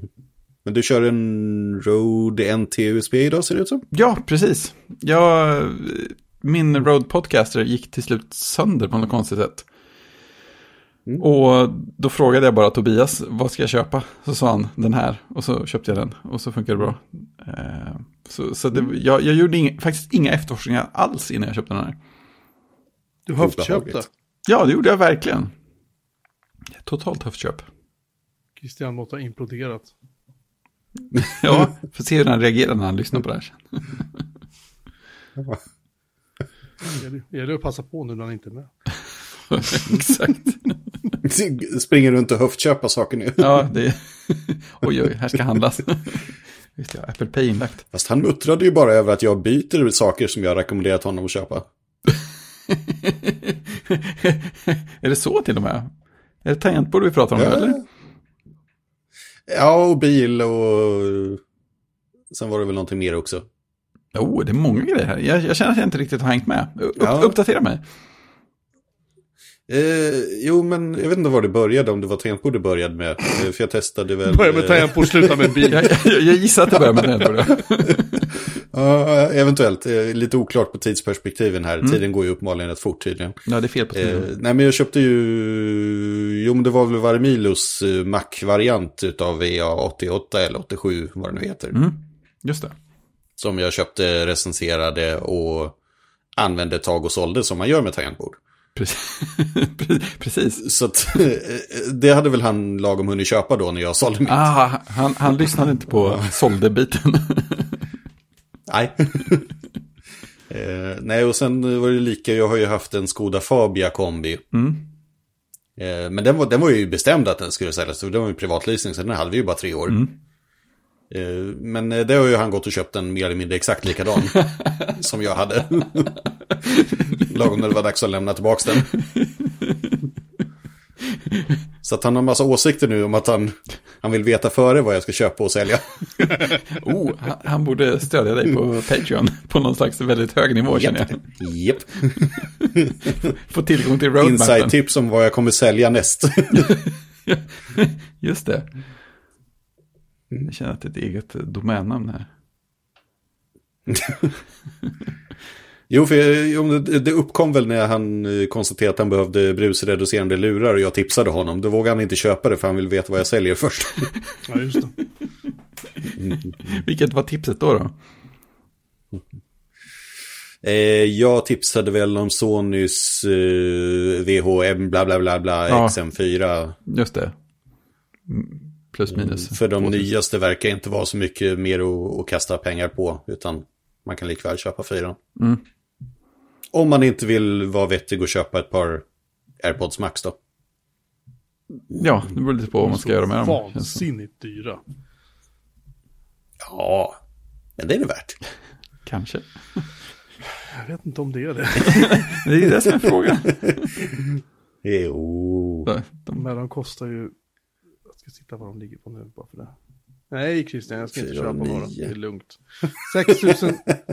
Men du kör en Rode NT USB idag ser det ut som? Ja, precis. Jag, min Road Podcaster gick till slut sönder på något konstigt sätt. Och då frågade jag bara Tobias, vad ska jag köpa? Så sa han, den här. Och så köpte jag den. Och så funkar det bra. Eh, Så, så det, jag, jag gjorde inga, faktiskt inga efterforskningar alls innan jag köpte den här. Du höftköpte. Ja, det gjorde jag verkligen. Totalt höftköp. Christian måste ha imploderat. Ja, får se hur han reagerar när han lyssnar på det här. Det gäller- Det gäller att passa på nu när han inte är med. Exakt. Springer runt och höftköpa saker nu. Ja, det Oj, oj, här ska handlas. Just det, Apple Pay inlagt. Fast han muttrade ju bara över att jag byter saker som jag rekommenderat honom att köpa. är det så till och med? Är det tangentbord vi pratar om nu, eller? Ja, och bil och sen var det väl någonting mer också. Jo, oh, det är många grejer här. Jag, jag känner att jag inte riktigt har hängt med. Upp, Ja. Uppdatera mig. Eh, jo, men jag vet inte var det började, om det var tangentbord det började med. Eh, för jag testade väl... Börja med eh, tangentbord, sluta med bil. Jag, jag, jag gissar att det börjar med tangentbord. Ja, eventuellt. Eh, lite oklart på tidsperspektiven här. Tiden går ju uppenbarligen rätt fort tydligen. Ja, det är fel på Eh, tiden. nej, men jag köpte ju... Jo, men det var väl Varmilos eh, Mac-variant utav VA88 eller 87, vad det nu heter. Mm, just det. Som jag köpte, recenserade och använde ett tag och sålde som man gör med tangentbord. Precis. Så att, eh, det hade väl han lagom hunnit köpa då när jag sålde mitt. Ah, han, han lyssnade inte på sålde-biten. Nej. eh, nej, och sen var det lika, jag har ju haft en Skoda Fabia kombi. Mm. Eh, men den var, den var ju bestämd att den skulle säljas, den var ju privatleasing, så den hade vi ju bara tre år. Mm. Eh, men eh, det har ju han gått och köpt en mer eller mindre exakt likadan som jag hade. Lagom när det var dags att lämna tillbaka den. Så att han har massa åsikter nu om att han, han vill veta före vad jag ska köpa och sälja. Oh, han, han borde stödja dig på Patreon på någon slags väldigt hög nivå känner jag. Japp. Få tillgång till roadmappen. Inside-tips om vad jag kommer sälja näst. Just det. Jag känner att det är ett eget domännamn här. Jo, för det, uppkom väl när han eh, konstaterade att han behövde brusreducerande lurar och jag tipsade honom. Då vågade han inte köpa det för han vill veta vad jag säljer först. Ja, just det. Vilket var tipset då? då? Eh, jag tipsade väl om Sonys eh, VHM bla bla bla bla Ja. XM4. Just det. Mm, Plus minus. För de 2000. nyaste verkar inte vara så mycket mer att, att kasta pengar på. Utan man kan likväl köpa fyran. Mm. Om man inte vill vara vettig och köpa ett par AirPods Max då. Ja, det beror lite på vad man ska göra med dem. Vansinnigt dyra. Ja, men det är det värt. Kanske. Jag vet inte om det är det. Det är det som är frågan. Jo. De- de- Men de kostar ju... Ska titta vad de ligger på nu bara för det. Nej, Christian, jag ska inte köpa några. Det är lugnt.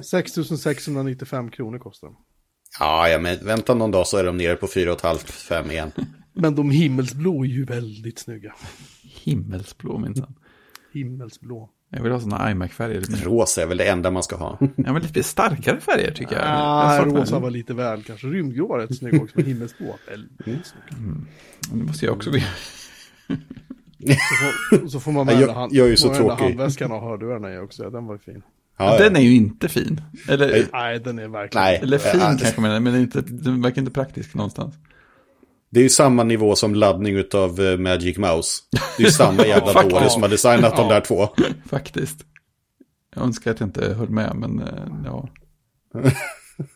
6 000 695 kronor kostar de. Ja, ja, men vänta någon dag så är de nere på 4,5-5 igen. Men de himmelsblå är ju väldigt snygga. Himmelsblå minsann. Himmelsblå. Jag vill ha sådana iMac-färger. Rosa är väl det enda man ska ha. Ja, men lite starkare färger tycker jag. Ah, jag rosa var lite väl kanske. Rymdgrå var rätt snygg också, men himmelsblå väldigt snygg. Det måste jag också bli. Så får, så får man Ja, med jag- hand, jag är ju så tråkig. handväskan och hörlurarna i också. Den var ju fin. Ja, Den ja. är ju inte fin. Eller, Nej. Nej, den är verkligen... Nej. eller fin Ja, kanske man är, men inte, den verkar inte praktisk någonstans. Det är ju samma nivå som laddning av eh, Magic Mouse. Det är ju samma jävla dåre som har designat de där två. Faktiskt. Jag önskar att jag inte höll med, men eh, ja.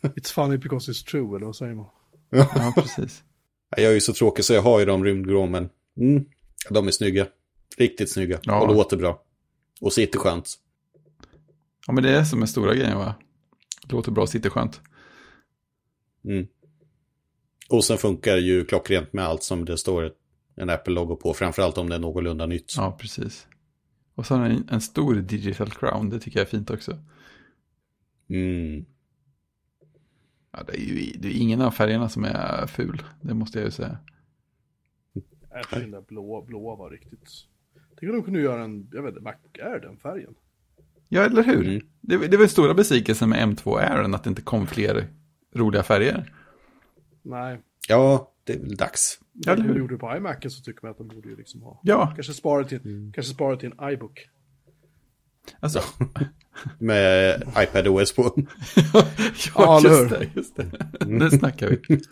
It's funny because it's true, eller vad säger man? Ja, precis. Jag är ju så tråkig så jag har ju de rymdgrå, men mm, de är snygga. Riktigt snygga. Ja. Och låter bra. Och sitter skönt. Ja, men det är som är stora grejen va? Låter bra, sitter skönt. Mm. Och sen funkar ju klockrent med allt som det står en Apple-logo på. Framförallt om det är någorlunda nytt. Ja, precis. Och den en, en stor digital crown, det tycker jag är fint också. Mm. Ja, det är ju det är ingen av färgerna som är ful, det måste jag ju säga. Tycker den där blå, blåa var riktigt... Tänk om de kunde göra en, jag vet inte, Macbook Air, den färgen. Ja, eller hur? Mm. Det, det var stora besvikelsen med M2 Airen, att det inte kom fler roliga färger. Nej, Ja, det är väl dags. Ja, eller de hur? gjorde det på iMacen så tycker man att de borde ju liksom ha. Ja, Kanske spara till, kanske spara till en iBook. alltså. Med iPad OS på. ja, Ja, just det, just det. Det snackar vi.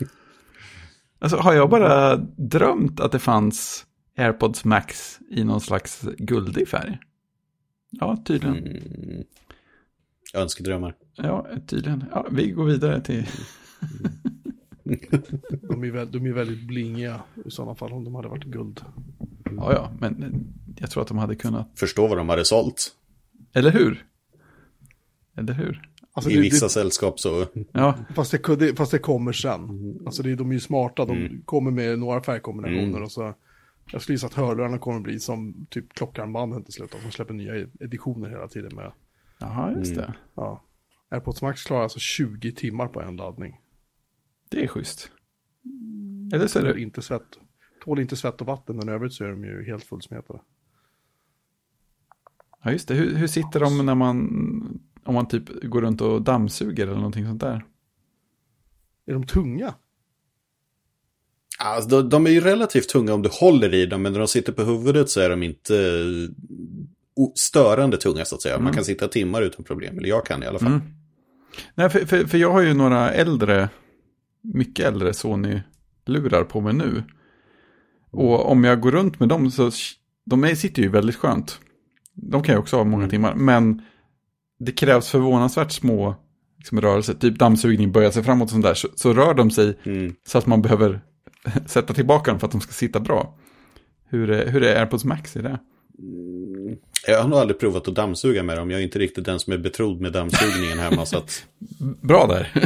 Alltså, har jag bara drömt att det fanns AirPods Max i någon slags guldig färg? Ja, tydligen. Mm. Önskedrömmar. Ja, tydligen. Ja, vi går vidare till... De är, väl, de är väldigt blingiga i sådana fall om de hade varit guld. Ja, ja, men jag tror att de hade kunnat... Förstå vad de hade sålt. Eller hur? Eller hur? Alltså, I det, vissa det, sällskap så. Ja, fast, det, fast det kommer sen. Alltså det, de är ju smarta, de kommer med några färgkombinationer Mm. och så. Jag skulle gissa att hörlurarna kommer bli som typ klockarmbanden till slut. De släpper nya editioner hela tiden med. Jaha, just det. Ja. AirPods Max klarar alltså 20 timmar på en laddning. Det är schysst. Eller så är Tål det... inte svett, tål inte svett och vatten, men i övrigt så är de ju helt fullsmetade. Ja, just det. Hur, hur sitter de när man... Om man typ går runt och dammsuger eller någonting sånt där? Är de tunga? Alltså, de, de är ju relativt tunga om du håller i dem, men när de sitter på huvudet så är de inte eh, störande tunga så att säga. Man kan sitta timmar utan problem, eller jag kan i alla fall. Mm. Nej, för, för, för jag har ju några äldre, mycket äldre Sony-lurar på mig nu. Och om jag går runt med dem så, de sitter ju väldigt skönt. De kan ju också ha många timmar, men det krävs förvånansvärt små liksom, rörelser, typ dammsugning, böja sig framåt och sånt där, så, så rör de sig Mm. så att man behöver sätta tillbaka dem för att de ska sitta bra. Hur är, hur är AirPods Max i det? Jag har nog aldrig provat att dammsuga med dem. Jag är inte riktigt den som är betrodd med dammsugningen hemma. så att Bra där.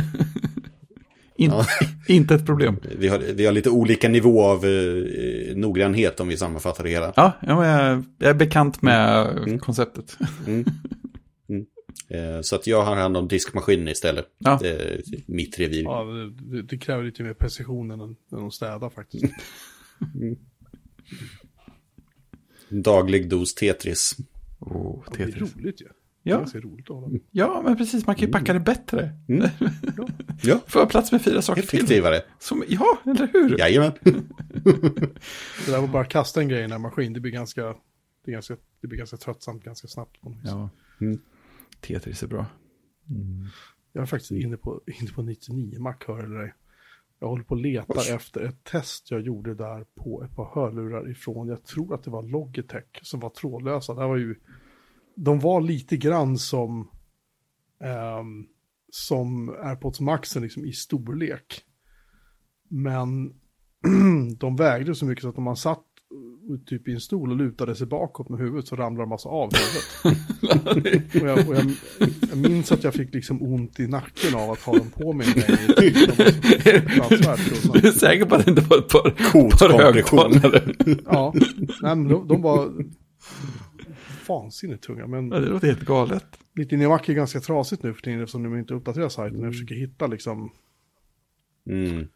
In, Ja. Inte ett problem. vi, har, vi har lite olika nivå av eh, noggrannhet om vi sammanfattar det hela. Ja, ja, men jag, jag är bekant med Mm. konceptet. Eh, så att jag har hand om diskmaskinen istället. Ja. Det är mitt revir. Ja, det, det, det kräver lite mer precision än, än att städa faktiskt. En daglig dos Tetris. Oh, Det är Tetris. roligt ju. Det Ja. är ganska roligt att hålla. Ja, men precis, man kan ju packa det bättre. Ja, Får jag plats med fyra saker till. effektivare. Som, ja, eller hur? Jajamän. Det där var bara att kasta en grej i den här maskinen, det blir ganska, det är ganska, det blir ganska tröttsamt ganska snabbt. På något vis. Ja. Mm. Tetris är bra. Jag är faktiskt inne på, inne på 99 Mac, hör eller ej. Jag håller på och letar Oj. efter ett test jag gjorde där på ett par hörlurar ifrån, jag tror att det var Logitech som var trådlösa. Det var ju, de var lite grann som, ehm, som AirPods Maxen liksom i storlek. Men de vägde så mycket så att om man satt typ i en stol och lutade sig bakåt med huvudet så ramlade en massa av huvudet. och jag, och jag, jag minns att jag fick liksom ont i nacken av att ha dem på mig. De. Du är säker på att det inte var ett par, Coolt par högtalare? Ja, nej, men de, de var vansinnigt tunga. Men Ja, det låter helt galet. lite Mac är ganska trasigt nu för tiden eftersom de inte uppdaterar sajten. Jag försöker hitta liksom, Mm.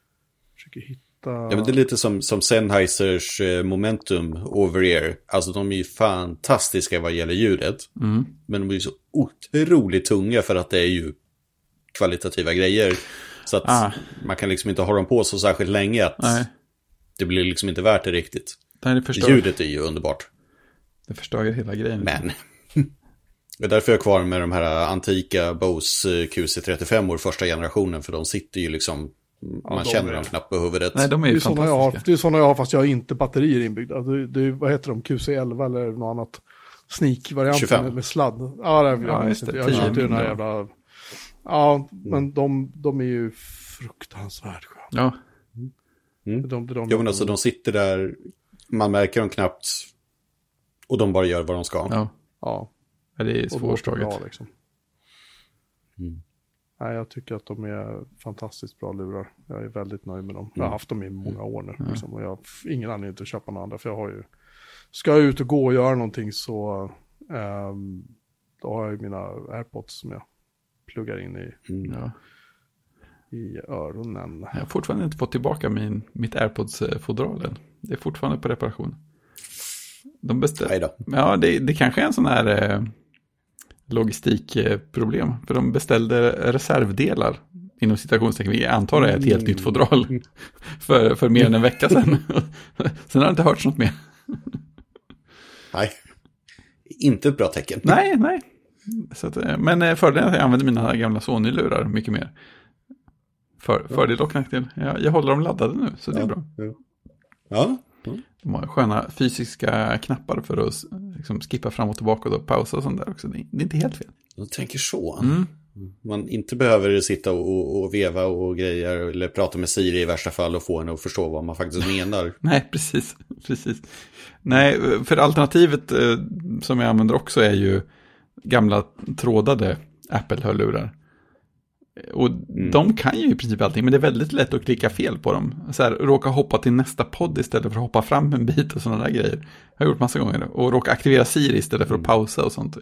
försöker hitta... Ja, men det är lite som, som Sennheisers eh, Momentum over-ear. Alltså de är ju fantastiska vad gäller ljudet. Mm. Men de är ju så otroligt tunga för att det är ju kvalitativa grejer. Så att Ah. man kan liksom inte ha dem på så särskilt länge att Nej, det blir liksom inte värt det riktigt. nej det, förstör, Ljudet är ju underbart. det förstör ju hela grejen. Men. Det är därför jag är kvar med de här antika Bose QC35 år första generationen. För de sitter ju liksom, man de känner är- dem knappt på huvudet. Nej, de är Det ju är sådana jag har, fantastiska. det är såna jag har fast jag har inte batterier inbyggda. Det, det, vad heter de? QC11 eller något annat? Sneak-varianten 25. med, med sladd. Ja, det, jag, Ja, just det. jag köpte ju den här 10, jävla... Ja, men de, de är ju fruktansvärt sköna. Ja, Mm. De, de, de, Jo men alltså de sitter där, man märker dem knappt. Och de bara gör vad de ska. ja. Ja, Ja, det är svårslaget. bra liksom. Mm. Nej, jag tycker att de är fantastiskt bra lurar. Jag är väldigt nöjd med dem. Jag har haft dem i många år nu. Liksom, och jag har ingen anledning till att köpa några andra. För jag har ju, ska jag ut och gå och göra någonting så ehm, då har jag ju mina airpods som jag pluggar in i, Mm. Ja. i öronen. Jag har fortfarande inte fått tillbaka min, mitt AirPods-fodral än. Det är fortfarande på reparation. De då. Ja, det, det kanske är en sån här eh, logistikproblem. För de beställde reservdelar inom citationstecken. Vi antar det är ett helt nytt fodral. För, för mer än en vecka sedan. Sen har jag inte hört något mer. Nej. Inte ett bra tecken. Nej, nej. Att, eh, men eh, fördelen är att jag använder mina gamla Sony-lurar mycket mer. För, fördel och nackdel. Jag, jag håller dem laddade nu, så det är bra. Ja. ja. De har sköna fysiska knappar för att liksom, skippa fram och tillbaka och då pausa och sånt där också. Det är, inte helt fel. Jag tänker så. Mm. Man inte behöver sitta och, och, och veva och grejer eller prata med Siri i värsta fall och få henne att förstå vad man faktiskt menar. Nej, precis. precis. Nej, för alternativet eh, som jag använder också är ju gamla trådade Apple-hörlurar. Och de kan ju i princip allting, men det är väldigt lätt att klicka fel på dem. Så här, råka hoppa till nästa podd istället för att hoppa fram en bit och sådana där grejer. Jag har gjort massa gånger. Och råka aktivera Siri istället för att pausa och sånt.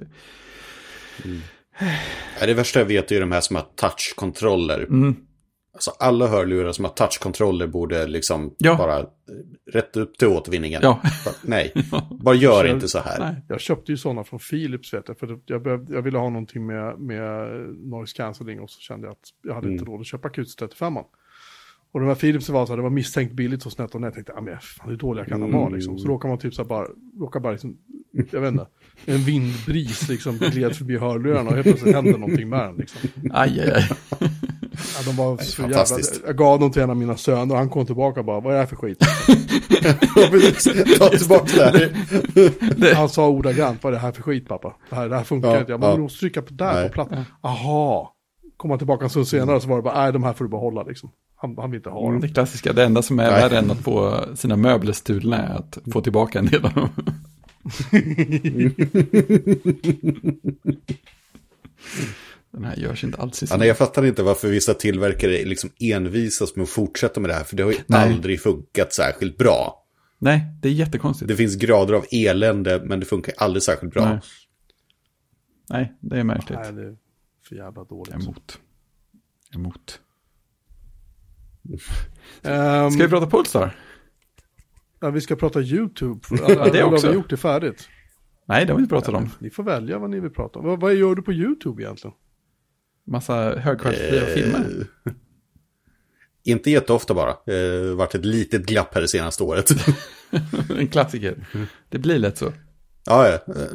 Ja, det värsta jag vet är ju de här som har touchkontroller. Mm. Alltså alla hörlurar som har touchkontroller borde liksom Ja. bara rätt upp till återvinningen. Ja. Nej, bara gör Så- inte så här. Nej. Jag köpte ju sådana från Philips vet jag, för jag, behövde, jag ville ha någonting med, med noise cancelling och så kände jag att jag hade inte råd att köpa QC35. Och de här Philips var så här, det var misstänkt billigt och snett och jag tänkte, ja men fan hur dåliga kan de vara liksom. Så råkar man typ så här bara, råkar bara liksom, jag vet inte, en vindbris liksom gled förbi hörlurarna och helt plötsligt händer någonting med den liksom. Aj, aj, aj. Ja, de var så jävla... Jag gav dem till en av mina söner och han kom tillbaka och bara, vad är det här för skit? Ta tillbaka det här. Han sa ordagrant, vad är det här för skit pappa? Det här, det här funkar Ja, inte. Jag bara, ja. trycka på där Nej. på platt. Aha. Kom han tillbaka en stund senare så var det bara, nej de här får du behålla liksom. Han, han vill inte ha dem. Det klassiska, det enda som är Nej. värre än att få sina möbler stulna är att få tillbaka en del av dem. Den här görs inte alls i Ja, nej, jag fattar inte varför vissa tillverkare liksom envisas med att fortsätta med det här. För det har ju Nej. aldrig funkat särskilt bra. Nej, det är jättekonstigt. Det finns grader av elände, men det funkar aldrig särskilt bra. Nej. Nej, det är märkligt. Nej, det är för jävla dåligt. Emot. Emot. Ehm, Ska vi prata Polestar? ja, vi ska prata YouTube. det Eller har också. vi gjort det färdigt? Nej, det har vi inte pratat om. Ni får välja vad ni vill prata om. Vad, vad gör du på YouTube egentligen? Massa högkvalitativa Eh, filmer. Inte jätteofta bara. Det har varit ett litet glapp här det senaste året. en klassiker. Det blir lätt så. ja, ja. Eh,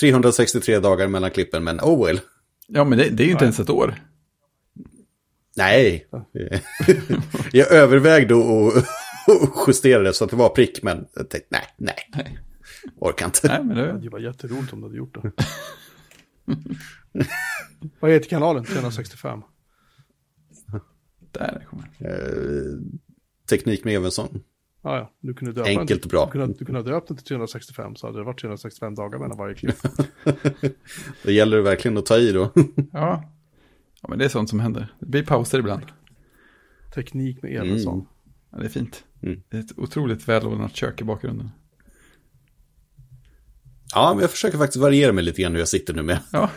363 dagar mellan klippen, men oh well. Ja, men det, det är ju inte ens ett år. Nej. jag övervägde att att justera det så att det var prick, men jag tänkte, nej, nej. Nej. Orkar inte. Nej, men det, Det var jätteroligt om du hade gjort det. vad heter kanalen? 365. där kommer. Eh, Teknik med Evensson. Ja, ja. Du kunde döpa Enkelt den, och bra. Du kunde, du kunde ha döpt den till 365 så hade det varit 365 dagar mellan varje klipp. Det gäller det verkligen att ta i då. Ja. ja, men det är sånt som händer. Det blir pauser ibland. Teknik med Evensson. Mm. Ja, det är fint. Mm. Det är ett otroligt välordnat kök i bakgrunden. Ja, men jag försöker faktiskt variera mig lite grann hur jag sitter nu med. Ja,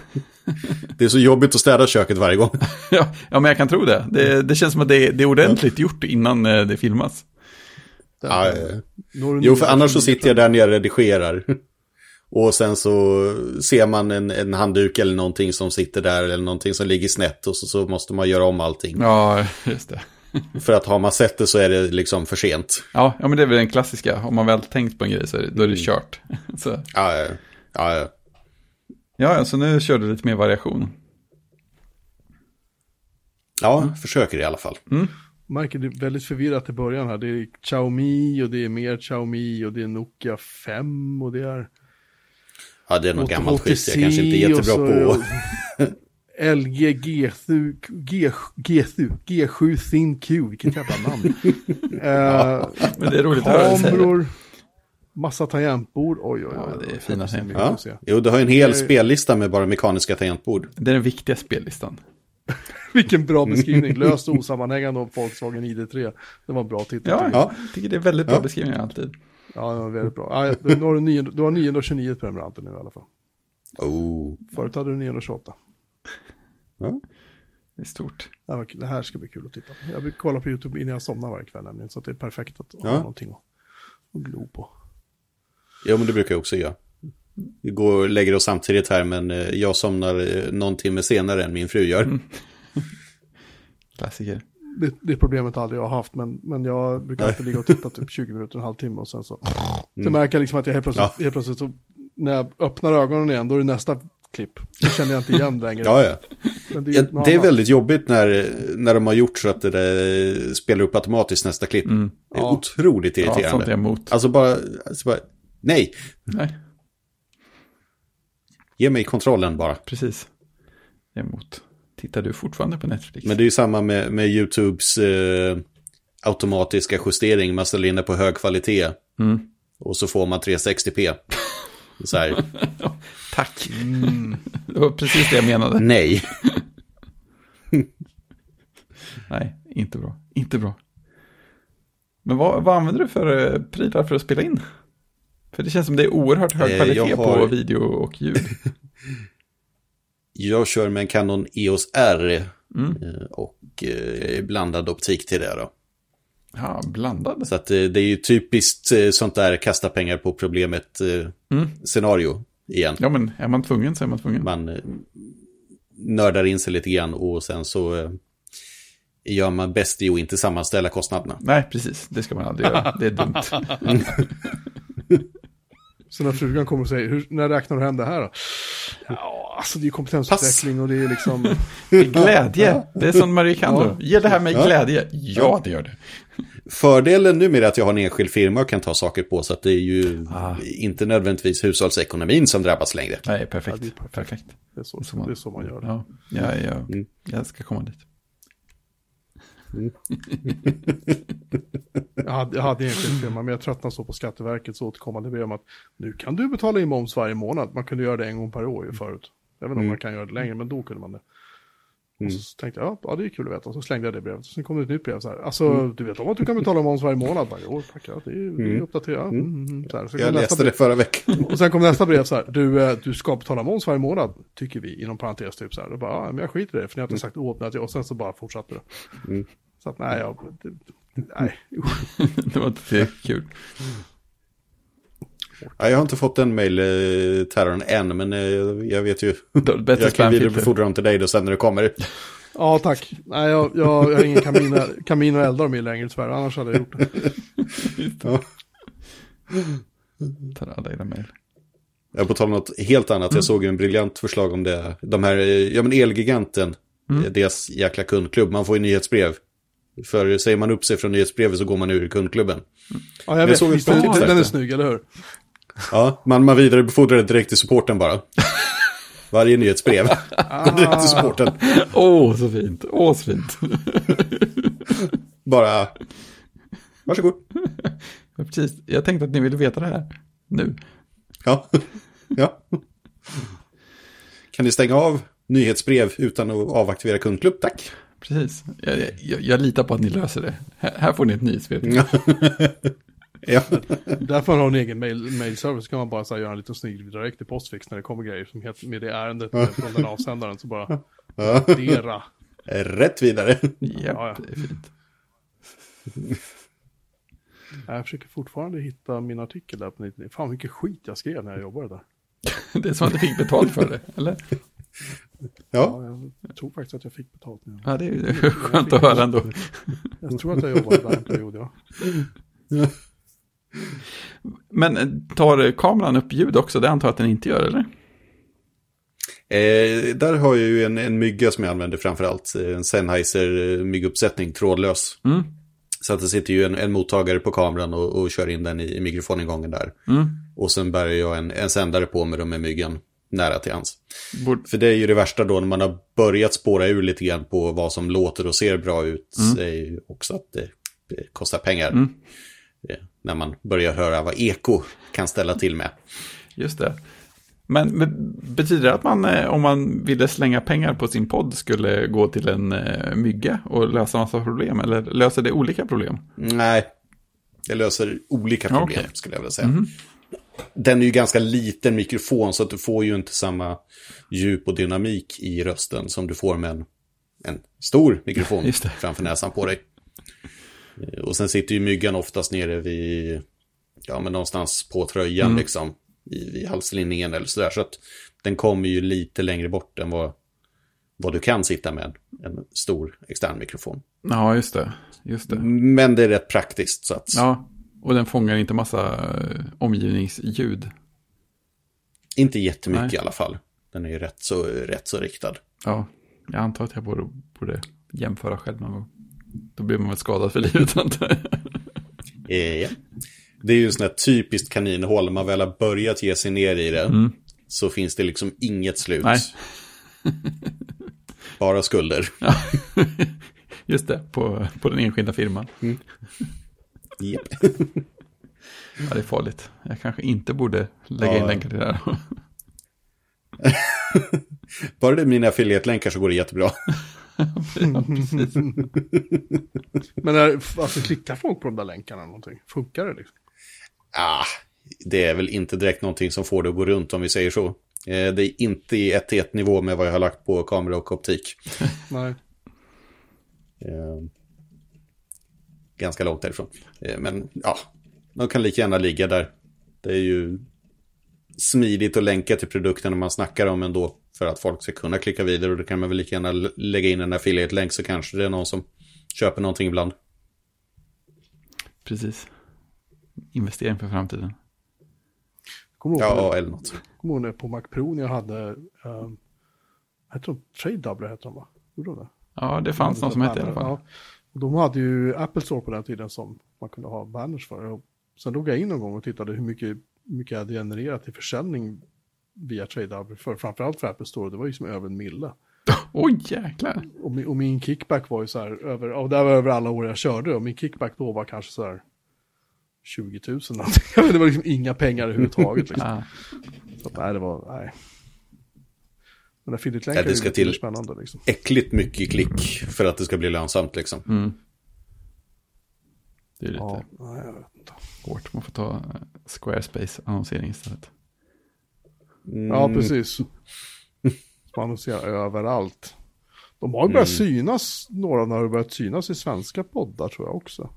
Det är så jobbigt att städa köket varje gång. ja, ja men jag kan tro det. Det, det känns som att det är, det är ordentligt gjort innan eh, det filmas. Ja, eh. Jo, för annars så sitter jag där nere och redigerar. Och sen så ser man en, en handduk eller någonting som sitter där eller någonting som ligger snett och så, så måste man göra om allting. Ja, just det. För att har man sett det så är det liksom för sent. Ja, ja men det är väl den klassiska. Om man väl tänkt på en grej så är det, då är det kört. Så, Ja, ja, ja, ja. så nu kör du lite mer variation. ja försöker i alla fall. Märker det är väldigt förvirrat i början här. Det är Xiaomi och det är mer Xiaomi och det är Nokia 5 och det är... Ja, det är något gammalt skit. Jag kanske inte är jättebra så- på. LG G7, G, G7, G7 Thin Q, vilket jävla namn. eh, Men det är roligt att höra massa tangentbord, oj oj oj. Ja, det är fina tangentbord. Ja. Jo, du har ju en hel Eh. spellista med bara mekaniska tangentbord. Det är den viktiga spellistan. Vilken bra beskrivning, löst och osammanhängande om Volkswagen ID3. Det var bra tittat. Ja, jag. Ja. jag tycker det är väldigt bra Ja. beskrivningar alltid. ja, det var väldigt bra. Ja, du, har 9, du har 929 prenumeranter nu i alla fall. Oh. Förut hade du 928. Ja. Det är stort. Det här, var- det här ska bli kul att titta på. Jag vill kolla på YouTube innan jag somnar varje kväll nämligen. Så att det är perfekt att ha Ja. någonting att, att glo på. Jo, men det brukar jag också göra. Vi går och lägger oss samtidigt här, men eh, jag somnar eh, någon timme senare än min fru gör. Klassiker. Det, det problemet har aldrig jag haft, men, men jag brukar alltid ligga och titta typ 20 minuter, en halvtimme och sen så. Sen märker jag liksom att jag helt plötsligt, Ja. helt plötsligt så, när jag öppnar ögonen igen, då är det nästa klipp. Det känner jag inte igen längre. Ja, ja. Men det, Ja, är något det är väldigt jobbigt när, när de har gjort så att det där spelar upp automatiskt nästa klipp. Det är Ja. otroligt Ja, sånt är irriterande. jag emot. alltså, bara, alltså bara, nej, Nej, ge mig kontrollen bara. precis. Är emot. Tittar du fortfarande på Netflix? Men det är ju samma med, med YouTubes eh, automatiska justering. Man ställer in det på hög kvalitet. Mm. Och så får man 360p. Så här, Tack. Det var precis det jag menade. nej. Nej, inte bra. Inte bra. Men vad, vad använder du för eh, prylar för att spela in? För det känns som det är oerhört hög Eh, kvalitet jag på har- video och ljud. Jag kör med en Canon EOS R. Mm. eh, Och blandad optik till det då. Ja, blandad. Så att eh, det är ju typiskt eh, sånt där kasta pengar på problemet eh, Mm. scenario igen. Ja, men är man tvungen så är man tvungen. Man nördar in sig lite grann och sen så gör man bäst i att inte sammanställa kostnaderna. Nej, precis. Det ska man aldrig göra. Det är dumt. Så när frugan kommer och säger, Hur, när räknar du hem det här då? Ja, Alltså det är ju kompetensutveckling och det är liksom... Glädje, det är som Marie Kondo. Ja. Ger det här Ja. glädje? Ja, det gör det. Fördelen numera är att jag har en enskild firma och kan ta saker på så att det är ju Ah. inte nödvändigtvis hushållsekonomin som drabbas längre. Nej, perfekt. Ja, det är perfekt. perfekt. Det är så, man- det är så man gör det. Ja, ja, ja, Mm. jag ska komma dit. Jag hade, jag hade enskild firma, men jag tröttnade så på Skatteverkets återkommande brev om att nu kan du betala in moms varje månad. Man kunde göra det en gång per år ju förut. Jag vet inte om Mm. man kan göra det längre, men då kunde man det. Mm. Och så tänkte jag, ja, det är kul att veta. Och så slängde jag det brevet. Sen kom det ett nytt brev så här. Alltså, du vet om att du kan betala moms varje månad? Bara, jo, tack, ja, det är, det är Mm. uppdaterat. Mm. Mm, mm, så här. Så Jag läste brev. det förra veckan. Och sen kom nästa brev så här, du, eh, du ska betala moms varje månad, tycker vi, inom parentes typ så här. Då bara, ja, men jag skiter i det, för ni har inte sagt jag, och sen så bara fortsatte det. Mm. Så att nej, jag, det, nej, det var inte tillräckligt kul. Ja, jag har inte fått den mail-terrorn än, men eh, jag vet ju. Bättre Jag kan vidarebefordra dem till dig då sen när det kommer. Ja, tack. Nej, jag, jag, jag har ingen kamin, kamin och eldar med längre tyvärr, annars hade jag gjort det. Ja. Tar alla era mejl. Jag på tal om något helt annat, jag såg ju en briljant förslag om det. De här, eh, ja men Elgiganten, Mm. eh, deras jäkla kundklubb, man får ju nyhetsbrev. För säger man upp sig från nyhetsbrevet så går man ur kundklubben. Ja, jag Jag vet, såg en visst, den, är snygg, eller hur? Ja, man, man vidarebefordrar det direkt till supporten bara. Varje nyhetsbrev. direkt till supporten. Åh, så fint. Åh, så fint. Bara, varsågod. Ja, Precis. Jag tänkte att ni ville veta det här. Nu. Ja. ja. Kan ni stänga av nyhetsbrev utan att avaktivera kundklubb? Tack. Precis. Jag, jag, jag litar på att ni löser det. Här, här får ni ett nyhetsbrev. Ja. Därför har en egen mail, mailservice kan man bara så här, göra en liten snygg direkt i postfix när det kommer grejer som heter, med det ärendet från den avsändaren. Så bara, ja. dera. Rätt vidare. Ja, ja. det är fint. Jag försöker fortfarande hitta min artikel där på 99. Fan vilken skit jag skrev när jag jobbade där. Det är som att du fick betalt för det, eller? Ja. Ja, jag tror faktiskt att jag fick betalt nu. Ja, det är skönt att höra ändå. Jag tror att jag jobbade där en period, ja. Men eh, tar kameran upp ljud också? Det antar jag att den inte gör, eller? Eh, där har jag ju en, en mygga som jag använder framförallt. En Sennheiser eh, mygguppsättning, trådlös. Mm. Så att det sitter ju en, en mottagare på kameran och, och kör in den i, i mikrofoningången där. Mm. Och sen bär jag en, en sändare på med, dem med myggan nära till hans. Borde... För det är ju det värsta då när man har börjat spåra ur lite grann på vad som låter och ser bra ut. Mm. är ju också att det, det kostar pengar. Mm. När man börjar höra vad eko kan ställa till med. Just det. Men, men betyder det att man, eh, om man ville slänga pengar på sin podd, skulle gå till en eh, mygga och lösa massa problem? Eller löser det olika problem? Nej, det löser olika problem Okej. skulle jag vilja säga. Mhm. Den är ju ganska liten mikrofon så att du får ju inte samma djup och dynamik i rösten som du får med en, en stor mikrofon framför näsan på dig. Och sen sitter ju myggan oftast nere vid, ja men någonstans på tröjan Mm. liksom, i, vid halslinningen eller sådär. Så att den kommer ju lite längre bort än vad, vad du kan sitta med en stor extern mikrofon. Ja, just det. Just det. Men det är rätt praktiskt så att Ja, och den fångar inte massa eh, omgivningsljud. Inte jättemycket Nej. i alla fall. Den är ju rätt så, rätt så riktad. Ja, jag antar att jag borde, borde jämföra själv någon gång. Då blir man väl skadad för livet, antar jag. Eh, ja. Det är ju en sån här typiskt kaninhål. När man väl har börjat ge sig ner i det Mm. så finns det liksom inget slut. Nej. Bara skulder. Ja. Just det, på, på den enskilda firman. Japp. Ja, det är farligt. Jag kanske inte borde lägga in Ja. länkar till det här. Bara det är mina affiliate-länkar så går det jättebra. Ja, precis. Men är, alltså klickar folk på de där länkarna eller någonting? Funkar det liksom? Ah, det är väl inte direkt någonting som får det att gå runt om vi säger så. Eh, det är inte i ett till ett nivå med vad jag har lagt på kamera och optik. Nej. Eh, ganska långt därifrån. Eh, men ja, de kan lika gärna ligga där. Det är ju smidigt att länka till produkten när man snackar om ändå. För att folk ska kunna klicka vidare och då kan man väl lika gärna lä- lägga in en affiliate-länk så kanske det är någon som köper någonting ibland. precis. Investering för framtiden. Kommer ihåg, Ja, eller något. kommer ihåg när på Mac Pro när jag hade, eh, hette de, Trade Doubler hette de va? Gjorde de det? Ja, det fanns någon som hette i alla fall. Ja. Och de hade ju Apple Store på den tiden som man kunde ha banners för. Och sen låg jag in någon gång och tittade hur mycket, mycket jag hade genererat i försäljning via Trade för, framförallt för Apple Store. Det var ju som över en mille. Oj, jäklar. Och min, och min kickback var ju så här, över, och det var över alla år jag körde, och min kickback då var kanske så här 20 000 någonting. Det var liksom inga pengar överhuvudtaget. Liksom. Ja. Så att, nej, det var, nej. Men affiliate Ja, länkar det är ska till. spännande liksom. Äckligt mycket klick för att det ska bli lönsamt liksom. Mm. Det är lite Ja, nej, jag vet inte. hårt. Man får ta eh, Squarespace-annonsering istället. Mm, Ja, precis. Man annonserar överallt. De har ju börjat Mm. synas, några av dem har börjat synas i svenska poddar tror jag också.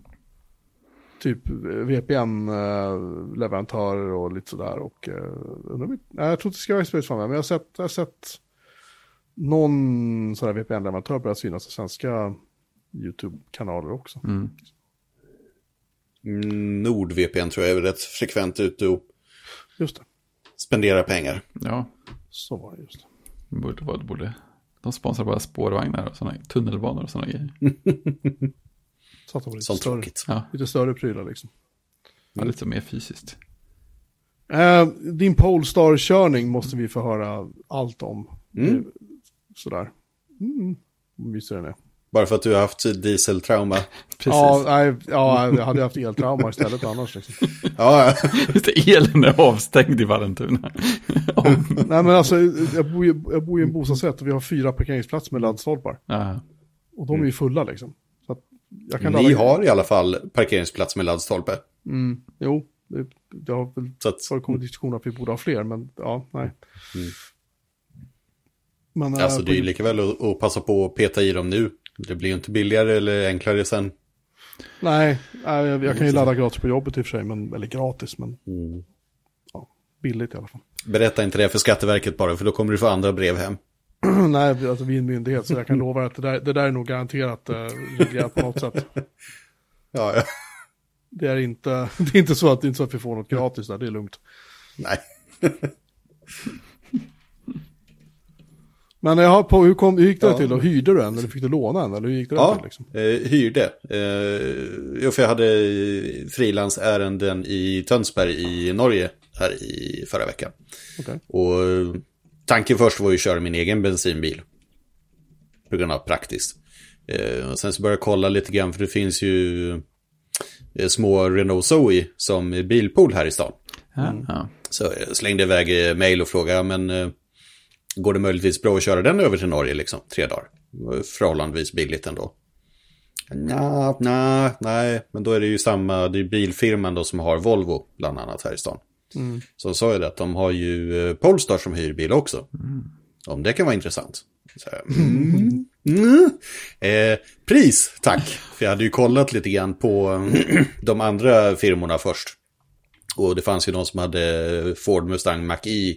Typ VPN-leverantörer och lite sådär. Och, eh, undrar nej, jag tror inte Squarespace var med, men jag har sett, jag har sett någon sån här VPN-leverantör börja synas i svenska YouTube-kanaler också. Mm, NordVPN tror jag är rätt frekvent ute och Just det, spenderar pengar. Ja, så var det just. borde, borde, borde. De sponsrar bara spårvagnar och sådana tunnelbanor och sådana grejer. Så att de var lite Sånt större, tråkigt. Ja, lite större prylar liksom. ja lite mer fysiskt. Eh, din Polestar-körning måste vi få höra allt om. Mm. Det- Sådär. Mm. Mysig den är. Bara för att du har haft dieseltrauma. Precis. Ja, nej, ja, jag hade haft eltrauma istället annars. Liksom. Ja, det, elen är avstängd i Vallentuna. Nej, men alltså, jag bor, ju, jag bor i en bostadsrätt och vi har fyra parkeringsplatser med laddstolpar. ja. Och de är ju fulla liksom. Så att jag kan ni ladda- har i alla fall parkeringsplats med laddstolpe. Mm, jo, det, det har väl Så att, förekommit diskussioner att vi borde ha fler, men ja, nej. Mm. Men, eh, alltså på- det är ju lika väl att, att passa på att peta i dem nu. Det blir ju inte billigare eller enklare sen. Nej, jag, jag kan ju ladda gratis på jobbet i och för sig, men, eller gratis, men Mm. billigt i alla fall. Berätta inte det för Skatteverket bara, för då kommer du få andra brev hem. Nej, alltså vi är en myndighet så jag kan lova att det där, det där är nog garanterat eh, reglerat på något sätt. Ja, ja. Det är inte, det är inte så att, det är inte så att vi får något gratis där, det är lugnt. Nej. Men jag har på, hur, kom, hur gick det Ja. till då? Hyrde du en eller fick du låna en? Eller hur gick det Ja, till liksom? eh, hyrde. Eh, för jag hade frilansärenden i Tönsberg i Norge här i förra veckan. Okej. Och eh, tanken först var ju att köra min egen bensinbil. På grund av praktiskt. Eh, och sen så började jag kolla lite grann, för det finns ju eh, små Renault Zoe som är bilpool här i stan. Mm. ja. Så jag slängde iväg eh, mail och frågade, men eh, går det möjligtvis bra att köra den över till Norge liksom, tre dagar? Förhållandevis billigt ändå. Nja, nej, nej, men då är det ju samma, det är bilfirman då som har Volvo bland annat här i stan. Mm. Så sa jag det att de har ju eh, Polestar som hyr bil också. Om det kan vara intressant. Så, jag, mm. Mm. Eh, pris, tack. För jag hade ju kollat lite grann på de andra firmorna först. Och det fanns ju de som hade Ford Mustang Mach-E.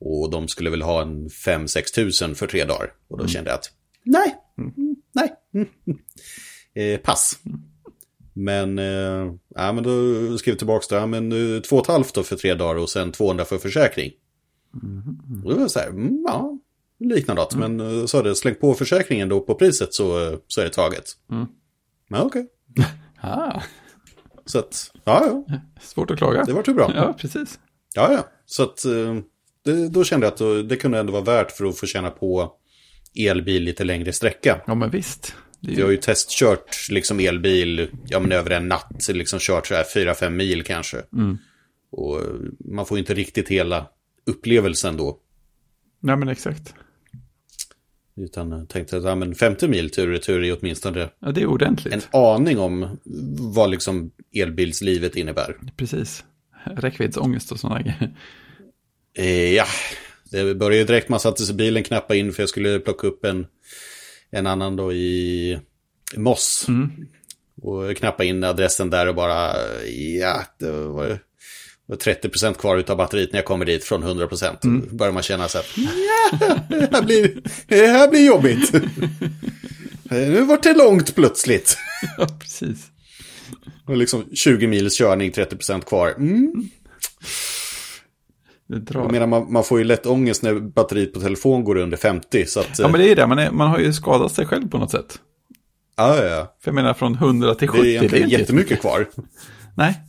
Och de skulle väl ha en 5-6 tusen för tre dagar. Och då kände jag att nej, mm, nej, mm, mm. Eh, pass. Men, eh, ja, men då skrev jag tillbaka då, ja, men eh, två och ett halvt då för tre dagar och sen 200 för försäkring. Och det var så här, mm, ja, liknar något. Men eh, sa det, släng på försäkringen då på priset så, eh, så är det taget. Mm. Ja, okej. Ah, Så att, ja, ja, svårt att klaga. det var ju bra. Ja, precis. Ja, ja. Så att eh, det, då kände jag att då, det kunde ändå vara värt för att få känna på elbil lite längre sträcka. Ja, men visst. Är Jag har ju, ju testkört liksom elbil, ja men över en natt, liksom kört så här 4-5 mil kanske. Mm. Och eh, man får ju inte riktigt hela upplevelsen då. nej, men exakt. Utan jag tänkte att ja, men 50 mil tur och retur är åtminstone Ja, det är ordentligt. en aning om vad liksom elbilslivet innebär. Precis. Räckviddsångest och sådana grejer. Eh, ja, det började direkt man satte sig i bilen, knappa in för jag skulle plocka upp en, en annan då i Moss. Mm. Och jag knappade in adressen där och bara, ja, det var, var 30% kvar utav batteriet när jag kommer dit från 100%. Mm. Börjar man känna så att, ja, det här blir, det här blir jobbigt. nu vart det långt plötsligt. ja, precis. Och liksom 20 mils körning, 30% kvar. Mm. Det. Jag menar, man, man får ju lätt ångest när batteriet på telefon går under 50. Så att, Ja, men det är ju det. Man, är, man har ju skadat sig själv på något sätt. ja, ja, ja. För jag menar från 100 till Det 70. är egentligen inte jättemycket kvar. Nej,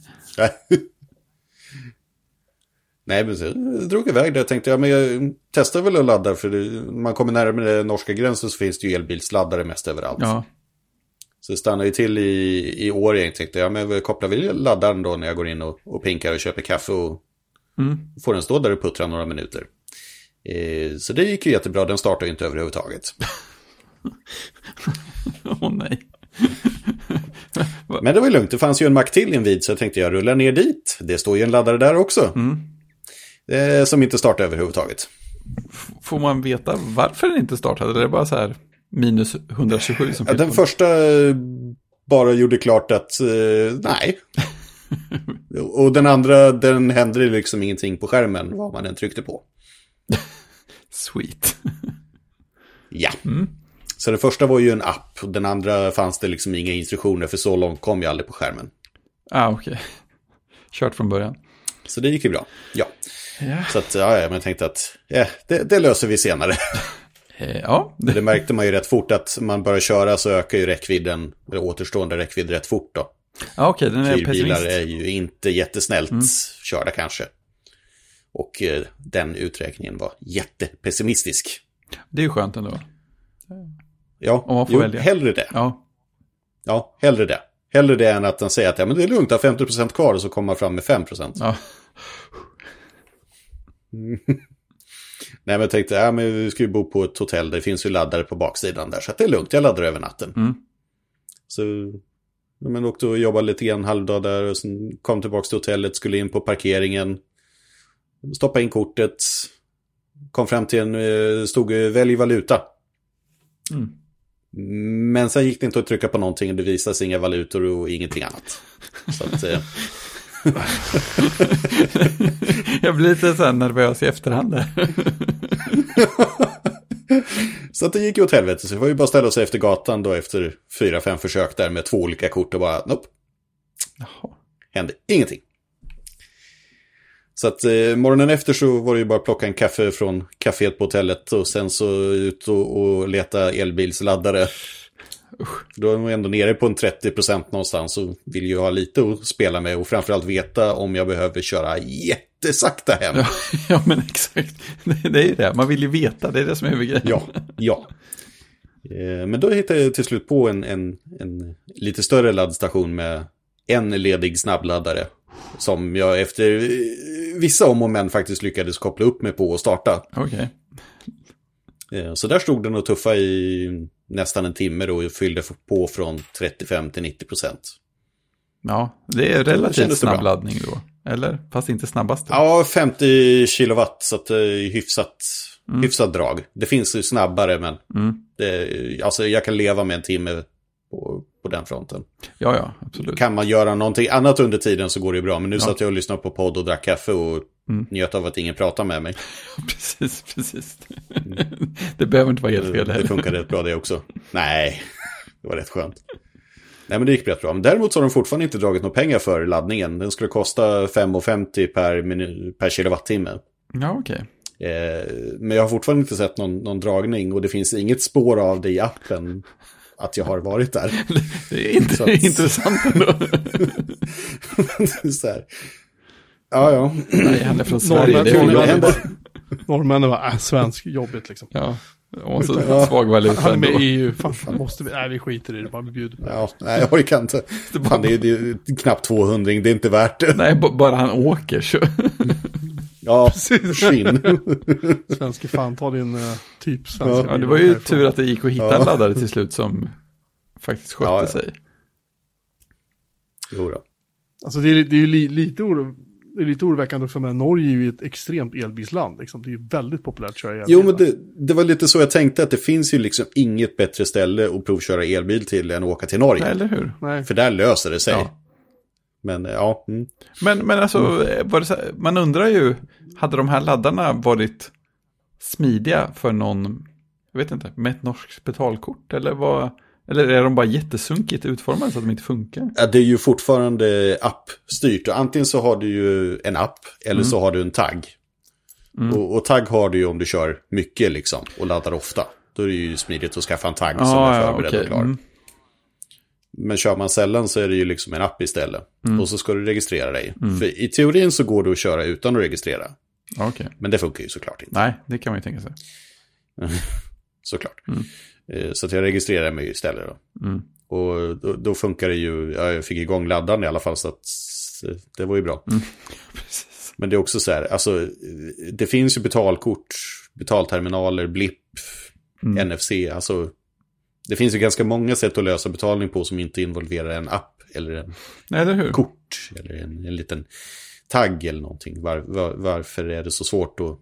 Nej. Men så jag drog iväg där. Jag tänkte, ja, men jag testar väl att ladda. För det, man kommer närmare norska gränsen så finns det ju elbilsladdare mest överallt. ja. Så det stannar ju till i, i år jag tänkte, ja men jag kopplar väl laddaren då när jag går in och, och pinkar och köper kaffe och Mm. får den stå där och puttra några minuter. Eh, så det gick ju jättebra, den startar ju inte överhuvudtaget. Åh nej. Men det var ju lugnt, det fanns ju en mack till invid så jag tänkte jag rullar ner dit. Det står ju en laddare där också. Eh, som inte startar överhuvudtaget. Får man veta varför den inte startade? Eller är det bara så här minus 127 som Ja, den första eh, bara gjorde klart att eh, nej. och den andra, den hände liksom ingenting på skärmen vad man än tryckte på. Sweet. Ja. Så den första var ju en app, och den andra fanns det liksom inga instruktioner för så långt kom jag aldrig på skärmen. ah, okej. Kört från början. Så det gick ju bra. Ja. Ja. Så att, ja, men jag tänkte att ja, det, det löser vi senare. Eh, ja, det, Det märkte man ju rätt fort att man börjar köra så ökar ju räckvidden, eller återstående räckvidd rätt fort då. Ja okej, den är pessimist. är ju inte jättesnällt körda kanske. Och eh, den uträkningen var jättepessimistisk. Det är ju skönt ändå. Ja, Om man får jo, välja. hellre det. Ja, Ja, hellre det. Hellre det än att den säger att ja, men det är lugnt, har 50% kvar och så kommer man fram med 5%. ja. Nej, men jag tänkte, ja, men vi ska ju bo på ett hotell, det finns ju laddare på baksidan där, så det är lugnt, jag laddar över natten. Mm. Så, men åkte och jobbade lite grann halvdag där och sen kom tillbaka till hotellet, skulle in på parkeringen, stoppa in kortet, kom fram till en, eh, stod eh, välj valuta. Mm. Men sen gick det inte att trycka på någonting, det visade sig inga valutor och ingenting annat. Så att, eh, Jag blir lite så här nervös i efterhand där. Så att det gick ju åt helvete, så det var ju bara att ställa sig efter gatan då efter fyra, fem försök där med två olika kort och bara, nope, Jaha. hände ingenting. Så att eh, morgonen efter så var det ju bara att plocka en kaffe från kaféet på hotellet och sen så ut och, och leta elbilsladdare. Då är man ändå nere på en 30% någonstans och vill ju ha lite att spela med och framförallt veta om jag behöver köra jättesakta hem. Ja, ja, men exakt. Det, det är ju det. Man vill ju veta. Det är det som är huvudgrejen. Ja, ja. Eh, Men då hittade jag till slut på en, en, en lite större laddstation med en ledig snabbladdare. Som jag efter eh, vissa om och men faktiskt lyckades koppla upp mig på och starta. Okej. Eh, Så där stod den och tuffa i nästan en timme då och fyllde på från 35 till 90 procent. Ja, det är relativt snabb laddning då. Eller? Fast inte snabbast. Ja, 50 kilowatt så att det är hyfsat, hyfsat drag. Det finns ju snabbare men Mm. det, alltså jag kan leva med en timme på, på den fronten. Ja, ja, absolut. Kan man göra någonting annat under tiden så går det ju bra. Men nu Ja. satt jag och lyssnade på podd och drack kaffe och Mm. njöt av att ingen pratade med mig. Precis, precis. det behöver inte vara helt fel Mm. Det heller. funkade rätt bra det också. Nej, det var rätt skönt. Nej, men det gick rätt bra. Men däremot så har de fortfarande inte dragit några pengar för laddningen. Den skulle kosta 5,50 per, per kilowattimme. Ja, okej. Eh, men jag har fortfarande inte sett någon, någon dragning och det finns inget spår av det i appen att jag har varit där. Det är inte Så att- intressant ändå. så här. Ja, ja. Nej, han är från Sverige. Norrmännen var äh, svensk, jobbigt liksom. Ja, och så Ja. svag valuta Han är med i EU, fan, fan måste vi, nej vi skiter i det, bara bjuder på det. Ja, nej, jag orkar inte. Fan, det, är, det är knappt 200, det är inte värt det. Nej, bara han åker så. Ja, skinn. Svenske fan, ta din uh, typ svenska Ja, det var ju härifrån. tur att det gick att hitta Ja. en laddare till slut som faktiskt skötte Ja, ja. sig. Jo då. Alltså det är, det är ju li, lite, oro, det är lite oroväckande också med Norge är ju ett extremt elbilsland. Liksom. Det är ju väldigt populärt att köra elbil. Jo, men det, det var lite så jag tänkte att det finns ju liksom inget bättre ställe att provköra elbil till än att åka till Norge. Eller hur? Nej, För där löser det sig. Ja. Men eh, ja, mm. Men, men alltså, var det så här, man undrar ju, hade de här laddarna varit smidiga för någon, jag vet inte, med ett norskt betalkort? Eller, vad, eller är de bara jättesunkigt utformade så att de inte funkar? Ja, det är ju fortfarande appstyrt. Antingen så har du ju en app eller Mm. så har du en tagg. Mm. Och, och tagg har du ju om du kör mycket liksom och laddar ofta. Då är det ju smidigt att skaffa en tagg som Ja, är ja, förberedd okej. och klar. Mm. Men kör man sällan så är det ju liksom en app istället. Mm. Och så ska du registrera dig. För i teorin så går det att köra utan att registrera. Okej. Men det funkar ju såklart inte. Nej, det kan man ju tänka sig. Såklart. Mm. Eh, Så att jag registrerar mig istället då. Mm. Och då, då funkar det ju, ja, jag fick igång laddaren i alla fall så att det var ju bra. Precis. Men det är också så här, alltså det finns ju betalkort, betalterminaler, blipp, Mm. NFC, alltså det finns ju ganska många sätt att lösa betalning på som inte involverar en app eller en Nej, eller hur? kort eller en, en liten tagg eller någonting. Var, var, varför är det så svårt att,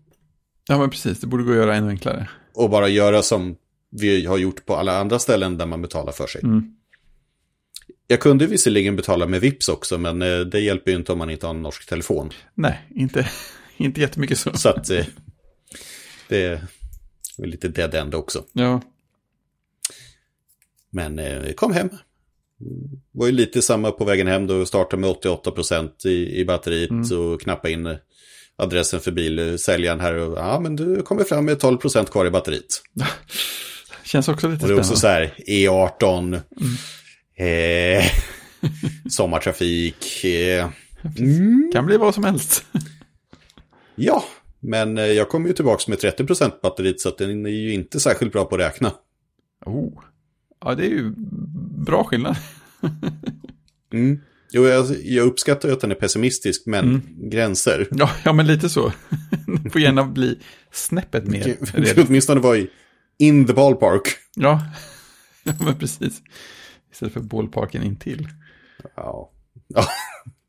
Ja, men precis. Det borde gå att göra ännu enklare. att bara göra som vi har gjort på alla andra ställen där man betalar för sig? Mm. Jag kunde visserligen betala med Vips också, men eh, det hjälper ju inte om man inte har en norsk telefon. Nej, inte, inte jättemycket så. Så att eh, det är lite dead end också. Ja, Men eh, kom hem. Var ju lite samma på vägen hem då, startade med 88% i, i batteriet och knappa in adressen för bilsäljaren här och ja men du kommer fram med 12% kvar i batteriet. känns också lite Och det är också spännande. så här E18, eh, sommartrafik, eh, Kan bli vad som helst. ja. Men eh, jag kom ju tillbaka med 30% batteriet så att den är ju inte särskilt bra på att räkna. Oh. Ja, det är ju bra skillnad. Mm. Jo, jag, jag uppskattar att den är pessimistisk, men Mm. gränser. Ja, ja, men lite så. Det får gärna bli snäppet mer. Det åtminstone var i in the ballpark. Ja. ja, men precis. Istället för ballparken intill. Ja. ja.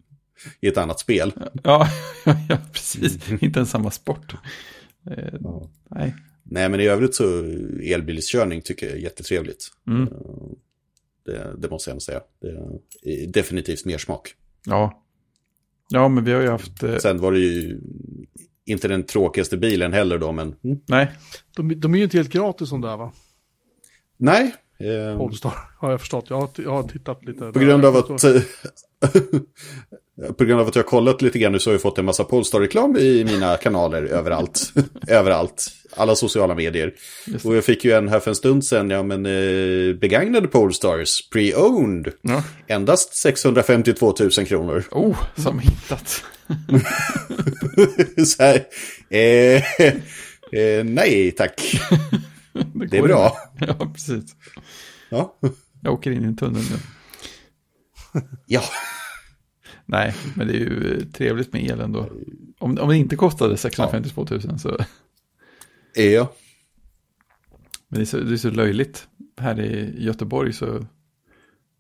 I ett annat spel. Ja, ja, ja precis. Inte ens samma sport. Eh, Ja. nej. Nej, men i övrigt så elbilskörning tycker jag är jättetrevligt. Mm. Eh, Det, det måste jag ändå säga. Det är definitivt mer smak. Ja. Ja, men vi har ju haft... Eh, Sen var det ju inte den tråkigaste bilen heller då, men mm. nej, De, de är ju inte helt gratis som det är va? nej. Eh, Polestar har jag förstått. Jag har, jag har tittat lite. På grund av att... på grund av att jag har kollat lite grann nu så har jag fått en massa Polestar-reklam i mina kanaler överallt. överallt. Alla sociala medier. Just Och jag fick ju en här för en stund sedan, ja men eh, begagnade Polestars, pre-owned. ja. Endast 652 000 kronor. Oh, som hittat. så här, eh, eh, nej tack. Det är går bra. Ja, precis. Ja. Jag åker in i en tunnel nu. ja. Nej, men det är ju trevligt med el ändå. Om, om det inte kostade 652 000 så... Ja. Men det är, så, det är så löjligt. Här i Göteborg så...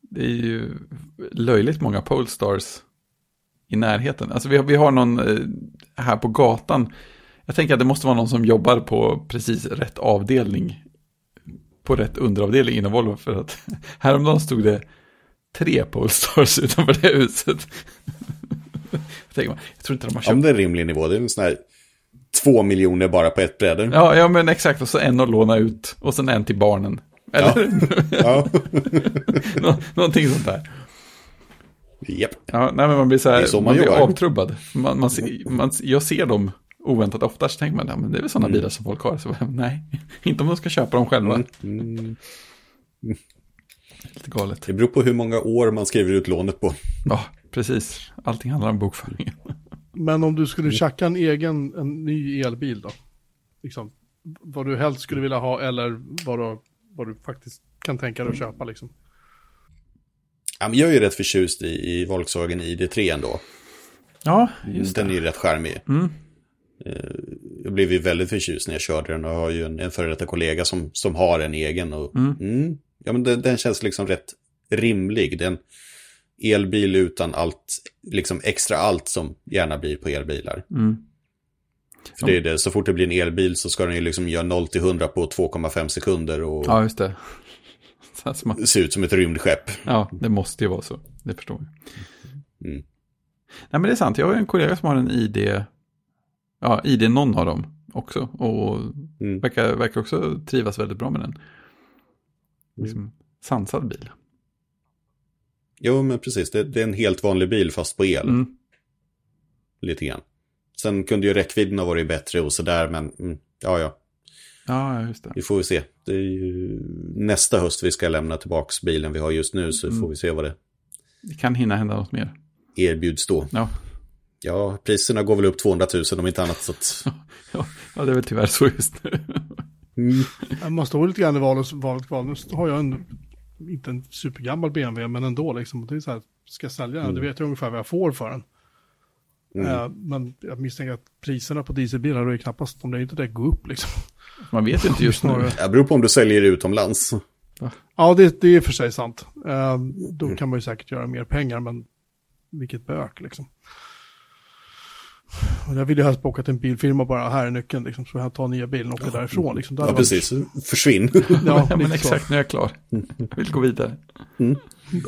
Det är ju löjligt många Polestars i närheten. Alltså vi har, vi har någon eh, här på gatan. Jag tänker att det måste vara någon som jobbar på precis rätt avdelning. På rätt underavdelning inom Volvo. För att häromdagen stod det tre Polestars utanför det huset. jag, tänker, man, jag tror inte de har ja köpt men det är en rimlig nivå. Det är en sån här två miljoner bara på ett bräde. Ja, ja, men exakt. Och så en att låna ut. Och sen en till barnen. Eller Ja. Nå- någonting sånt där. Japp. Ja, nej, men man blir så här, Det är så man man blir avtrubbad. Man, man, ser- man, jag ser dem oväntat ofta, så tänker man, ja, men det är väl sådana bilar som folk har. Så, nej, inte om de ska köpa dem själva. Mm. Lite galet. Det beror på hur många år man skriver ut lånet på. Ja, precis. Allting handlar om bokföringen. Men om du skulle tjacka en egen, en ny elbil då? Liksom, vad du helst skulle vilja ha eller vad du, vad du faktiskt kan tänka dig att köpa liksom. Ja, men jag är ju rätt förtjust i, i Volkswagen ID3 ändå. Ja, just Den är det. ju rätt charmig. Mm. Eh, Jag blev ju väldigt förtjust när jag körde den och har ju en, en före detta kollega som, som har en egen. Och, mm. ja, men den, den känns liksom rätt rimlig. Den elbil utan allt, liksom extra allt som gärna blir på elbilar. Mm. För det är det, så fort det blir en elbil så ska den ju liksom göra 0 till 100 på 2,5 sekunder och Ja, just det. Som att- se ut som ett rymdskepp. Ja, det måste ju vara så. Det förstår jag. Mm. Nej, men det är sant. Jag har en kollega som har en ID. Ja, ID någon av dem också. Och Mm. verkar, verkar också trivas väldigt bra med den. Liksom, sansad bil. Jo, men precis. Det, det är en helt vanlig bil fast på el. Mm. Lite grann. Sen kunde ju räckvidden ha varit bättre och sådär, men mm, ja, ja. Ja, just det. Vi får väl se. Det är ju nästa höst vi ska lämna tillbaka bilen vi har just nu, så Mm. får vi se vad det Det kan hinna hända något mer. erbjuds då. Ja, Ja, priserna går väl upp 200 000 om inte annat. Så att, ja, det är väl tyvärr så just nu. Mm. Man står lite grann i valet, valet kvar. Nu har jag en, inte en supergammal BMW, men ändå liksom. Det är så här, ska jag sälja den? Det vet jag ungefär vad jag får för den. Eh, men jag misstänker att priserna på dieselbilar är knappast, om det inte det går upp liksom. Man vet ju inte just nu. Det beror på om du säljer utomlands. Ja, det, det är för sig sant. Eh, då kan man ju säkert göra mer pengar, men vilket bök liksom. Och jag vill ju helst åka till en bilfirma bara, här är nyckeln liksom, så jag tar nya bilen och åker därifrån liksom. Det Ja, hade varit- precis. Försvinn. Ja, Ja, men lite så. exakt, nu är jag klar. Jag vill gå vidare.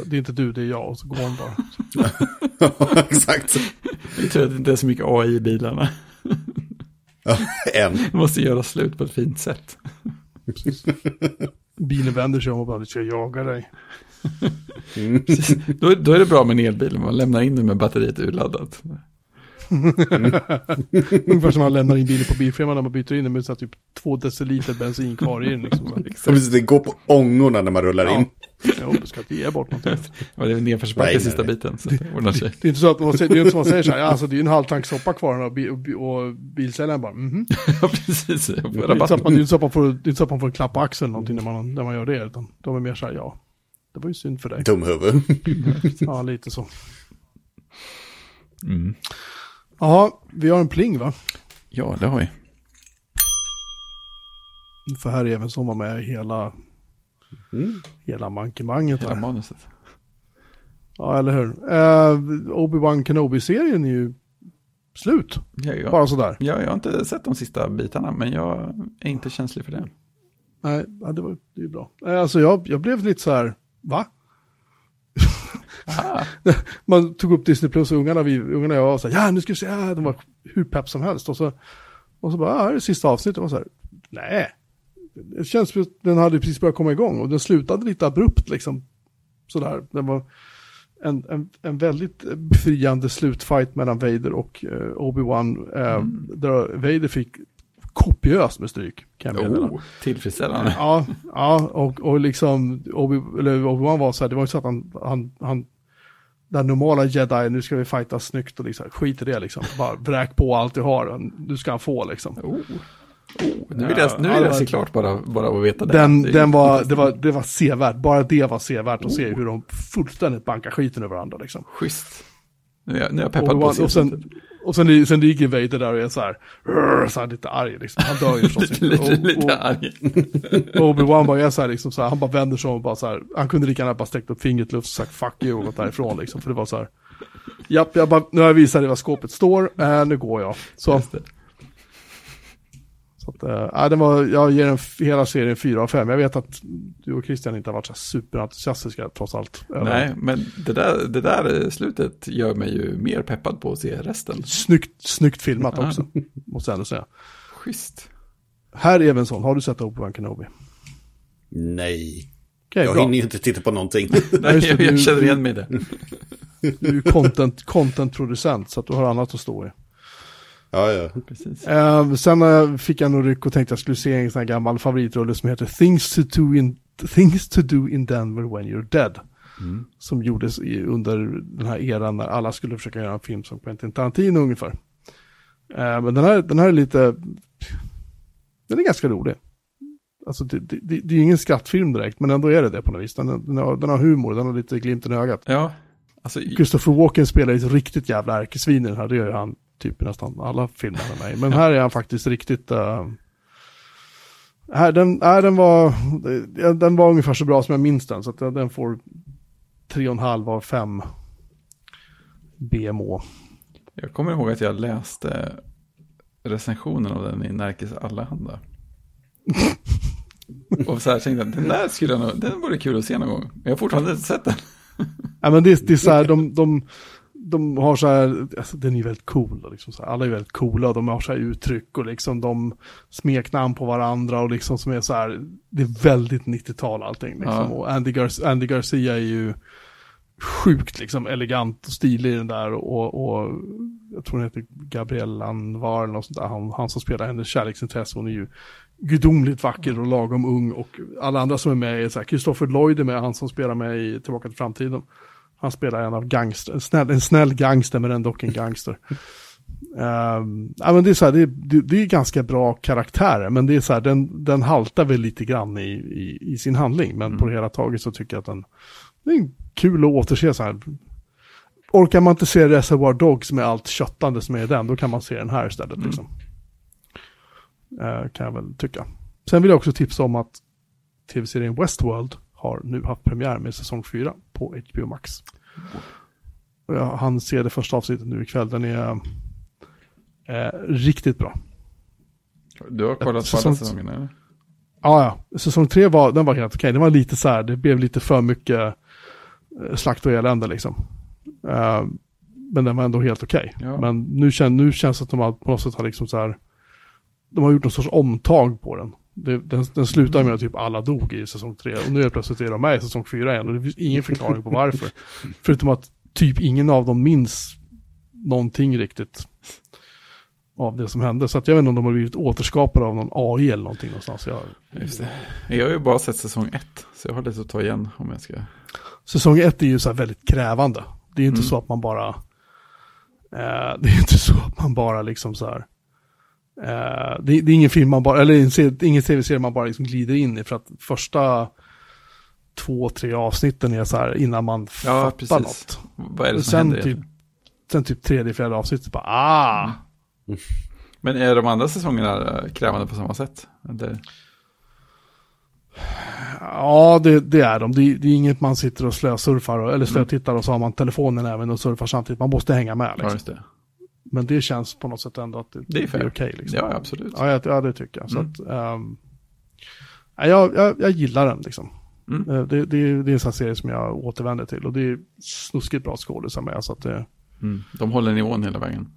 Det är inte du, det är jag och så går hon bara. Ja, Exakt. Jag tror att det inte är så mycket AI i bilarna. En. Det måste göra slut på ett fint sätt. Bilen vänder sig om och bara, ska jag jaga dig? Då, då är det bra med en elbil, man lämnar in den med batteriet urladdat. Ungefär som man lämnar in bilen på bilfirman när man byter in den med så typ två deciliter bensin kvar i den. Liksom. Så. Så precis, det går på ångorna när man rullar Ja. in. Jo, du ska inte ge bort någonting. Ja, det är nedförsbacke sista nej. biten, så det ordnar sig. Det är inte så att man säger, det är inte som man säger så här, alltså det är ju en halv tank soppa kvar och, bi, och, och bilsäljaren bara, mhm. Ja, precis. Det är inte så att man, det är inte så att man får, det är inte så att man får en klapp på axeln någonting när man, när man gör det, utan de är mer så här, ja, det var ju synd för dig. Dumhuvud. Ja, lite så. Mm. Ja, vi har en pling va? Ja, det har vi. För här är även som var med hela, Mm. hela mankemanget Hela här. manuset. Ja, eller hur? Uh, Obi-Wan Kenobi-serien är ju slut, Ja, ja. bara sådär. Ja, jag har inte sett de sista bitarna, men jag är inte känslig för det. Nej, ja, det var det är ju bra. Eh, Alltså jag, jag blev lite så här, va? Ah, Man tog upp Disney Plus och ungarna, vi, ungarna och jag så här, ja nu ska vi se, ja, de var hur pepp som helst. Och så, och så bara, ja, det är det sista avsnittet. Och så här, nej. Det känns som att den hade precis börjat komma igång och den slutade lite abrupt liksom. Sådär, den var en, en, en väldigt befriande slutfight mellan Vader och eh, Obi-Wan. Eh, Där Vader fick kopiöst med stryk, kan jag oh, tillfredsställande. Ja, ja och, och liksom Obi- Obi-Wan var så här, det var ju så att han, han, han den normala jedi, nu ska vi fighta snyggt och liksom, skit i det liksom. Bara vräk på allt du har, nu ska han få liksom. Oh. Oh, nu vill jag, nu vill jag se klart bara, bara att veta det. Den, den var, det var, det var sevärt, bara det var sevärt att se hur de fullständigt bankar skiten över varandra liksom. Schysst. Nu är jag, nu är jag peppad på Obi-Wan, att och sen, och sen, sen ligger Vader där och är så här, "Rrr", så här lite arg liksom. Han dör ju förstås lite, inte. lite, Och- lite och- arg. Och Obi-Wan bara är så här liksom så här, han bara vänder sig om och bara så här, han kunde lika gärna bara sträckt upp fingret i luft och sagt fuck you och gått därifrån liksom, för det var så här, japp, jag bara, nu har jag visat dig var skåpet står, äh, nu går jag. Så. Så att, äh, ja, den var, jag ger den hela serien 4 av 5. Jag vet att du och Christian inte har varit så här superentusiastiska trots allt. Eller- Nej, men det där, det där eh, slutet gör mig ju mer peppad på att se resten. Snyggt, snyggt filmat Ja. också, måste jag ändå säga. Schysst. Herr Evensson, har du sett Obi-Wan Kenobi? Nej. Okej, Jag bra. hinner ju inte titta på någonting. Nej, jag, jag du- känner igen mig i det. Du är ju content, content-producent, så att du har annat att stå i. Ja, ja. Precis. Eh, sen eh, fick jag nog ryck och tänkte att jag skulle se en sån här gammal favoritrulle som heter Things to do in, Things to do in Denver when you're dead. Mm. Som gjordes i, under den här eran när alla skulle försöka göra en film som Quentin Tarantino ungefär. Eh, men den här, den här är lite, den är ganska rolig. Alltså det, det, det, det är ingen skrattfilm direkt, men ändå är det det på något vis. Den, den, har, den har humor, den har lite glimten i ögat. Ja, alltså, Christopher Walken spelar ju ett riktigt jävla ärkesvin i den här, det gör ju han typ i nästan alla filmer med mig. Men här är han faktiskt riktigt... Uh, här, den, nej, den, var, eh, den var ungefär så bra som jag minns den, så att den- får 3,5 av 5 BMO. jag kommer ihåg att jag läste recensionen av den i Närkes Allehanda. Och så här tänkte jag, den där skulle jag nog, den vore kul att se någon gång. Jag har fortfarande inte sett den. Nej, men det, det är så här, de, de, de har så här, alltså, den är ju väldigt cool, liksom så här, alla är väldigt coola, och de har så här uttryck och liksom de smeknamn på varandra och liksom som är så här, det är väldigt 90-tal allting liksom. Ja. Och Andy, Gar- Andy Garcia är ju sjukt liksom elegant och stilig i den där och, och jag tror hon heter Gabrielle Anvar eller något sånt där, han, han som spelar hennes kärleksintresse, hon är ju gudomligt vacker och lagom ung och alla andra som är med är så här, Christopher Lloyd är med, han som spelar med i Tillbaka till framtiden. Han spelar en av gangster, en snäll, en snäll gangster men ändå en gangster. Um, ja, men det, är så här, det, det, det, är ganska bra karaktärer, men det är så här, den, den haltar väl lite grann i, i, i sin handling. Men mm. på det hela taget så tycker jag att den, det är kul att återse så här. Orkar man inte se Reservoir Dogs med allt köttande som är i den, då kan man se den här istället. Mm. Liksom. Uh, kan jag väl tycka. Sen vill jag också tipsa om att tv-serien Westworld har nu haft premiär med säsong 4 på HBO Max. Jag hann se det första avsnittet nu ikväll. Den är eh, riktigt bra. Du har kollat på alla säsongerna eller? Ja, ja. Säsong 3 var, den var helt okej. Den var lite så här, det blev lite för mycket eh, slakt och elände liksom. Uh, men den var ändå helt okej. Ja. Men nu, kän, nu känns det att de har, på något sätt har liksom så här, de har gjort någon sorts omtag på den. Det, den, den slutar med att typ alla dog i säsong 3 och nu är plötsligt är de med i säsong 4 igen och det finns ingen förklaring på varför. Förutom att typ ingen av dem minns någonting riktigt av det som hände. Så att jag vet inte om de har blivit återskapade av någon AI eller någonting någonstans. Jag, jag har ju bara sett säsong 1, så jag har lite att ta igen om jag ska. Säsong 1 är ju så här väldigt krävande. Det är inte mm. så att man bara, eh, det är inte så att man bara liksom så här, eh, det, det, är ingen film man bara, eller ingen tv-serie man bara liksom glider in i för att första två, tre avsnitten är så här innan man ja, fattar precis. något. Vad är det som sen händer? Typ, sen typ tredje, fjärde avsnittet bara, ah! Mm. Men är de andra säsongerna krävande på samma sätt? Eller? Ja, det, det, är de. Det, det, är inget man sitter och slösurfar, eller slötittar och så har man telefonen även och surfar samtidigt. Man måste hänga med. Liksom. Ja. Men det känns på något sätt ändå att det, det är, okej. Okay, liksom. Ja, absolut. Ja, jag, ja, det tycker jag. Mm. Så att, um, jag, jag, jag gillar den liksom. Mm. Eh, det, det, det är en sån serie som jag återvänder till och det är snuskigt bra skådisar med. Så att det... Mm. De håller nivån hela vägen.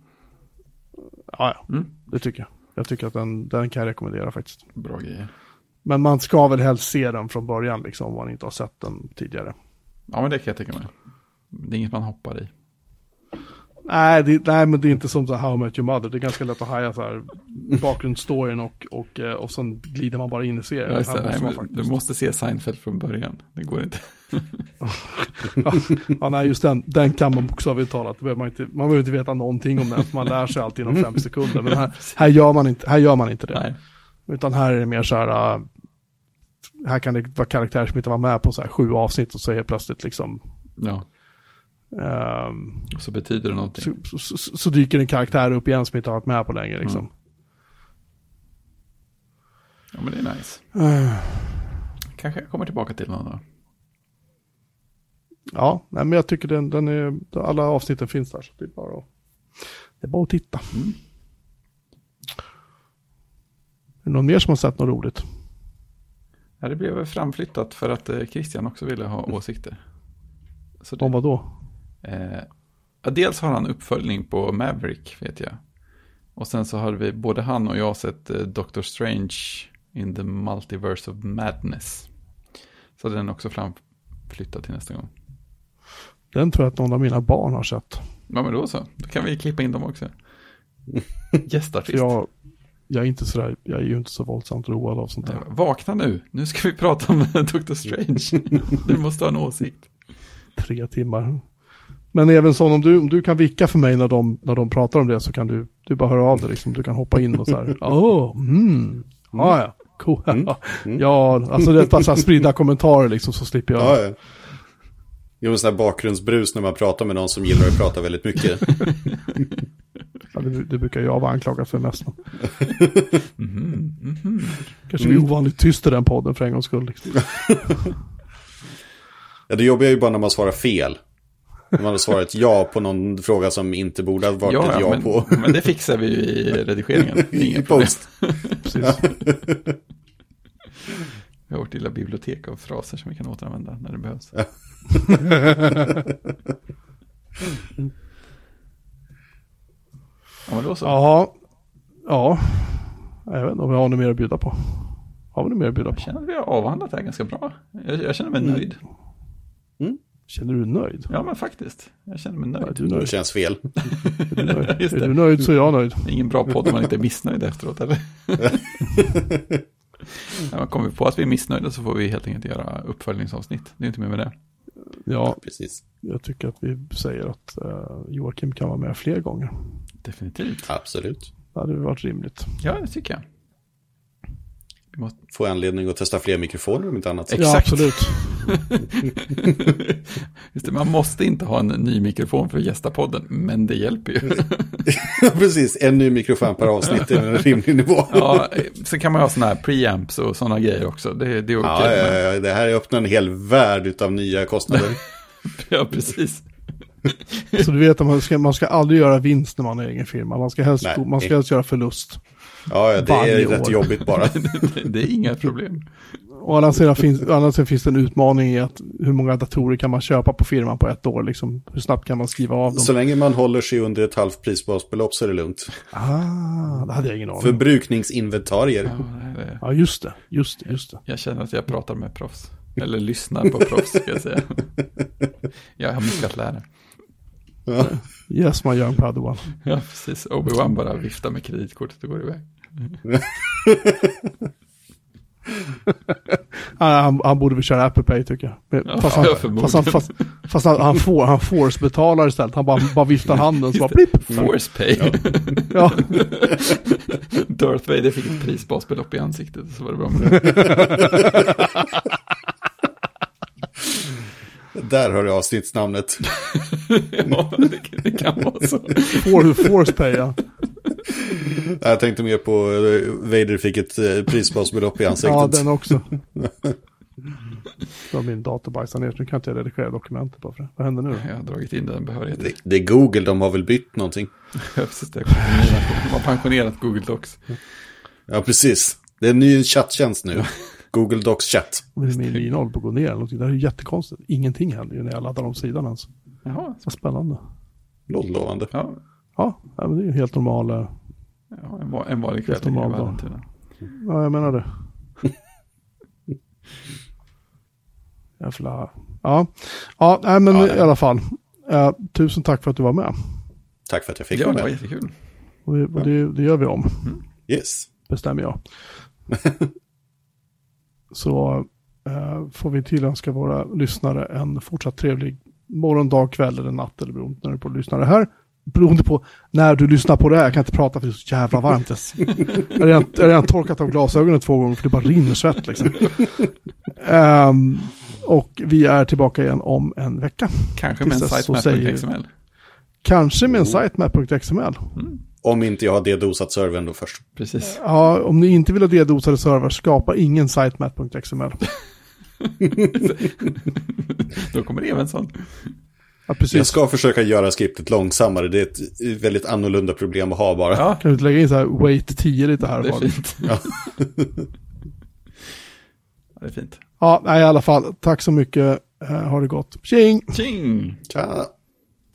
Ja, ja. Mm. det tycker jag. Jag tycker att den, den kan jag rekommendera faktiskt. Bra grejer. Men man ska väl helst se den från början liksom om man inte har sett den tidigare. Ja, men det kan jag tänka mig. Det är inget man hoppar i. Nej, det, nej, men det är inte som så How I Met Your Mother. Det är ganska lätt att haja så här bakgrundsstoryn och, och, eh, och sen glider man bara in i serien. Ja, måste nej, faktiskt... Du måste se Seinfeld från början. Det går inte. ja, ja, nej, just den, den kan man bokstavligt talat. Man behöver inte veta någonting om den, för man lär sig allt inom fem sekunder. Men här, här, gör, man inte, här gör man inte det. Nej. Utan här är det mer så här, uh, här kan det vara karaktärer som inte var med på så här sju avsnitt och så är plötsligt liksom ja. Um, så betyder det någonting. Så, så, så, dyker en karaktär upp igen som inte har varit med på länge liksom. Mm. Ja men det är nice. Uh. Kanske jag kommer tillbaka till någon då. Ja, nej, men jag tycker den, den är, alla avsnitten finns där. Så det är bara att, det är bara att titta. Mm. Är det någon mer som har sett något roligt? Ja, det blev framflyttat för att eh, Christian också ville ha åsikter. Så det, Om vad då? Eh, dels har han uppföljning på Maverick, vet jag. Och sen så har vi, både han och jag sett eh, Doctor Strange in the Multiverse of Madness. Så den är också framflyttad till nästa gång. Den tror jag att någon av mina barn har sett. Ja, men då så. Då kan vi klippa in dem också. Gästartist. jag, jag är inte sådär, jag är ju inte så våldsamt road av sånt där. Vakna nu, nu ska vi prata om Doctor Strange. du måste ha en åsikt. Tre timmar. Men även så om du, om du kan vicka för mig när de, när de pratar om det så kan du, du bara höra av dig liksom. Du kan hoppa in och så här, oh, mm, ja, ja, cool. Mm. Mm. ja, alltså det är bara så här spridda kommentarer liksom så slipper jag. Ja, ja. Jo, sån här bakgrundsbrus när man pratar med någon som gillar att prata väldigt mycket. ja, det, det, brukar jag vara anklagad för mest. Mm, mm, Kanske mm. ovanligt tyst i den podden för en gångs skull. Liksom. ja, det jobbiga är ju bara när man svarar fel. Man har svarat ja på någon fråga som inte borde ha varit ja, ett ja men, på. men det fixar vi ju i redigeringen. I post. Precis. Vi har vårt lilla bibliotek av fraser som vi kan återanvända när det behövs. Ja, men då så. Ja, ja. Jag vet inte om vi har något mer att bjuda på. Har vi något mer att bjuda på? Jag känner att vi har avhandlat det här ganska bra. Jag, jag känner mig mm. nöjd. Känner du dig nöjd? Ja, men faktiskt. Jag känner mig Ja, nöjd. du är Det nöjd. känns fel. Är du nöjd, är du nöjd så är jag nöjd. Ingen bra podd om man inte är missnöjd efteråt, eller? När man kommer på att vi är missnöjda så får vi helt enkelt göra uppföljningsavsnitt. Det är inte mer med det. Ja, Precis. jag tycker att vi säger att eh, Joakim kan vara med fler gånger. Definitivt. Absolut. Det hade varit rimligt. Ja, det tycker jag. Få anledning att testa fler mikrofoner om inte annat. Exakt. Ja, absolut. Just det, man måste inte ha en ny mikrofon för att gästa podden, men det hjälper ju. Precis, en ny mikrofon per avsnitt är en rimlig nivå. ja, sen kan man ha sådana här preamps och sådana grejer också. Det, det är okej. Ja, ja, ja, det här öppnar en hel värld av nya kostnader. ja, precis. Så du vet att man ska, man ska aldrig göra vinst när man har egen firma. Man ska helst, Nej. man ska helst göra förlust. Ja, ja, det är rätt år. jobbigt bara. det, är inga problem. Och å andra sidan finns, andra sidan finns det en utmaning i att hur många datorer kan man köpa på firman på ett år? Liksom, hur snabbt kan man skriva av dem? Så länge man håller sig under ett halvt prisbasbelopp så är det lugnt. Ah, det hade jag ingen aning om. Förbrukningsinventarier. Ja, det. Ja, just det. Just det, just det. Jag känner att jag pratar med proffs. Eller lyssnar på proffs, ska jag säga. Jag har mycket att lära. Ja. Yes, my young padawan. Ja, precis. Obi-Wan bara viftar med kreditkortet och går iväg. Ah, han, han borde väl köra Apple Pay tycker jag. Ja, fast han, ja, fast han, fast, fast han, han, får, han force betalar istället. Han bara, bara viftar handen så bara blipp. Force pay. Ja. Darth Vader fick ett prisbasbelopp i ansiktet, så var det bra med det. Där har du avsnittsnamnet. ja, det, det kan vara så. For, force Pay, ja. Jag tänkte mer på eh, Vader fick ett eh, prisbasbelopp i Ja, ansiktet. den också. Så har min dator bajsat ner, så nu kan inte jag redigera dokumentet bara för det. Vad händer nu då? Jag har dragit in den behörigheten. det, det är Google, de har väl bytt någonting. Ja, precis. Det. De har pensionerat Google Docs. Ja, precis. Det är en ny chatttjänst nu. Google Docs chatt. Men min lina håller på att gå ner eller någonting. Det här är ju jättekonstigt. Ingenting händer ju när jag laddar om sidan ens. Jaha, Vad spännande. Låter lovande. ja. Ja, men det är ju helt normal. eh, ja en, va- en vanlig kväll i normal dag. Vallentuna. Ja, jag menar det. Jävla... Ja, ja nej, men Ja, i alla fall. Eh, tusen tack för att du var med. Tack för att jag fick Ja, vara det var med. jättekul. Och det, och det, det gör vi om, Yes. bestämmer jag. Så eh, får vi tillönska våra lyssnare en fortsatt trevlig morgon, dag, kväll eller natt eller beroende när du på lyssnar det här. Beroende på när du lyssnar på det här. Jag kan inte prata för det är så jävla varmt. Jag har redan, jag har redan torkat av glasögonen två gånger för det bara rinner svett liksom. Ehm, och vi är tillbaka igen om en vecka. Kanske med en sitemap.xml. Kanske med en sitemap.xml. Om inte jag har dedosat servern då först. Precis. Ja, om ni inte vill ha dedosade servrar, skapa ingen sitemap.xml. Då kommer det även sån. Ja, Jag ska försöka göra skriptet långsammare. Det är ett väldigt annorlunda problem att ha bara. Ja, Kan du lägga in så här wait 10 lite här? det är fint. Ja. Ja, det är fint. Ja, nej, i alla fall. Tack så mycket. Eh, ha det gott. Tjing! Tjing! Tja.